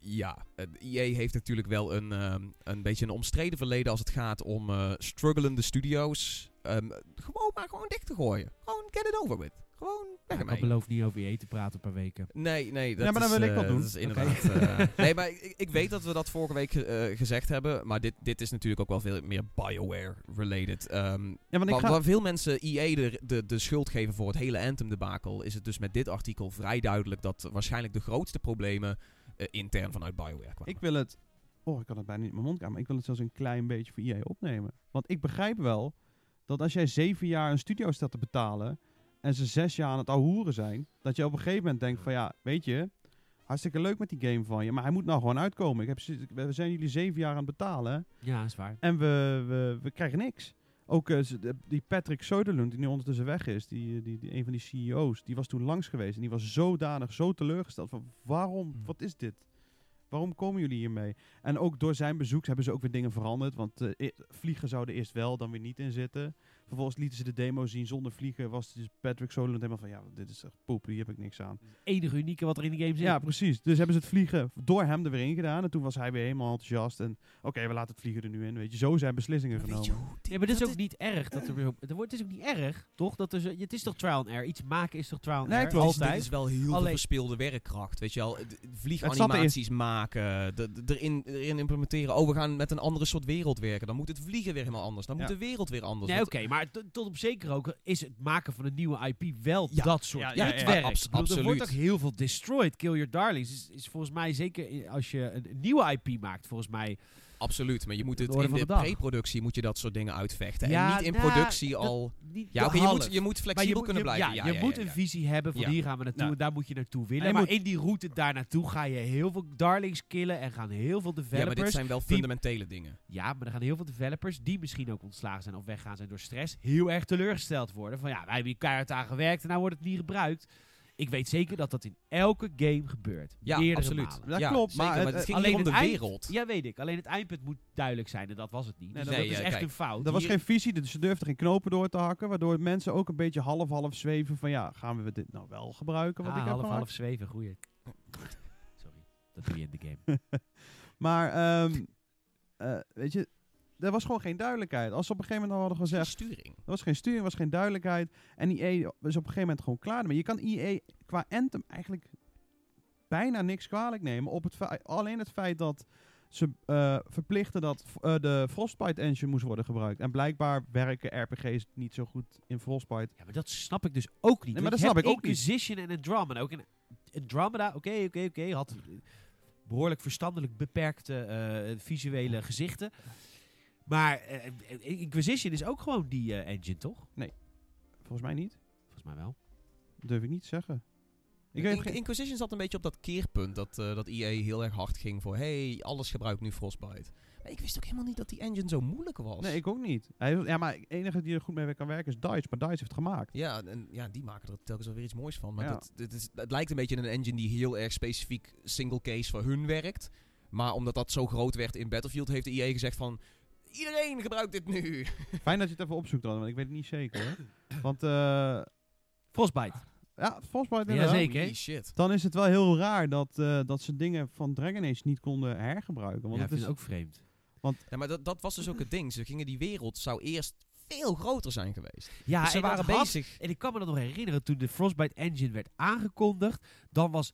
ja, eh, EA heeft natuurlijk wel een, ehm, een beetje een omstreden verleden als het gaat om eh strugglende studio's. Ehm, gewoon maar gewoon dicht te gooien. Gewoon get it over with. Gewoon weg ik beloofd niet over je te praten een paar weken. Nee, nee. Dat Ja, maar dan is, wil ik eh, wel doen. Dat is inderdaad. eh, *laughs* nee, maar ik, ik weet dat we dat vorige week eh, gezegd hebben. Maar dit, dit is natuurlijk ook wel veel meer BioWare-related. Ehm, ja, want ik waar, ga, waar veel mensen EA de, de, de schuld geven voor het hele Anthem-debakel... is het dus met dit artikel vrij duidelijk... dat waarschijnlijk de grootste problemen eh, intern vanuit BioWare kwamen. Ik wil het. Oh, ik kan het bijna niet in mijn mond krijgen. Maar ik wil het zelfs een klein beetje voor EA opnemen. Want ik begrijp wel dat als jij zeven jaar een studio staat te betalen. En ze zes jaar aan het ahoeren zijn. dat je op een gegeven moment denkt: van ja, weet je. Hartstikke leuk met die game van je. Maar hij moet nou gewoon uitkomen. Ik heb, we zijn jullie zeven jaar aan het betalen. Ja, is waar. En we, we, we krijgen niks. ook eh, die Patrick Soderlund, die nu ondertussen weg is, die, die, die, een van die CEO's, die was toen langs geweest. En die was zodanig, zo teleurgesteld van waarom, Hmm. wat is dit? Waarom komen jullie hiermee? En ook door zijn bezoek hebben ze ook weer dingen veranderd. Want eh, e- vliegen zouden eerst wel, dan weer niet in zitten. Vervolgens lieten ze de demo zien zonder vliegen. Was dus Patrick Soderlund helemaal van, ja, dit is echt poep, hier heb ik niks aan. Het enige unieke wat er in de game zit. Ja, precies. Dus hebben ze het vliegen door hem er weer in gedaan. En toen was hij weer helemaal enthousiast. En oké, we laten het vliegen er nu in. Weet je, zo zijn beslissingen genomen. je hoe Ja, maar dit is ook niet erg. Dat er weer op, er wordt, het is ook niet erg, toch? Dat er zo, het is toch trial and error? Iets maken is toch trial and Nee, error? is- Altijd. Dit is wel heel veel Alleen- verspeelde werkkracht. Weet je wel, vlieganimaties maken, de, de- erin, erin implementeren. Oh, we gaan met een andere soort wereld werken. Dan moet het vliegen weer helemaal anders. Dan Ja. moet de wereld weer anders. Nee, oké, maar tot op zeker ook is het maken van een nieuwe IP wel Ja. dat soort Ja, ja, ja, het ja, werk. abs- Ik bedoel, Er wordt ook absoluut. heel veel destroyed. Kill Your Darlings is, is volgens mij zeker i- als je een, een nieuwe IP maakt, volgens mij. Absoluut, maar je moet het in de pre-productie moet je dat soort dingen uitvechten. Ja, en niet in nou, productie al... Ja, je, moet, je moet flexibel je moet, kunnen blijven. Ja, Ja, je ja, moet ja, een ja. visie hebben van Ja. hier gaan we naartoe Ja. en daar moet je naartoe willen. Maar moet- in die route daar naartoe ga je heel veel darlings killen en gaan heel veel Ja, developers. maar dit zijn wel die- fundamentele dingen. Ja, maar er gaan heel veel developers die misschien ook ontslagen zijn of weggaan zijn door stress, heel erg teleurgesteld worden. Van ja, wij hebben hier keihard aan gewerkt en nou wordt het niet gebruikt. Ik weet zeker dat dat in elke game gebeurt. Ja, Meerdere absoluut. malen. Dat ja, klopt, zeker, maar maar het- het, ging alleen om de eind- wereld. Ja, weet ik. Alleen het eindpunt moet duidelijk zijn en dat was het niet. Nee, dus dat- dat is nee, echt kijk, een fout. Er was Hier- geen visie, dus ze durfden geen knopen door te hakken. Waardoor mensen ook een beetje half-half zweven van ja, gaan we dit nou wel gebruiken wat Ah, ik heb half, zweven, goeie. *laughs* Sorry, dat doe je in de game. *laughs* Maar ehm, eh, weet je, er was gewoon geen duidelijkheid. Als ze op een gegeven moment hadden gezegd, sturing. er was geen sturing, er was geen duidelijkheid. En EA was op een gegeven moment gewoon klaar ermee. Je kan EA qua Anthem eigenlijk bijna niks kwalijk nemen. Op het feit- alleen het feit dat ze eh, verplichten dat eh, de Frostbite engine moest worden gebruikt. En blijkbaar werken RPG's niet zo goed in Frostbite. Ja, maar dat snap ik dus ook niet. Nee, maar dat snap ik ook niet. Inquisition en Andromeda. Ook in Andromeda, oké, oké, oké. Had eh, behoorlijk verstandelijk beperkte eh, visuele gezichten. Maar eh, eh, Inquisition is ook gewoon die eh, engine, toch? Volgens mij niet. Volgens mij wel. Dat durf ik niet te zeggen. Ik In- weet geen... Inquisition zat een beetje op dat keerpunt dat, eh, dat EA heel erg hard ging voor hey, alles gebruikt nu Frostbite. Maar ik wist ook helemaal niet dat die engine zo moeilijk was. Nee, ik ook niet. Hij, ja, maar de enige die er goed mee kan werken is DICE. Maar DICE heeft het gemaakt. Ja, en ja, die maken er telkens wel weer iets moois van. Maar Ja. dat, dit is, het lijkt een beetje een engine die heel erg specifiek single case voor hun werkt. Maar omdat dat zo groot werd in Battlefield, heeft de EA gezegd van... Iedereen gebruikt dit nu. Fijn dat je het even opzoekt dan, want ik weet het niet zeker hoor. *laughs* Want eh Frostbite. ja, Frostbite Ja, inderdaad. zeker. Holy shit. Dan is het wel heel raar dat, eh, dat ze dingen van Dragon Age niet konden hergebruiken. Want ja, ik het vind is het ook vreemd. Ja, maar dat, dat was dus ook het ding. Ze gingen die wereld zou eerst veel groter zijn geweest. Ja, dus ze en dat waren had- bezig. En ik kan me dat nog herinneren, toen de Frostbite Engine werd aangekondigd, dan was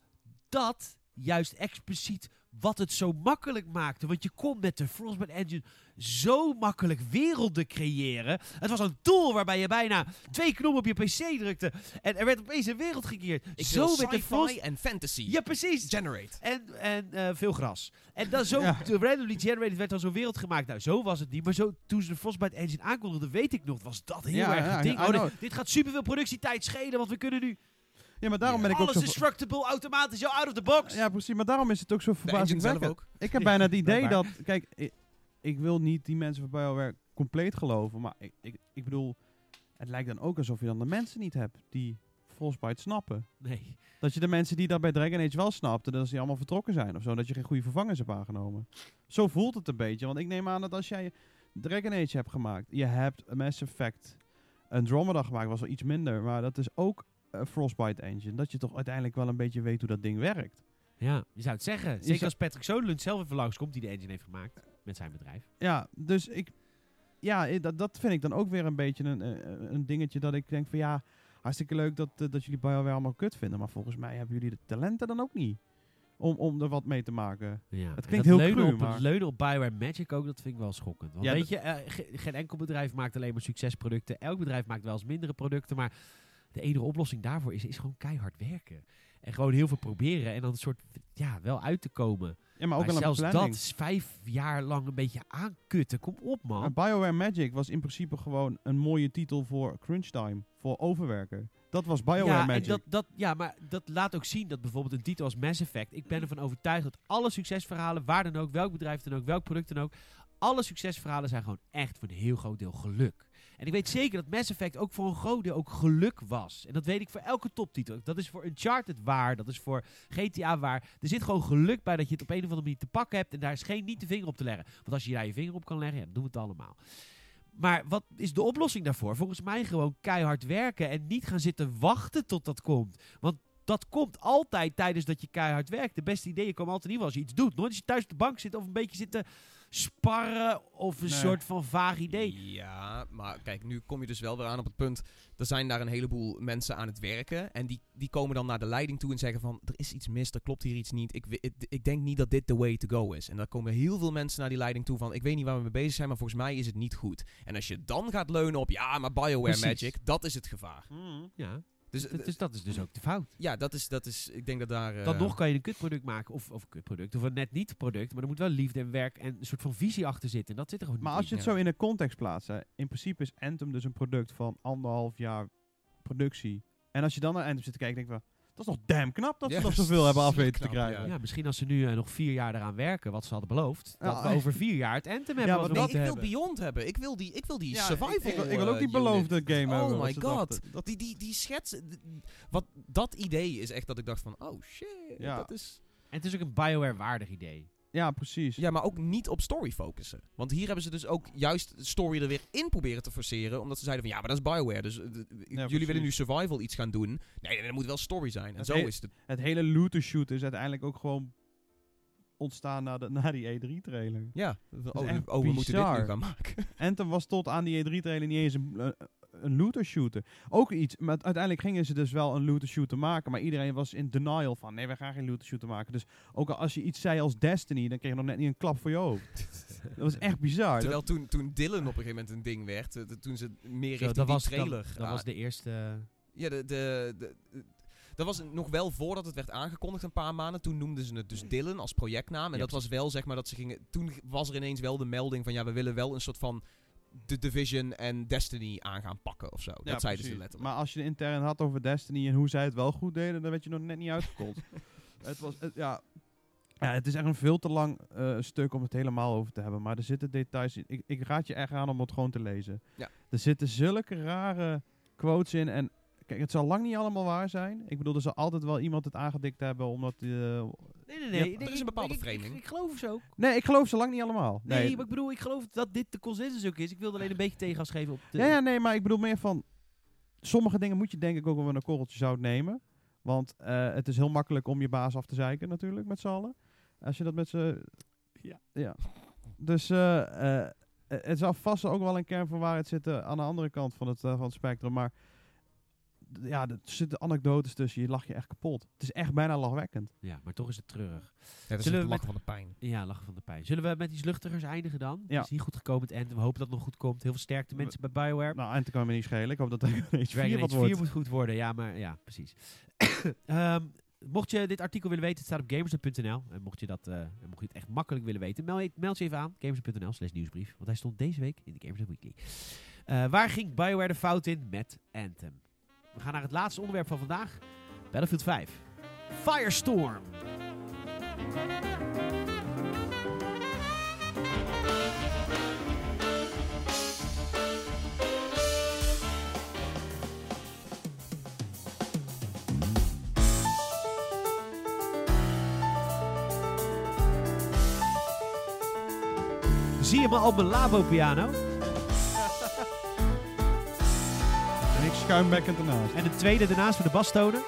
dat juist expliciet wat het zo makkelijk maakte. Want je kon met de Frostbite Engine zo makkelijk werelden creëren. Het was een tool waarbij je bijna twee knoppen op je pc drukte en er werd opeens een wereld gecreëerd. Ik zo werd de sci-fi Frost... en fantasy. Ja, precies. Generate. En, en eh, veel gras. En dan zo, Ja. randomly generated werd dan zo'n wereld gemaakt. Nou, zo was het niet. Maar zo, toen ze de Frostbite Engine aankondigden, weet ik nog, was dat heel Ja, erg ja, het ding. Oh, know. dit gaat superveel productietijd schelen, want we kunnen nu Ja, maar daarom Ja. ben ik ook alles zo... destructible, automatisch, jou out of the box. Ja, precies. Maar daarom is het ook zo verbazingwekkend. ook. Ik heb bijna het *laughs* idee dat... Kijk, ik, ik wil niet die mensen van BioWare compleet geloven. Maar ik, ik, ik bedoel... Het lijkt dan ook alsof je dan de mensen niet hebt die Frostbite snappen. Nee. Dat je de mensen die dat bij Dragon Age wel snapten, dat ze allemaal vertrokken zijn of zo. Dat je geen goede vervangers hebt aangenomen. Zo voelt het een beetje. Want ik neem aan dat als jij Dragon Age hebt gemaakt, je hebt Mass Effect Andromeda gemaakt, was wel iets minder. Maar dat is ook een Frostbite engine. Dat je toch uiteindelijk wel een beetje weet hoe dat ding werkt. Ja, je zou het zeggen. Je Zeker zou- als Patrick Soderlund zelf even langskomt, die de engine heeft gemaakt. Met zijn bedrijf. Ja, dus ik... Ja, i- dat, dat vind ik dan ook weer een beetje een, eh, een dingetje dat ik denk van ja... Hartstikke leuk dat, eh, dat jullie BioWare allemaal kut vinden. Maar volgens mij hebben jullie de talenten dan ook niet. Om, om er wat mee te maken. Ja. Het klinkt heel leunen cru, op, maar- Het leunen op Bioware Magic ook, dat vind ik wel schokkend. Want Ja, weet je, eh, ge- geen enkel bedrijf maakt alleen maar succesproducten. Elk bedrijf maakt wel eens mindere producten. Maar de enige oplossing daarvoor is, is gewoon keihard werken. En gewoon heel veel proberen. En dan een soort, ja, wel uit te komen. Ja, maar ook maar zelfs dat is vijf jaar lang een beetje aankutten. Kom op, man. Maar BioWare Magic was in principe gewoon een mooie titel voor crunch time. Voor overwerken. Dat was BioWare ja, Magic. En dat, dat, ja, maar dat laat ook zien dat bijvoorbeeld een titel als Mass Effect... Ik ben ervan overtuigd dat alle succesverhalen, waar dan ook, welk bedrijf dan ook, welk product dan ook... Alle succesverhalen zijn gewoon echt voor een heel groot deel geluk. En ik weet zeker dat Mass Effect ook voor een groot deel ook geluk was. En dat weet ik voor elke toptitel. Dat is voor Uncharted waar, dat is voor GTA waar. Er zit gewoon geluk bij dat je het op een of andere manier te pakken hebt en daar is geen niet de vinger op te leggen. Want als je daar je vinger op kan leggen, ja, dan doen we het allemaal. Maar wat is de oplossing daarvoor? Volgens mij gewoon keihard werken en niet gaan zitten wachten tot dat komt. Want dat komt altijd tijdens dat je keihard werkt. De beste ideeën komen altijd in ieder geval als je iets doet. Nooit als je thuis op de bank zit of een beetje zit te sparren of een Nee. soort van vaag idee. Ja, maar kijk, nu kom je dus wel weer aan op het punt. Er zijn daar een heleboel mensen aan het werken. En die, die komen dan naar de leiding toe en zeggen van... Er is iets mis, er klopt hier iets niet. Ik, ik, ik denk niet dat dit de way to go is. En dan komen heel veel mensen naar die leiding toe van... Ik weet niet waar we mee bezig zijn, maar volgens mij is het niet goed. En als je dan gaat leunen op... Ja, maar Bioware Precies. Magic, dat is het gevaar. Ja, Dus, dat is, dat is dus ook de fout. ja, dat is, dat is... Ik denk dat daar... eh, Dan nog kan je een kutproduct maken, of, of een kutproduct, of een net niet product. Maar er moet wel liefde en werk en een soort van visie achter zitten. En dat zit er gewoon Maar niet als je in. het zo in een context plaatst, hè, in principe is Anthem dus een product van anderhalf jaar productie. En als je dan naar Anthem zit te kijken, denk je van, is nog damn knap dat Ja, ze nog dat zoveel hebben af weten te krijgen. Ja, misschien als ze nu eh, nog vier jaar eraan werken, wat ze hadden beloofd. Ja, dat we eh, over vier jaar het Anthem hebben Ja, maar Nee, ik wil hebben. Beyond hebben. Ik wil die, ik wil die Ja, survival ik, ik, wil- ik wil ook eh, die unit. beloofde game Oh hebben. wat my god. Dat, Die, die, die schets... Wat, dat idee is echt dat ik dacht van... Oh shit, Ja. dat is... En het is ook een Bioware-waardig idee. Ja, precies. Ja, maar ook niet op story focussen. Want hier hebben ze dus ook juist de story er weer in proberen te forceren. Omdat ze zeiden van ja, maar dat is Bioware. Dus eh, jullie precies. willen nu survival iets gaan doen. Nee, nee, er moet wel story zijn. En Het zo is het. Het hele looter shoot is uiteindelijk ook gewoon ontstaan na, de, na die E3-trailer. Ja. Oh, oh, we moeten dit nu gaan maken. Anthem was tot aan die E3-trailer niet eens een, een, looter shooter. Ook iets, maar uiteindelijk gingen ze dus wel een looter shooter maken, maar iedereen was in denial van, nee, we gaan geen looter shooter maken. Dus ook al als je iets zei als Destiny, dan kreeg je nog net niet een klap voor je hoofd. *laughs* Dat was echt bizar. Terwijl toen, toen Dylan op een gegeven moment een ding werd. eh, toen ze meer Zo, richting dat, die was, dat, trailer... dat ah, was de eerste... Ja, de, de, de, de- dat was nog wel voordat het werd aangekondigd een paar maanden. Toen noemden ze het dus Dylan als projectnaam. En Ja, dat was wel zeg maar dat ze gingen... Toen was er ineens wel de melding van ja, we willen wel een soort van The Division en Destiny aan gaan pakken of zo. Ja, dat zeiden ze precies. letterlijk. Maar als je de intern had over Destiny en hoe zij het wel goed deden, dan werd je nog net niet uitgekold. *laughs* het was, het- ja, ja, het is echt een veel te lang eh, stuk om het helemaal over te hebben. Maar er zitten details in. Ik, ik raad je echt aan om het gewoon te lezen. Ja. Er zitten zulke rare quotes in. En kijk, het zal lang niet allemaal waar zijn. Ik bedoel, er zal altijd wel iemand het aangedikt hebben, omdat... eh, Nee, nee, Ja, nee. er is een ik- bepaalde ik, ik, framing. Ik, ik geloof ze ook. nee, ik geloof ze lang niet allemaal. Nee, Nee, maar ik bedoel, ik geloof dat dit de consensus ook is. Ik wilde alleen een beetje tegengas geven op de... Ja, ja, nee, maar ik bedoel meer van... Sommige dingen moet je denk ik ook wel een korreltje zout nemen. Want eh, het is heel makkelijk om je baas af te zeiken natuurlijk, met z'n allen. Als je dat met z'n... Ja. ja. Dus eh, eh, het zal vast ook wel een kern van waarheid zitten aan de andere kant van het, van het spectrum. Maar ja, er zitten anekdotes tussen. Je lacht je echt kapot. Het is echt bijna lachwekkend. Ja, maar toch is het treurig. Ja, dat is het we lachen van de pijn. Ja, lachen van de pijn. Zullen we met iets luchtigers eindigen dan? Ja. Het is niet goed gekomen het end. We hopen dat het nog goed komt. Heel veel sterkte We- mensen bij Bioware. Nou, en te kan me niet schelen. Ik hoop dat er *laughs* iets Dragon vier Age wat 4 wordt. moet goed worden. Ja, maar ja, precies. *coughs* Ehm, mocht je dit artikel willen weten, het staat op gamers.nl. En mocht je, dat, eh, en mocht je het echt makkelijk willen weten, meld je, meld je even aan. Gamers.nl slash nieuwsbrief. Want hij stond deze week in de Gamers Weekly. Eh, waar ging Bioware de fout in met Anthem? We gaan naar het laatste onderwerp van vandaag. Battlefield 5. Firestorm. Zie je me op mijn labo-piano? Schuimbekkend ernaast. En een tweede daarnaast voor de bastonen.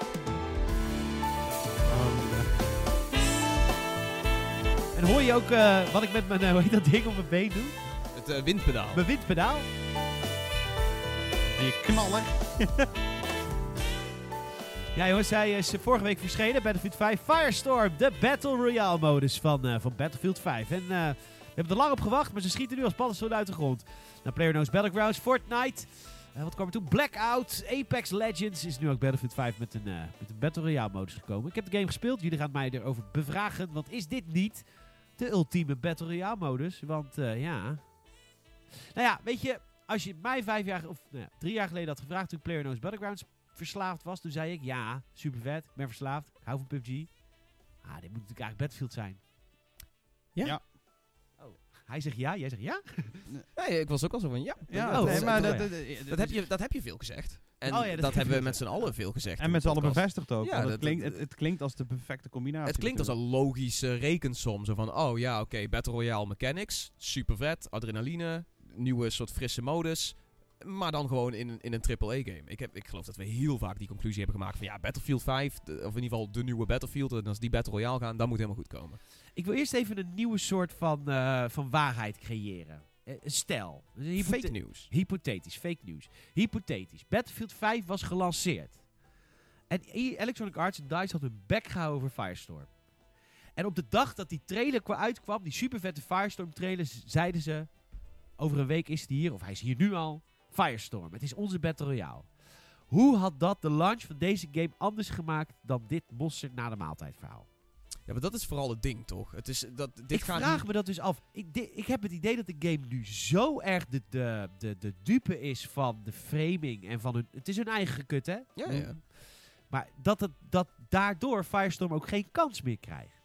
En hoor je ook eh, wat ik met mijn, eh, hoe heet dat ding op mijn been doe? Het eh, windpedaal. Mijn windpedaal. En je knaller. *laughs* Ja jongens, hij is vorige week verschenen. Battlefield 5 Firestorm, de Battle Royale modus van, eh, van Battlefield 5. En eh, we hebben er lang op gewacht, maar ze schieten nu als paddenstoelen uit de grond. Nou, PlayerUnknown's Battlegrounds, Fortnite. Eh, wat kwam er toen? Blackout, Apex Legends is nu ook Battlefield 5 met een, eh, met een Battle Royale modus gekomen. Ik heb de game gespeeld, jullie gaan mij erover bevragen. Want is dit niet de ultieme Battle Royale modus? Want eh, ja... Nou ja, weet je, als je mij vijf jaar, of nou ja, drie jaar geleden had gevraagd toen ik PlayerUnknown's Battlegrounds verslaafd was, toen zei ik ja, super vet, ik ben verslaafd, ik hou van PUBG. Ah, dit moet natuurlijk eigenlijk Battlefield zijn. Ja? Ja. Hij zegt ja, jij zegt ja? *laughs* Nee, ik was ook al zo van, ja. Ja, Oh, nee, dat- maar dat- heb, je, dat heb je veel gezegd. En Oh ja, dat hebben we met z'n allen veel gezegd. En met z'n allen bevestigd ook. Ja, want het, dat- klinkt, het, het klinkt als de perfecte combinatie. Het klinkt als een logische rekensom. Zo van, oh ja, oké, Battle Royale mechanics, super vet, adrenaline, nieuwe soort frisse modus. Maar dan gewoon in, een- in een AAA-game. Ik, heb, ik geloof dat we heel vaak die conclusie hebben gemaakt van ja, Battlefield 5, de- of in ieder geval de nieuwe Battlefield. En als die Battle Royale gaan, dan moet het helemaal goed komen. Ik wil eerst even een nieuwe soort van, eh, van waarheid creëren. Eh, stel. een Fake news. Hypothetisch, fake news. Hypothetisch. Battlefield 5 was gelanceerd. En Electronic Arts en DICE hadden hun bek gehouden over Firestorm. En op de dag dat die trailer kwa- uitkwam, die super vette Firestorm trailer, zeiden ze... Over een week is hij hier, of hij is hier nu al. Firestorm. Het is onze Battle Royale. Hoe had dat de launch van deze game anders gemaakt dan dit mosterd na de maaltijd verhaal? Ja, maar dat is vooral het ding, toch? Het is, dat, dit ik gaat vraag niet- me dat dus af. Ik, ik heb het idee dat de game nu zo erg de, de, de, de dupe is van de framing en van hun... Het is hun eigen gekut, hè? Ja, ja. Maar dat, het, dat daardoor Firestorm ook geen kans meer krijgt.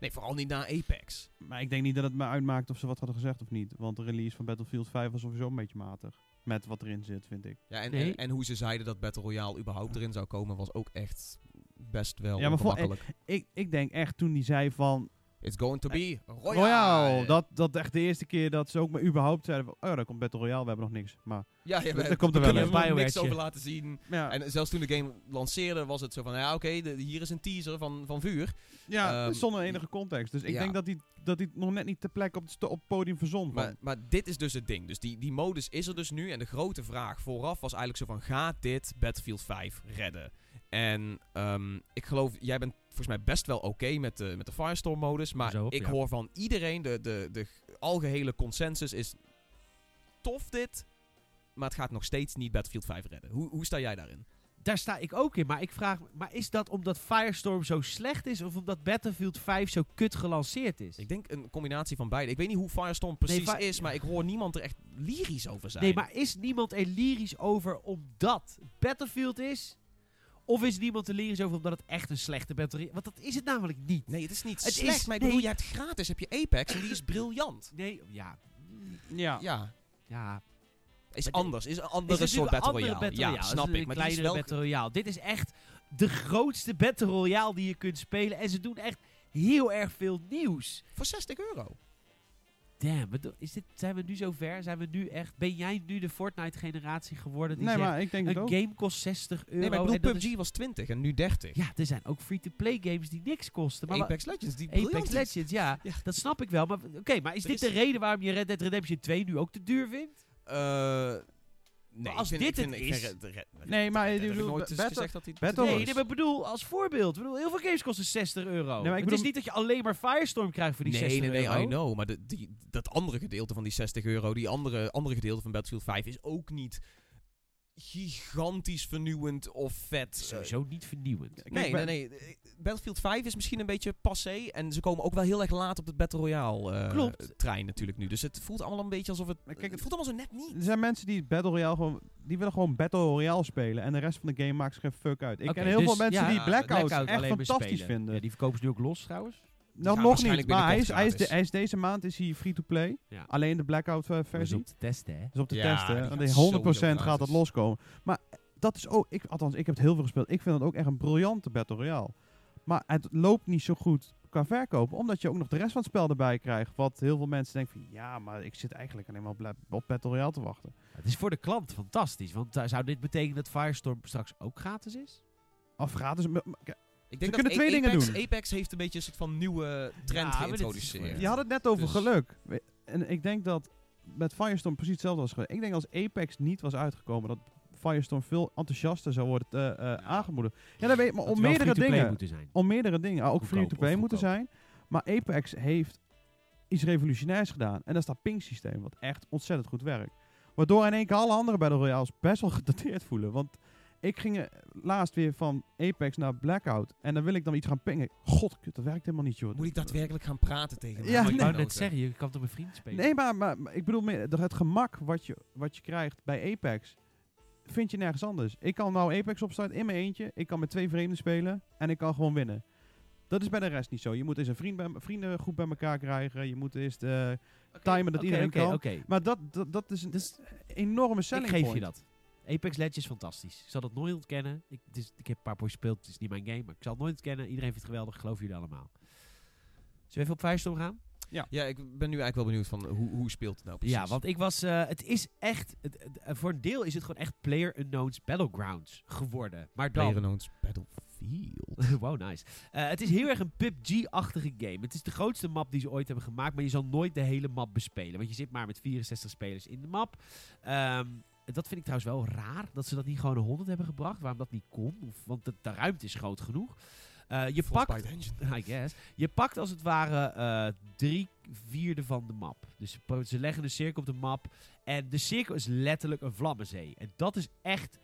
Nee, vooral niet na Apex. Maar ik denk niet dat het me uitmaakt of ze wat hadden gezegd of niet. Want de release van Battlefield 5 was sowieso een beetje matig. Met wat erin zit, vind ik. Ja, en, Nee. en, en hoe ze zeiden dat Battle Royale überhaupt erin zou komen, was ook echt best wel Ja, maar voor- ongemakkelijk. Ik, ik denk echt toen die zei van... It's going to be Royale. Royale! Dat, dat echt de eerste keer dat ze ook maar überhaupt zeiden van... Oh, daar komt Battle Royale, we hebben nog niks. Maar Ja, ja, Dat komt er wel er nog niks over laten zien. ja, En zelfs toen de game lanceerde, was het zo van, ja oké, hier is een teaser van, van vuur. ja ehm, zonder enige context. Dus ik ja. denk dat hij dat hij nog net niet ter plekke op op het podium verzon. Maar, maar dit is dus het ding. Dus die, die modus is er dus nu. En de grote vraag vooraf was eigenlijk zo van, gaat dit Battlefield 5 redden? En ehm, ik geloof, jij bent volgens mij best wel oké met, de, met de Firestorm modus. Maar Zo ik ja. hoor van iedereen, de, de, de algehele consensus is tof dit. Maar het gaat nog steeds niet Battlefield 5 redden. Hoe, hoe sta jij daarin? Daar sta ik ook in. Maar ik vraag maar is dat omdat Firestorm zo slecht is of omdat Battlefield 5 zo kut gelanceerd is? Ik denk een combinatie van beide. Ik weet niet hoe Firestorm precies is, maar ik hoor niemand er echt lyrisch over zijn. Nee, maar is niemand er lyrisch over omdat Battlefield is? Of is niemand er lyrisch over omdat het echt een slechte Battle Want dat is het namelijk niet. Nee, het is niet Het slecht, is- maar ik nee. bedoel, je hebt gratis, heb je Apex en die is briljant. Nee, ja. ja. Ja, Ja. is Maar anders, is een andere is soort Battle een andere Royale. Battle Ja, snap is ik, een maar is kleinere wel... Battle Royale. Dit is echt de grootste Battle Royale die je kunt spelen. En ze doen echt heel erg veel nieuws. Voor 60 euro. Damn, is dit, zijn we nu zover? Zijn we nu echt... Ben jij nu de Fortnite-generatie geworden die Nee, zegt... maar ik denk het Een ook. game kost 60 euro. Nee, maar ik bedoel, PUBG is- was 20 en nu 30. ja, er zijn ook free-to-play games die niks kosten. Maar Apex Legends, die Apex. Legends, ja, Ja. Dat snap ik wel. Maar oké, maar is Er dit is- de reden waarom je Red Dead Redemption 2 nu ook te duur vindt? Eh, nee, als vind, dit het vind is- Nee, maar ik bedoel, nooit eens Battle- gezegd dat hij... Battle- Nee, nee, maar bedoel, als voorbeeld. Ik bedoel, heel veel games kosten 60 euro. maar ik het is niet dat je alleen maar Firestorm krijgt voor die nee, 60 nee, nee, euro. I know. Maar de, die, dat andere gedeelte van die 60 euro, die andere, andere gedeelte van Battlefield 5 is ook niet gigantisch vernieuwend of vet. Sowieso niet vernieuwend. Kijk, Nee, nee, nee. Eh, Battlefield 5 is misschien een beetje passé. En ze komen ook wel heel erg laat op het Battle Royale eh, trein natuurlijk nu. Dus het voelt allemaal een beetje alsof het... Kijk, het voelt allemaal zo net niet. Er zijn mensen die Battle Royale gewoon... Die willen gewoon Battle Royale spelen. En de rest van de game maakt zich geen fuck uit. Ik Oké, ken heel dus veel mensen ja, die Blackout, Blackout echt fantastisch vinden. Ja, die verkopen ze nu ook los trouwens. Nou, nog waarschijnlijk niet. Maar hij is, hij, is de, gratis. hij is deze maand is hij free-to-play. Ja. Alleen de Blackout eh, Dat is versie. om te testen, hè. Dus op de Ja, testen. die En gaat die sowieso 100% gaat dat loskomen. Maar dat is ook... Ik, althans, ik heb het heel veel gespeeld. Ik vind dat ook echt een briljante Battle Royale. Maar het loopt niet zo goed qua verkopen. Omdat je ook nog de rest van het spel erbij krijgt. Wat heel veel mensen denken van... Ja, maar ik zit eigenlijk alleen maar op, op Battle Royale te wachten. Het is voor de klant fantastisch. Want eh, zou dit betekenen dat Firestorm straks ook gratis is? Of gratis... Ik denk Ze kunnen dat twee dingen Apex, doen. Apex heeft een beetje een soort van nieuwe trend Ja, geïntroduceerd. Je had het net over Dus- geluk. En ik denk dat met Firestorm precies hetzelfde was geweest. Ik denk als Apex niet was uitgekomen... dat Firestorm veel enthousiaster zou worden eh, eh, aangemoedigd. Ja, dat weet. Maar Dat om meerdere dingen. moeten zijn. Om meerdere dingen. Ah, ook free-to-play moeten zijn. Maar Apex heeft iets revolutionairs gedaan. En dat is dat ping-systeem. Wat echt ontzettend goed werkt. Waardoor in één keer alle andere Battle Royales best wel *laughs* gedateerd voelen. Want ik ging eh, laatst weer van Apex naar Blackout. En dan wil ik dan iets gaan pingen. God, dat werkt helemaal niet, joh. Moet ik daadwerkelijk gaan praten tegen Ja, mijn Maar ik wou net zeggen, je kan het op een vriend spelen. Nee, maar, maar, maar ik bedoel meer, dat het gemak wat je, wat je krijgt bij Apex, vind je nergens anders. Ik kan nou Apex opstarten in mijn eentje. Ik kan met twee vreemden spelen en ik kan gewoon winnen. Dat is bij de rest niet zo. Je moet eens een vriend bij, vriendengroep bij elkaar krijgen. Je moet eerst eh, Oké, timen dat iedereen kan. Oké, Maar dat, dat, dat is een Dus enorme ik selling geef point. je dat. Apex Legends is fantastisch. Ik zal dat nooit ontkennen. Ik, het is, ik heb een paar potjes gespeeld. Het is niet mijn game, maar ik zal het nooit ontkennen. Iedereen vindt het geweldig. Geloof jullie allemaal. Zullen we even op Firestorm gaan? Ja, ik ben nu eigenlijk wel benieuwd van hoe, hoe speelt het nou precies? Ja, want ik was... eh, het is echt... Het, het- eh, voor een deel is het gewoon echt Player Unknown's Battlegrounds geworden. Maar dan... PlayerUnknown's Battlefield. *laughs* wow, nice. Eh, het is heel erg een PUBG-achtige game. Het is de grootste map die ze ooit hebben gemaakt, maar je zal nooit de hele map bespelen. Want je zit maar met 64 spelers in de map. Ehm, dat vind ik trouwens wel raar, dat ze dat niet gewoon naar 100 hebben gebracht. Waarom dat niet kon. Of, want de, de ruimte is groot genoeg. Eh, je pakt... *laughs* I guess. Je pakt als het ware eh, drie vierde van de map. Dus ze leggen een cirkel op de map. En de cirkel is letterlijk een vlammenzee. En dat is echt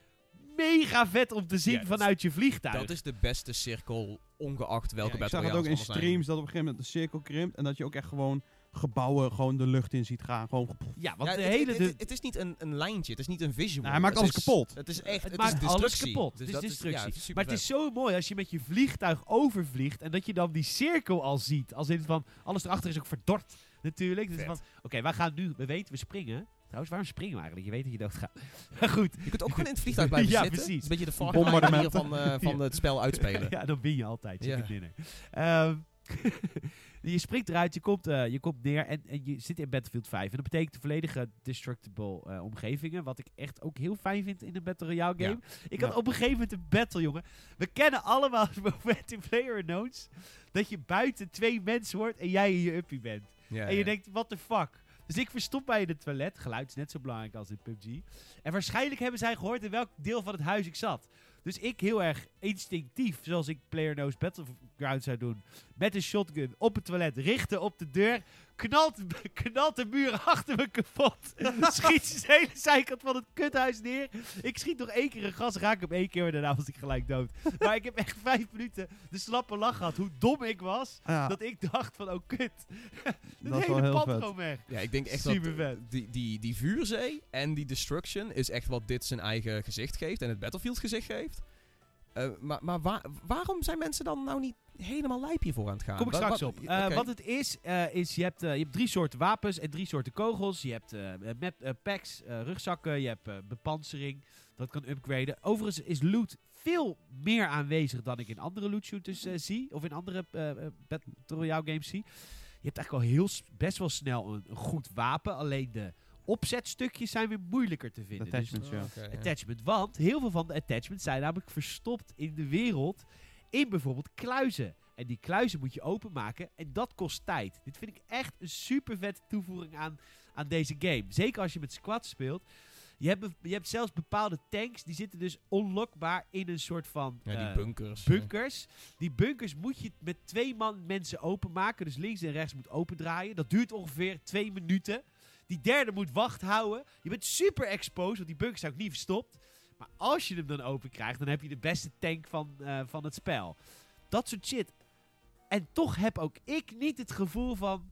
mega vet om te zien Ja, vanuit je vliegtuig. Dat is de beste cirkel, ongeacht welke Ja, ik battle zag het ook in zijn. streams dat op een gegeven moment de cirkel krimpt. En dat je ook echt gewoon gebouwen gewoon de lucht in ziet gaan. Gewoon, Ja, want Ja, de het- hele... het, de, het, het is niet een, een lijntje, het is niet een visual. hij maakt Het alles is- kapot. Het is echt het het maakt is alles destructie. kapot. Dus het is dat destructie. ja, het is maar het is zo mooi als je met je vliegtuig overvliegt en dat je dan die cirkel al ziet. Als in van, alles erachter is ook verdord natuurlijk. Dus van, oké, wij gaan nu, we weten, we springen. Trouwens, waarom springen we eigenlijk? Je weet dat je doodgaat. *laughs* Maar goed. Je kunt ook gewoon in het vliegtuig blijven *laughs* Ja, zitten. precies. Is een beetje de Bombardementen. van, eh, van het spel uitspelen. *laughs* ja, dan win je altijd. Ja. chicken dinner. Ehm, je springt eruit, je komt, eh, je komt neer en, en je zit in Battlefield 5. En dat betekent volledige destructible eh, omgevingen. Wat ik echt ook heel fijn vind in een Battle Royale game. Ik had Ja. op een gegeven moment een battle, jongen. We kennen allemaal *laughs* het moment in Player Unknowns dat je buiten twee mensen hoort en jij in je uppie bent. Ja, En je denkt, what the fuck? Dus ik verstop mij in het toilet. Geluid is net zo belangrijk als in PUBG. En waarschijnlijk hebben zij gehoord in welk deel van het huis ik zat. Dus ik heel erg instinctief, zoals ik Player Knows Battleground zou doen, met een shotgun op het toilet richten op de deur, knalt, knalt de muur achter me kapot. *laughs* schiet ze de hele zijkant van het kuthuis neer. Ik schiet nog één keer een gas, raak hem één keer, maar daarna was ik gelijk dood. maar ik heb echt vijf minuten de slappe lach gehad, hoe dom ik was, Ja, dat ik dacht van, oh kut. *laughs* dat Het wel hele heel pad vet. gewoon weg. Ja, ik denk echt Super vet. dat die, die, die vuurzee en die destruction is echt wat dit zijn eigen gezicht geeft en het Battlefield gezicht geeft. Eh, maar maar waar- waarom zijn mensen dan nou niet helemaal lijp hiervoor aan het gaan? Kom ik straks wat- op. Eh. Wat het is, eh, is je hebt, eh, je hebt drie soorten wapens en drie soorten kogels. Je hebt eh map, eh, packs, eh, rugzakken, je hebt eh, bepansering. Dat kan upgraden. Overigens is loot veel meer aanwezig dan ik in andere loot shooters eh, zie. Of in andere Battle Royale games zie. Je hebt eigenlijk al heel best wel snel een, een goed wapen. Alleen de opzetstukjes zijn weer moeilijker te De vinden. Dus attachments. Oh, ja. attachment. Want heel veel van de attachments zijn namelijk verstopt in de wereld in bijvoorbeeld kluizen. En die kluizen moet je openmaken en dat kost tijd. Dit vind ik echt een super vette toevoeging aan, aan deze game. Zeker als je met squads speelt. Je hebt, je hebt zelfs bepaalde tanks die zitten dus onlockbaar in een soort van Ja, die eh, bunkers. bunkers. Die bunkers moet je met twee man mensen openmaken. Dus links en rechts moet opendraaien. Dat duurt ongeveer twee minuten. Die derde moet wacht houden. Je bent super exposed, want die bunkers zijn ook niet verstopt. Maar als je hem dan open krijgt, dan heb je de beste tank van, eh, van het spel. Dat soort shit. En toch heb ook ik niet het gevoel van...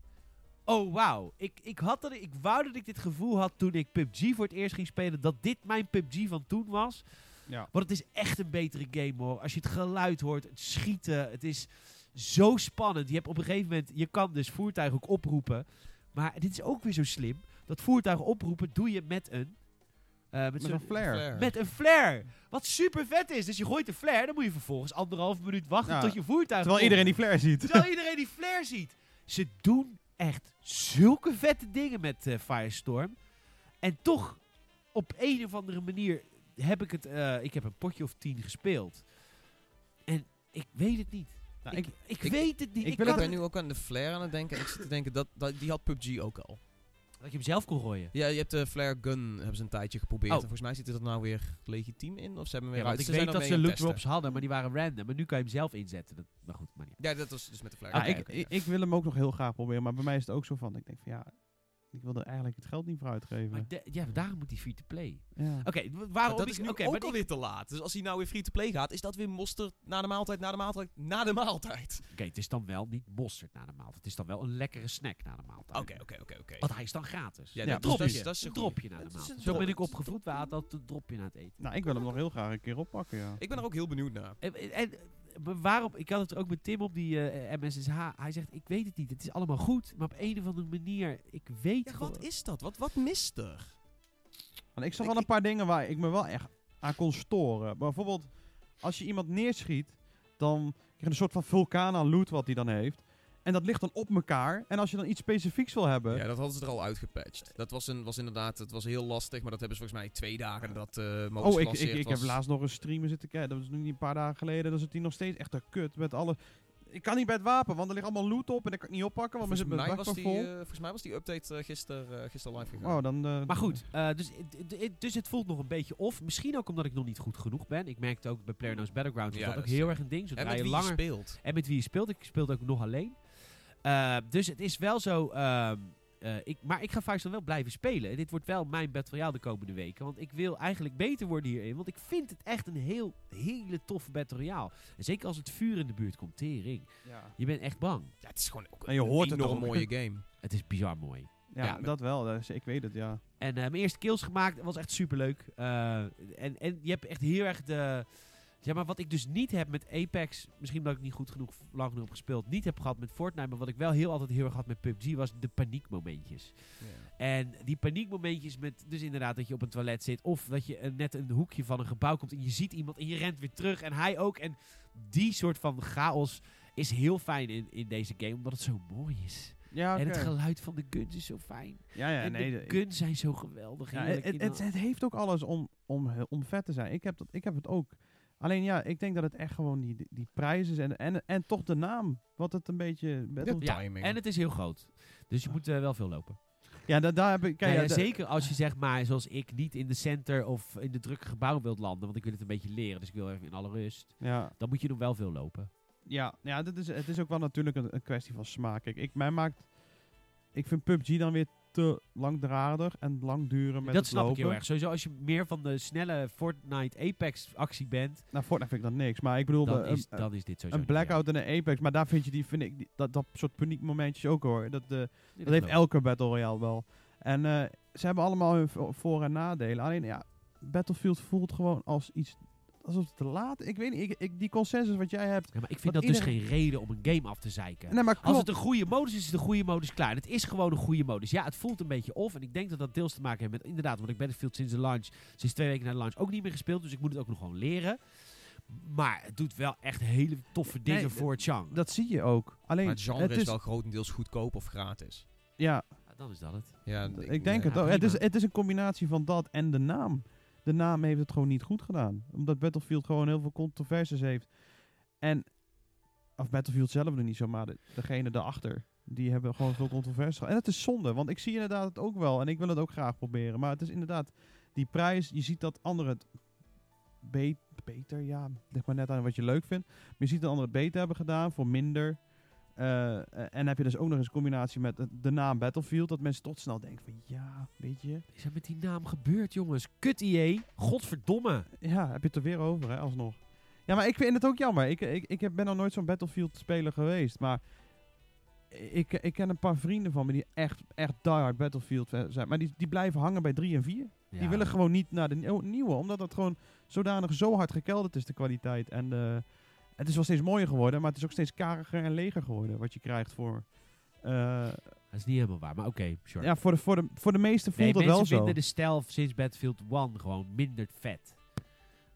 Oh, wauw. Ik, ik, had dat, ik wou dat ik dit gevoel had toen ik PUBG voor het eerst ging spelen. Dat dit mijn PUBG van toen was. Ja. Want het is echt een betere game hoor. Als je het geluid hoort, het schieten, het is zo spannend. Je hebt op een gegeven moment, je kan dus voertuigen ook oproepen. Maar dit is ook weer zo slim. Dat voertuigen oproepen doe je met een... eh, met, een flare. met een flare. Wat super vet is. Dus je gooit een flare, dan moet je vervolgens anderhalf minuut wachten Ja. tot je voertuig Terwijl komt. iedereen die flare ziet. Terwijl iedereen die flare ziet. Ze doen echt zulke vette dingen met eh, Firestorm. En toch, op een of andere manier, heb ik het... eh, ik heb een potje of tien gespeeld. En ik weet het niet. Nou, ik, ik- weet het niet. ik het- ben nu ook aan de flare aan het denken. En ik zit te denken, dat, dat, die had PUBG ook al. Dat je hem zelf kon gooien. Ja, je hebt de flare gun, hebben ze een tijdje geprobeerd. Oh. En volgens mij zit er nou weer legitiem in. Of ze hebben hem Ja, weer want uit. ik Ze weet zijn dat ze testen. drops hadden, maar die waren random. Maar nu kan je hem zelf inzetten. Dat, maar goed, maar niet. Ja, dat was dus met de flare Ja, gun. ik, ik wil hem ook nog heel graag proberen, maar bij mij is het ook zo van, ik denk van ja, ik wil er eigenlijk het geld niet voor uitgeven. Maar de- ja, daarom moet hij free-to-play. ja. Oké, waarom dat is nu oké, ook maar ik- alweer te laat. Dus als hij nou weer free-to-play gaat, is dat weer mosterd na de maaltijd, na de maaltijd, na de maaltijd. Oké, het is dan wel niet mosterd na de maaltijd. Het is dan wel een lekkere snack na de maaltijd. Oké, oké, oké, oké. Want hij is dan gratis. Ja, Ja, dat, dat, is, dat is een dropje na de maaltijd. Zo ben ik opgevoed. We hadden altijd een dropje na het eten. Nou, ik wil hem nog heel graag een keer oppakken, ja. Ik ben er ook heel benieuwd naar. En, en maar waarom, ik had het er ook met Tim op, die eh, MSSH. Hij zegt, ik weet het niet. Het is allemaal goed. Maar op een of andere manier, ik weet Ja, gewoon... wat is dat? Wat, wat mist er? Want ik zag wel een paar dingen waar ik me wel echt aan kon storen. Bijvoorbeeld, als je iemand neerschiet, dan krijg je een soort van vulkaan aan loot wat hij dan heeft. En dat ligt dan op elkaar. En als je dan iets specifieks wil hebben... Ja, dat hadden ze er al uitgepatcht. Dat was, een, was inderdaad, het was heel lastig, maar dat hebben ze volgens mij twee dagen dat eh modus Oh, ik, ik, ik heb laatst nog een streamer zitten kijken. Dat was nu niet een paar dagen geleden. Dan zit hij nog steeds echt een kut met alle... Ik kan niet bij het wapen, want er ligt allemaal loot op en dat kan ik niet oppakken, want we Volgens mij, was die, vol. eh, volgens mij was die update uh, gisteren gister live gegaan. oh, dan... eh, Maar goed, eh, dus, dus het voelt nog een beetje off. Misschien ook omdat ik nog niet goed genoeg ben. Ik merkte ook bij PlayerUnknown's Battlegrounds Ja, dat dat ook is- heel erg een ding. Zodra en met je wie langer... je speelt. En met wie je speelt. Ik speel ook nog alleen. Eh, dus het is wel zo. ehm, eh, ik, maar ik ga vaak dan wel blijven spelen. En dit wordt wel mijn Battle Royale de komende weken. Want ik wil eigenlijk beter worden hierin. Want ik vind het echt een heel, hele toffe Battle Royale. En zeker als het vuur in de buurt komt. Tering. ja. Je bent echt bang. Ja, het is gewoon ook En je een hoort het enorm ook. mooie game. *laughs* Het is bizar mooi. Ja, Ja. dat wel. ik weet het, ja. En eh, mijn eerste kills gemaakt. Dat was echt superleuk. Eh en, en je hebt echt heel erg de... Ja, maar wat ik dus niet heb met Apex, misschien omdat ik niet goed genoeg, lang genoeg heb gespeeld, niet heb gehad met Fortnite, maar wat ik wel heel altijd heel erg had met PUBG, was de paniekmomentjes. En die paniekmomentjes met, dus inderdaad dat je op een toilet zit, of dat je net een hoekje van een gebouw komt en je ziet iemand en je rent weer terug en hij ook. En die soort van chaos is heel fijn in, in deze game, omdat het zo mooi is. Ja, En het geluid van de guns is zo fijn. Ja, ja, en nee. de guns zijn zo geweldig. Ja, het, het, het heeft ook alles om, om, om vet te zijn. Ik heb, dat, ik heb het ook. Alleen ja, ik denk dat het echt gewoon die, die, prijs is en, en, en toch de naam. Wat het een beetje... Battle- De Ja, timing. en het is heel groot. Dus je moet eh, wel veel lopen. Ja, da, daar heb ik... Kijk, ja, ja, da- zeker als je zeg maar, zoals ik, niet in de center of in de drukke gebouw wilt landen. Want ik wil het een beetje leren, dus ik wil even in alle rust. Ja, Dan moet je nog wel veel lopen. ja, ja dit is, het is ook wel natuurlijk een, een kwestie van smaak. Kijk, ik, mij maakt... Ik vind PUBG dan weer te langdradig en lang duren met dat het snap lopen. ik heel erg. Sowieso als je meer van de snelle Fortnite Apex actie bent, Nou, Fortnite vind ik dat niks. Maar ik bedoel, dan de- is, dan is dit sowieso een Blackout en een Apex. Maar daar vind je die, vind ik, die- dat, dat soort paniekmomentjes ook hoor. Dat, eh, niet. Dat heeft elke Battle Royale wel. En eh, ze hebben allemaal hun vo- voor- en nadelen. Alleen ja, Battlefield voelt gewoon als iets... Alsof het te laat... Ik weet niet, ik, ik, die consensus wat jij hebt... Ja, maar ik vind dat dus geen reden om een game af te zeiken. Nee, maar Als het een goede modus is, is het een goede modus klaar. Het is gewoon een goede modus. Ja, het voelt een beetje off. En ik denk dat dat deels te maken heeft met, inderdaad, want ik Battlefield sinds de launch, sinds twee weken na de launch, ook niet meer gespeeld. Dus ik moet het ook nog gewoon leren. Maar het doet wel echt hele toffe dingen Nee, voor het genre. Dat zie je ook. Alleen, Maar het genre het is, is... wel grotendeels goedkoop of gratis. Ja, Ja, dan is dat het. Ja, ik, denk ja, het ook. Het is, prima. het is een combinatie van dat en de naam. De naam heeft het gewoon niet goed gedaan. Omdat Battlefield gewoon heel veel controversies heeft. En... Of Battlefield zelf er niet zo, maar de, degene daarachter. Die hebben gewoon veel controversies gehad. En het is zonde, want ik zie inderdaad het ook wel. En ik wil het ook graag proberen. Maar het is inderdaad die prijs. Je ziet dat anderen het be- beter, ja, leg maar net aan wat je leuk vindt. Maar je ziet dat anderen het beter hebben gedaan voor minder. Eh, eh, en heb je dus ook nog eens een combinatie met de- de naam Battlefield. Dat mensen tot snel denken van ja, weet je. Wat is er met die naam gebeurd, jongens? Kut IE. Godverdomme. Ja, heb je het er weer over, hè, alsnog. Ja, maar ik vind het ook jammer. Ik, ik, ik ben nog nooit zo'n Battlefield-speler geweest. Maar ik, ik ken een paar vrienden van me die echt, echt diehard Battlefield zijn. Maar die, die blijven hangen bij 3 en 4. Die willen gewoon niet naar de nieuw- nieuwe. Omdat het gewoon zodanig zo hard gekelderd is, de kwaliteit. En eh, het is wel steeds mooier geworden. Maar het is ook steeds kariger en leger geworden. Wat je krijgt voor... eh, Dat is niet helemaal waar, maar oké, sure. ja, voor de, voor, de, voor de meesten voelt nee, dat mensen wel zo. vinden de stijl sinds Battlefield 1 gewoon minder vet.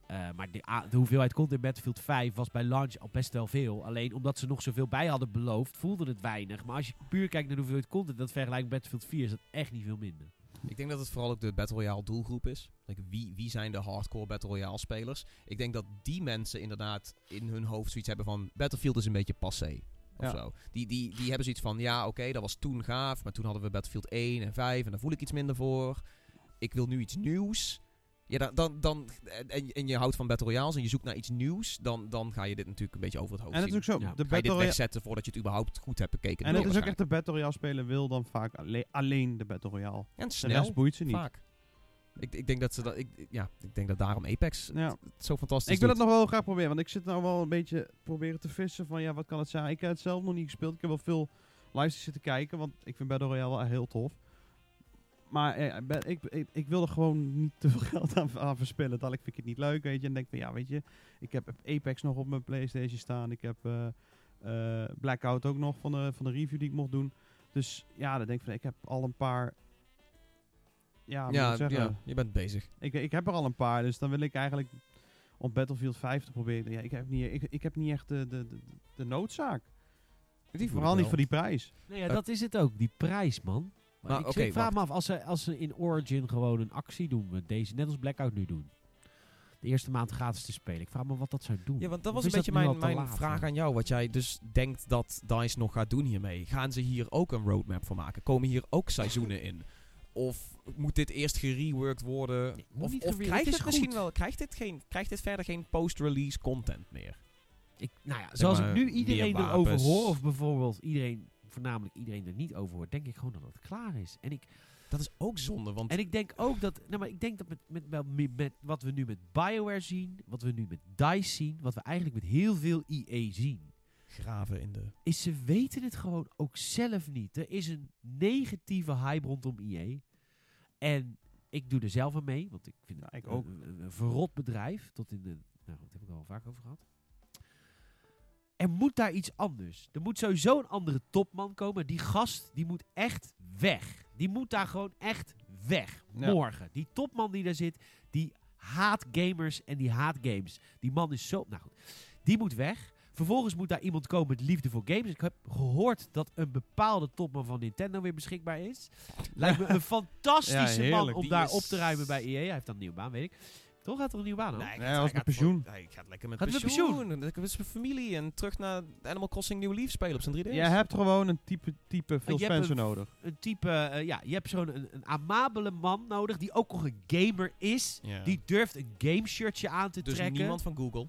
Eh, maar de, a- de hoeveelheid content in Battlefield 5 was bij launch al best wel veel. Alleen omdat ze nog zoveel bij hadden beloofd, voelde het weinig. Maar als je puur kijkt naar de hoeveelheid content, dat vergelijkt met Battlefield 4, is dat echt niet veel minder. Ik denk dat het vooral ook de Battle Royale doelgroep is. Like, wie, wie zijn de hardcore Battle Royale spelers? Ik denk dat die mensen inderdaad in hun hoofd zoiets hebben van... Battlefield is een beetje passé. Of Ja. zo. Die, die, die hebben zoiets van, ja oké, dat was toen gaaf. Maar toen hadden we Battlefield 1 en 5 en daar voel ik iets minder voor. Ik wil nu iets nieuws. Ja, dan, dan, dan, en, en je houdt van Battle Royales en je zoekt naar iets nieuws. Dan, dan ga je dit natuurlijk een beetje over het hoofd En is ook zo. Ja. De Ga je Battle dit wegzetten voordat je het überhaupt goed hebt bekeken. En het is ook echt de Battle Royale speler wil dan vaak alle- alleen de Battle Royale. En De snel, rest boeit ze niet. vaak. Ik, ik denk dat ze dat... Ik, ja, ik denk dat daarom Apex Ja. het zo fantastisch Ik wil het doet. nog wel graag proberen, want ik zit nou wel een beetje proberen te vissen van ja, wat kan het zijn. Ik heb het zelf nog niet gespeeld. Ik heb wel veel lives zitten kijken, want ik vind Battle Royale wel heel tof. Maar eh, ben- ik, ik, ik wil er gewoon niet te veel *laughs* geld aan, aan verspillen. Dadelijk vind ik het niet leuk, weet je. En denk van, ja, weet je, ik heb Apex nog op mijn Playstation staan. Ik heb eh, eh, Blackout ook nog van de, van de review die ik mocht doen. Dus ja, dan denk ik van, ik heb al een paar... Ja, ja, ik zeggen? ja, je bent bezig. Ik, ik heb er al een paar, dus dan wil ik eigenlijk op Battlefield 5 te proberen. Ja, ik heb niet, ik, ik heb niet echt de, de, de, de noodzaak. Die Vooral ik niet voor die prijs. Nou ja, dat is het ook, die prijs, man. Maar Nou, ik oké, vraag wacht. me af, als ze, als ze in Origin gewoon een actie doen, met deze, net als Blackout nu doen. De eerste maand gratis te spelen. Ik vraag me wat dat zou doen. Ja, want dat Of was een beetje mijn, mijn vraag aan jou. Wat jij dus denkt dat DICE nog gaat doen hiermee. Gaan ze hier ook een roadmap voor maken? Komen hier ook seizoenen in? Of moet dit eerst gereworked worden? Nee, of krijgt is misschien wel, krijgt dit, geen, krijgt dit verder geen post-release content meer? Ik, nou ja, zoals maar, ik nu iedereen erover hoor, of bijvoorbeeld iedereen, voornamelijk iedereen er niet over hoort, denk ik gewoon dat het klaar is. En ik, Dat is ook zonde, want en ik denk ook dat, nou maar ik denk dat met, met, met, met wat we nu met BioWare zien, wat we nu met DICE zien, wat we eigenlijk met heel veel EA zien, graven in de... is ze weten het gewoon ook zelf niet. Er is een negatieve hype rondom EA. En ik doe er zelf aan mee, want ik vind het Ja, ik een- ook. Een, een, een verrot bedrijf. Tot in de, nou daar heb ik al vaak over gehad. Er moet daar iets anders. Er moet sowieso een andere topman komen. Die gast, die moet echt weg. Die moet daar gewoon echt weg. Ja. Morgen. Die topman die daar zit, die haat gamers en die haat games. Die man is zo... Nou goed, die moet weg. Vervolgens moet daar iemand komen met liefde voor games. Ik heb gehoord dat een bepaalde topman van Nintendo weer beschikbaar is. Lijkt me een *laughs* fantastische Ja, man om Die daar is- op te ruimen bij EA. Hij heeft dan een nieuwe baan, weet ik. Toch gaat er een nieuwe baan aan? hij hij was met pensioen. voor- hij gaat lekker met Gaat met pensioen. Lekker met zijn familie en terug naar Animal Crossing New Leaf spelen op zijn 3DS. Jij hebt gewoon een type, type Phil je hebt Spencer een- nodig. Een type, eh, ja, je hebt zo'n een, een amabele man nodig die ook nog een gamer is. Ja. Die durft een game shirtje aan te dus trekken. niemand van Google.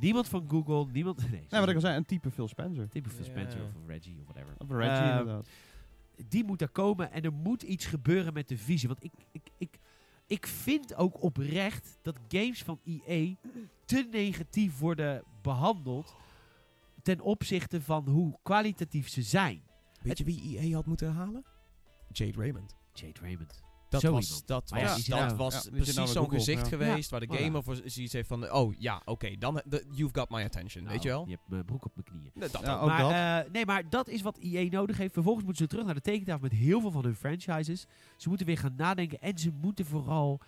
Niemand van Google, niemand... *laughs* Nee, Nee, wat ik al zei, een type Phil Spencer. Type Phil Ja. Spencer of Reggie of whatever. Of Reggie Eh, inderdaad. die moet er komen en er moet iets gebeuren met de visie. Want ik, ik, ik, ik vind ook oprecht dat games van EA te negatief worden behandeld ten opzichte van hoe kwalitatief ze zijn. Weet je wie EA had moeten halen? Jade Raymond. Jade Raymond. Dat Zo was, dat ja, was, dat nou- was ja, precies nou zo'n gezicht ja. geweest Ja, waar de gamer voor zoiets heeft van... Oh ja, oké, dan... you've got my attention, Nou, weet je wel? Je hebt mijn broek op mijn knieën. Nee, dat Ja, ook. ook maar, dat. eh, nee, maar dat is wat EA nodig heeft. Vervolgens moeten ze terug naar de tekentafel met heel veel van hun franchises. Ze moeten weer gaan nadenken en ze moeten vooral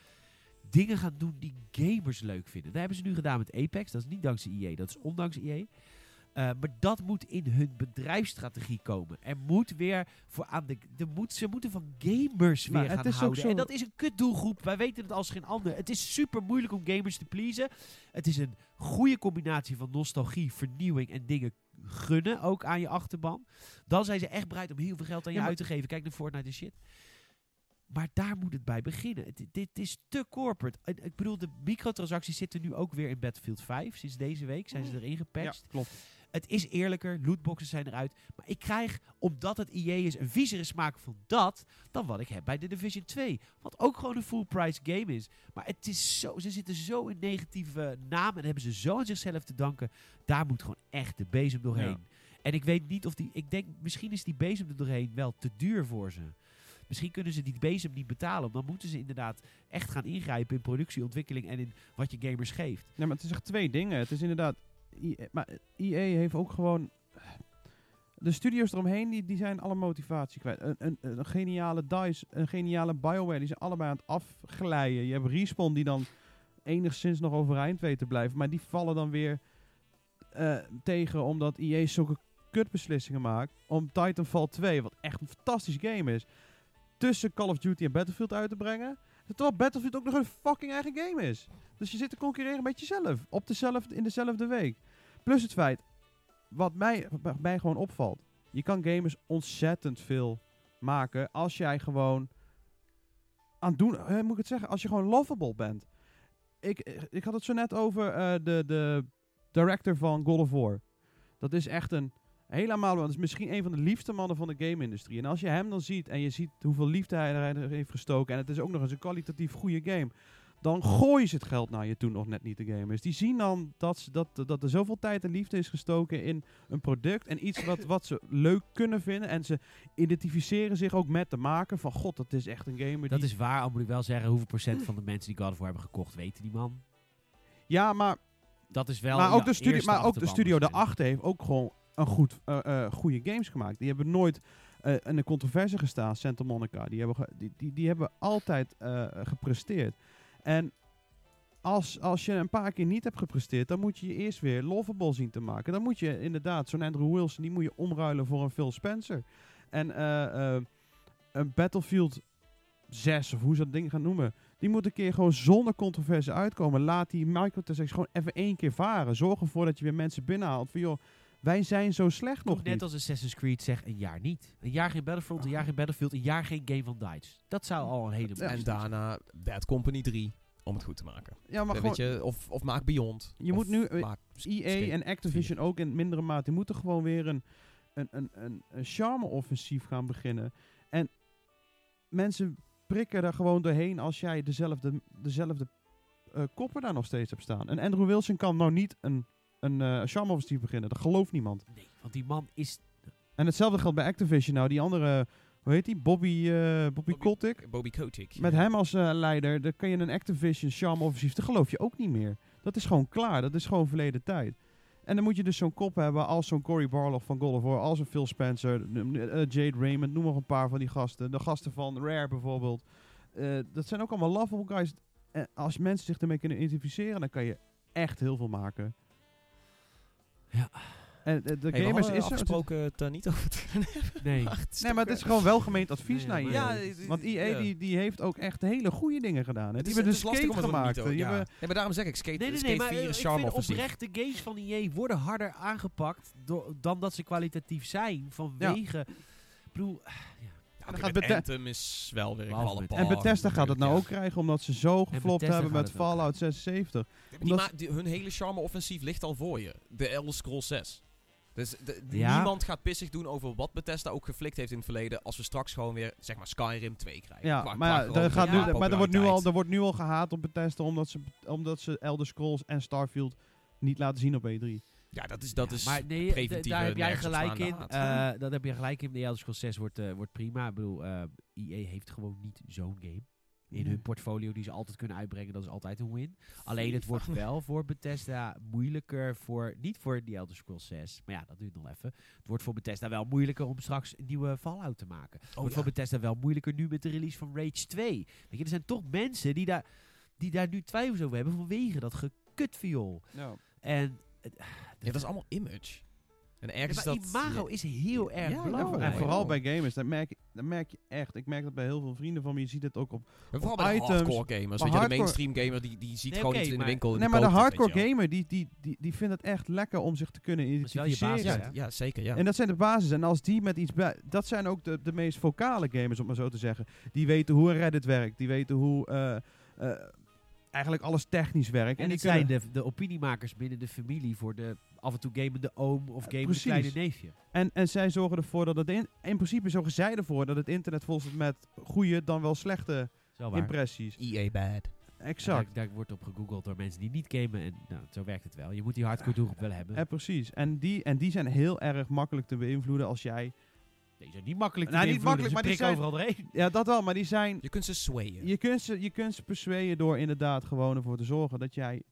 dingen gaan doen die gamers leuk vinden. Dat hebben ze nu gedaan met Apex. Dat is niet dankzij EA, dat is ondanks EA. Eh, maar dat moet in hun bedrijfsstrategie komen. Er moet weer voor aan de, de moet, ze moeten van gamers Maar weer het gaan is houden. zo- En dat is een kutdoelgroep. Wij weten het als geen ander. Het is super moeilijk om gamers te pleasen. Het is een goede combinatie van nostalgie, vernieuwing en dingen gunnen ook aan je achterban. Dan zijn ze echt bereid om heel veel geld aan je Ja, maar- uit te geven. Kijk naar Fortnite en shit. Maar daar moet het bij beginnen. Het- dit is te corporate. Ik bedoel, de microtransacties zitten nu ook weer in Battlefield 5. Sinds deze week zijn ze erin Ja, gepatcht. klopt. Het is eerlijker, lootboxes zijn eruit. Maar ik krijg, omdat het EA is, een viezere smaak van dat dan wat ik heb bij de Division 2. Wat ook gewoon een full price game is. Maar het is zo, ze zitten zo in negatieve namen en hebben ze zo aan zichzelf te danken. Daar moet gewoon echt de bezem doorheen. Ja. En ik weet niet of die, ik denk misschien is die bezem er doorheen wel te duur voor ze. Misschien kunnen ze die bezem niet betalen. Dan moeten ze inderdaad echt gaan ingrijpen in productieontwikkeling en in wat je gamers geeft. Nee, maar het is echt twee dingen. Het is inderdaad... EA, maar EA heeft ook gewoon... De studios eromheen, die, die zijn alle motivatie kwijt. Een, een, een geniale DICE, een geniale BioWare, die zijn allebei aan het afglijden. Je hebt Respawn die dan enigszins nog overeind weet te blijven. Maar die vallen dan weer eh, tegen omdat EA zulke kutbeslissingen maakt om Titanfall 2, wat echt een fantastisch game is, tussen Call of Duty en Battlefield uit te brengen. Terwijl Battlefield ook nog een fucking eigen game is. Dus je zit te concurreren met jezelf. Op dezelfde, in dezelfde week. Plus het feit, wat mij, wat mij gewoon opvalt. Je kan gamers ontzettend veel maken als jij gewoon aan doen, hè, moet ik het zeggen, als je gewoon lovable bent. Ik, ik had het zo net over eh, de, de director van God of War. Dat is echt een helemaal, dat is misschien een van de liefste mannen van de game-industrie. En als je hem dan ziet en je ziet hoeveel liefde hij erin heeft gestoken en het is ook nog eens een kwalitatief goede game, dan gooien ze het geld naar je toen nog net niet de gamers. Die zien dan dat, ze, dat, dat er zoveel tijd en liefde is gestoken in een product en iets wat, wat ze leuk kunnen vinden. En ze identificeren zich ook met de maker van, god, dat is echt een gamer Dat die... is waar, al moet ik wel zeggen. Hoeveel procent van de mensen die God of War hebben gekocht, weten die man? Ja, maar, Dat is wel maar ja, ook de, studio, maar ook de studio daarachter heeft ook gewoon een goed, eh, goede games gemaakt. Die hebben nooit eh, in een controverse gestaan, Santa Monica. Die hebben, die, die, die hebben altijd gepresteerd. En als, als je een paar keer niet hebt gepresteerd, dan moet je je eerst weer lovable zien te maken. Dan moet je inderdaad, zo'n Andrew Wilson, die moet je omruilen voor een Phil Spencer. En een Battlefield 6, of hoe ze dat ding gaan noemen, die moet een keer gewoon zonder controverse uitkomen. Laat die microtransactions gewoon even één keer varen. Zorg ervoor dat je weer mensen binnenhaalt. Van joh, wij zijn zo slecht nog Nog net niet. als Assassin's Creed zegt, een jaar niet. Een jaar geen Battlefront, een jaar geen Battlefield, een jaar geen Game van Dice. Dat zou al een hele En daarna Bad Company 3, om het goed te maken. Ja, maar Eh, gewoon, Weet je, of, of maak Beyond. Je Of moet nu, eh, EA Skate en Activision ook in mindere mate, die moeten gewoon weer een, een, een, een, een charme-offensief gaan beginnen. En mensen prikken er gewoon doorheen als jij dezelfde, dezelfde eh, koppen daar nog steeds hebt staan. En Andrew Wilson kan nou niet een, een eh, charme-offensief beginnen. Dat gelooft niemand. Nee, want die man is... En hetzelfde geldt bij Activision. Nou, die andere, hoe heet die? Bobby, eh Bobby, Bobby- Kotick. Bobby Kotick. Met hem als eh, leider, dan kan je een Activision charme offensief, dat geloof je ook niet meer. Dat is gewoon klaar, dat is gewoon verleden tijd. En dan moet je dus zo'n kop hebben als zo'n Cory Barlog van God of War, als een Phil Spencer, Jade Raymond, noem nog een paar van die gasten. De gasten van Rare bijvoorbeeld. Dat zijn ook allemaal lovable guys. En als mensen zich ermee kunnen identificeren, dan kan je echt heel veel maken. Ja. En eh, de Hey, we gamers is er. afgesproken het er niet over te hebben. *laughs* Nee. maar het is Nee, maar het is eh, gewoon welgemeend advies Nee, naar je. Ja, Want EA ja. die, die heeft ook echt hele goede dingen gedaan. hè. Het Die hebben de het lastig skate om het niet gemaakt. over- Die ja. hebben- Nee, maar daarom zeg ik, skate, Nee, nee, skate nee, maar 4 eh, is charme offensief. oprecht de games van EA worden harder aangepakt dan dat ze kwalitatief zijn vanwege... Ik bedoel, Ja, dan oké, gaat met Bethe- Anthem is wel weer een En Bethesda gaat het nou ook krijgen omdat ze zo geflopt hebben met Fallout 76. Die Omdat ma- die- hun hele charme offensief ligt al voor je. De Elder Scrolls 6. Dus de- Ja. niemand gaat pissig doen over wat Bethesda ook geflikt heeft in het verleden. Als we straks gewoon weer, zeg maar, Skyrim 2 krijgen. Ja, Qua- maar, qua ja, er gaat nu, maar er wordt nu, al, er wordt nu al gehaat op Bethesda omdat ze, omdat ze Elder Scrolls en Starfield niet laten zien op E E3. Ja, dat is, dat ja, is maar nee, preventieve daar heb jij gelijk in. Eh, dat heb je gelijk in. De Elder Scrolls 6 wordt, eh, wordt prima. Ik bedoel, eh EA heeft gewoon niet zo'n game. In hun portfolio die ze altijd kunnen uitbrengen, dat is altijd een win. Alleen het wordt wel voor Bethesda moeilijker voor, niet voor die Elder Scrolls 6, maar ja, dat duurt nog even. Het wordt voor Bethesda wel moeilijker om straks een nieuwe Fallout te maken. Het wordt Oh, ja. voor Bethesda wel moeilijker nu met de release van Rage 2. Weet je, er zijn toch mensen die daar, die daar nu twijfels over hebben vanwege dat gekut En het- Ja, dat is allemaal image. En ergens dat... imago is heel erg Ja, belangrijk. En vooral bij gamers, dat merk, je, dat merk je echt. Ik merk dat bij heel veel vrienden van me. Je ziet het ook op... Vooral bij de hardcore gamers. Weet je, de mainstream gamer die, die ziet Nee, gewoon iets in de winkel Nee, maar de het, hardcore gamer, die, die, die, die vindt het echt lekker om zich te kunnen is wel je identificeren. basis, Ja, ja, zeker, ja. En dat zijn de basis. En als die met iets bij... Dat zijn ook de, de meest vocale gamers, om maar zo te zeggen. Die weten hoe een Reddit werkt. Die weten hoe... eh, eh, eigenlijk alles technisch werkt. En die het zijn de, de opiniemakers binnen de familie voor de af en toe gamende oom of gamende precies. kleine neefje. En, en zij zorgen ervoor dat het... In, in principe zorgen zij ervoor dat het internet vol zit met goede dan wel slechte impressies. EA bad. Exact. Daar, daar wordt op gegoogeld door mensen die niet gamen en nou, zo werkt het wel. Je moet die hardcore doelgroep wel hebben. En precies. En die, en die zijn heel erg makkelijk te beïnvloeden als jij... Deze zijn niet makkelijk te Nou, niet beïnvloeden, makkelijk, ze maar die prikken overal doorheen. Ja, dat wel. Maar die zijn... Je kunt ze swayen. Je kunt ze, je kunt ze persuaden door inderdaad gewoon ervoor te zorgen dat jij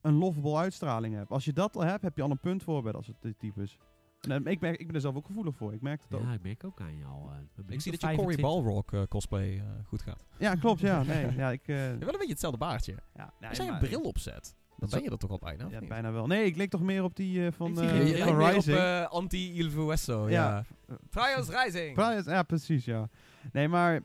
een lovable uitstraling hebt. Als je dat al hebt, heb je al een punt voor bij dat soort ty- types. En, eh, ik, merk, ik ben er zelf ook gevoelig voor. Ik merk het ook. Ja, ik merk ook aan al. eh, Ik zie dat je Cory 25 Balrog eh, cosplay eh, goed gaat. Ja, klopt. Ja, nee. Ja, ik, eh, *laughs* wel een beetje hetzelfde baardje. ja, nee, Als jij een bril opzet, dan Zo- ben je er toch al bijna, Ja, niet? bijna wel. Nee, ik leek toch meer op die eh, van, Ik zie eh, je, je van meer op Rising. eh, anti-Il Vueso, ja. Ja. Trials Rising! Prius- ja, precies, ja. Nee, maar,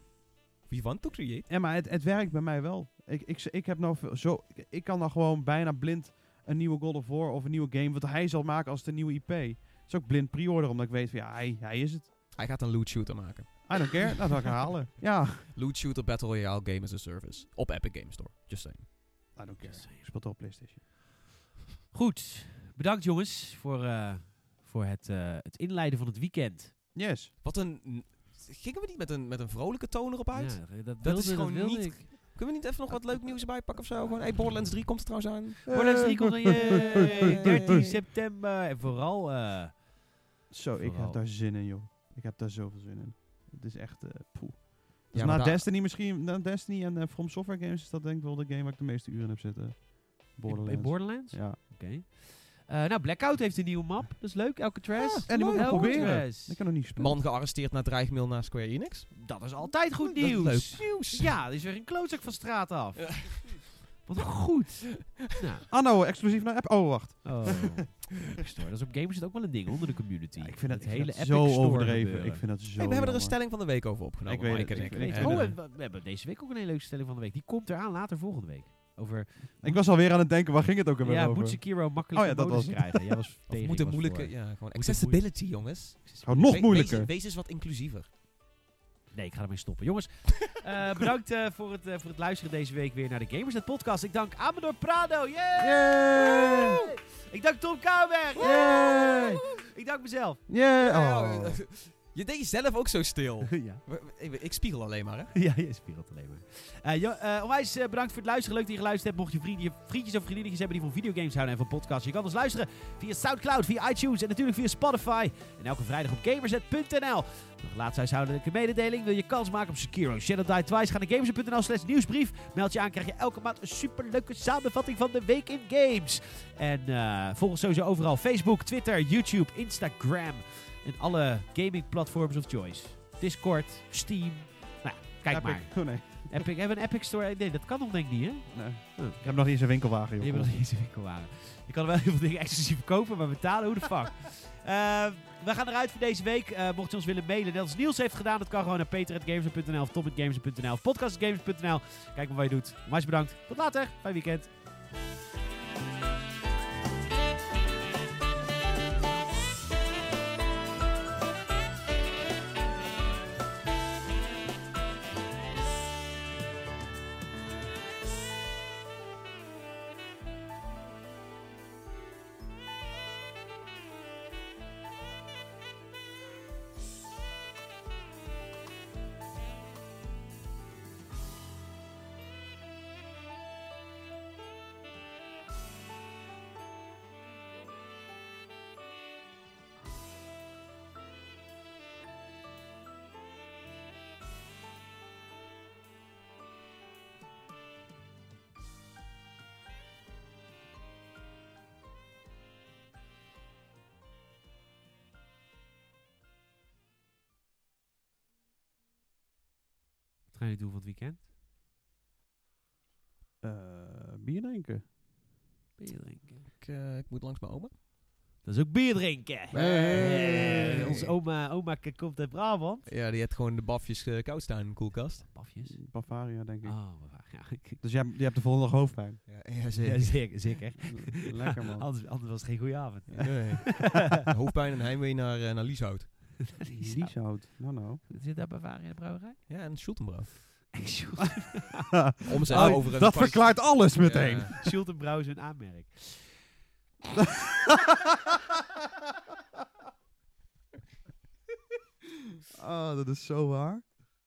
We want to create. ja, maar het, het werkt bij mij wel. Ik, ik, ik, heb nou veel- zo, ik, ik kan dan gewoon bijna blind een nieuwe God of War of een nieuwe game, wat hij zal maken als de nieuwe IP. Het is ook blind pre-order, omdat ik weet van ja, hij, hij is het. Hij gaat een loot shooter maken. I don't care, dat zal ik halen. *laughs* Ja, Loot shooter Battle Royale Game as a Service. Op Epic Games Store. Just saying. I don't care. Ik speel toch op Playstation. Goed, bedankt jongens voor, eh, voor het, eh, het inleiden van het weekend. Yes. Wat een... Gingen we niet met een, met een vrolijke toon erop uit? Ja, dat, Dat is gewoon niet- ik. Kunnen we niet even nog wat leuk nieuws erbij pakken of zo? Gewoon, hey, Borderlands 3 komt er trouwens aan. Borderlands 3 komt er, *laughs* yay, *laughs* 13 Hey. september. En vooral, eh, Zo, ik heb daar zin in, joh. Ik heb daar zoveel zin in. Het is echt, eh poeh. Dus Ja, na Destiny misschien, na Destiny en eh, From Software Games is dat denk ik wel de game waar ik de meeste uren heb zitten. in, Borderlands. in Borderlands? Ja. Oké. Eh, nou, Blackout heeft een nieuwe map. Dat is leuk. Alcatraz. en die moet ik proberen. Ik kan nog niet spelen. Man gearresteerd na dreigmail naar Square Enix. Dat is altijd goed Dat is nieuws. leuk nieuws. Ja, er is weer een klootzak van straat af. Ja. Wat goed. *laughs* nou, Anno, exclusief naar app. Oh, wacht. oh. *laughs* Store. Dat is op games ook wel een ding onder de community. Ja, ik vind dat, ik hele vind dat Epic zo overdreven. Ik vind dat zo Hey, we hebben er een stelling van de week over opgenomen. Ik weet het, ik ik. weet het. En, oh, we we hebben deze week ook een hele leuke stelling van de week. Die komt eraan later volgende week. Over Ik was alweer aan het denken, waar ging het ook alweer ja, over? moet Sekiro makkelijk Oh ja, dat was *laughs* het. krijgen. Jij was of tegen, moet een was moeilijke, ja, gewoon accessibility, jongens. Oh, nog moeilijker. Wees, wees eens wat inclusiever. Nee, ik ga ermee stoppen. Jongens, *laughs* eh, bedankt eh, voor, het, eh, voor het luisteren deze week weer naar de Gamersnet podcast. Ik dank Amador Prado. Yay! Ik dank Tom Kouwberg. Yay! Ik dank mezelf. Yeah! Oh. Je deed jezelf ook zo stil. *laughs* ja. We- Ik spiegel alleen maar, hè. *laughs* ja, je spiegelt alleen maar. Eh, jo, eh, onwijs eh, bedankt voor het luisteren. Leuk dat je geluisterd hebt. Mocht je vriendje, vriendjes of vriendinnetjes hebben die van videogames houden en van podcasts. Je kan ons luisteren via Soundcloud, via iTunes en natuurlijk via Spotify. En elke vrijdag op gamerset.nl. Nog laatste huishoudelijke mededeling. Wil je kans maken op Sekiro Shadow Die Twice? Ga naar gamerset.nl slash nieuwsbrief. Meld je aan, krijg je elke maand een superleuke samenvatting van de week in games. En eh, volg ons sowieso overal. Facebook, Twitter, YouTube, Instagram. En alle gaming platforms of choice. Discord, Steam. Nou, ja, kijk Epic. maar. Oh nee. Epic, hebben we een Epic Store? Nee, dat kan nog denk ik niet, hè? nee. Oh. Ik heb nog niet eens een winkelwagen, joh. hebben nog niet eens een winkelwagen. Je kan wel *laughs* heel veel dingen exclusief kopen, maar betalen, hoe de fuck? *laughs* Eh, we gaan eruit voor deze week. Eh, mocht je ons willen mailen, net als Niels heeft gedaan, dat kan gewoon naar peter.games.nl of tom.games.nl of podcast.games.nl. Kijk maar wat je doet. Maar bedankt. Tot later. Fijn weekend. Wat gaan jullie doen van het weekend? Eh, bier drinken. Bier drinken. Ik, eh, ik moet langs mijn oma. Dat is ook bier drinken. Hey. Eh, onze oma, oma k- komt uit Brabant. Ja, die heeft gewoon de bafjes eh, koud staan in de koelkast. Pafjes. Bavaria, denk ik. Oh. Ja, ik- Dus jij, jij hebt de volgende dag hoofdpijn. Ja, ja ja, zeker. zeker. zeker. Lekker, man. anders, anders was het geen goede avond. Nee. *laughs* Hoofdpijn en heimwee naar, eh, naar Lieshout. *laughs* Lieshout. Nou, nou. Zit daar Bavaria brouwerij? Ja, en Schultenbrouw. *laughs* *laughs* Om ze Oh, over een dat verklaart alles meteen. Ja. Schultenbrouw is een aanmerk. Ah, dat is zo waar.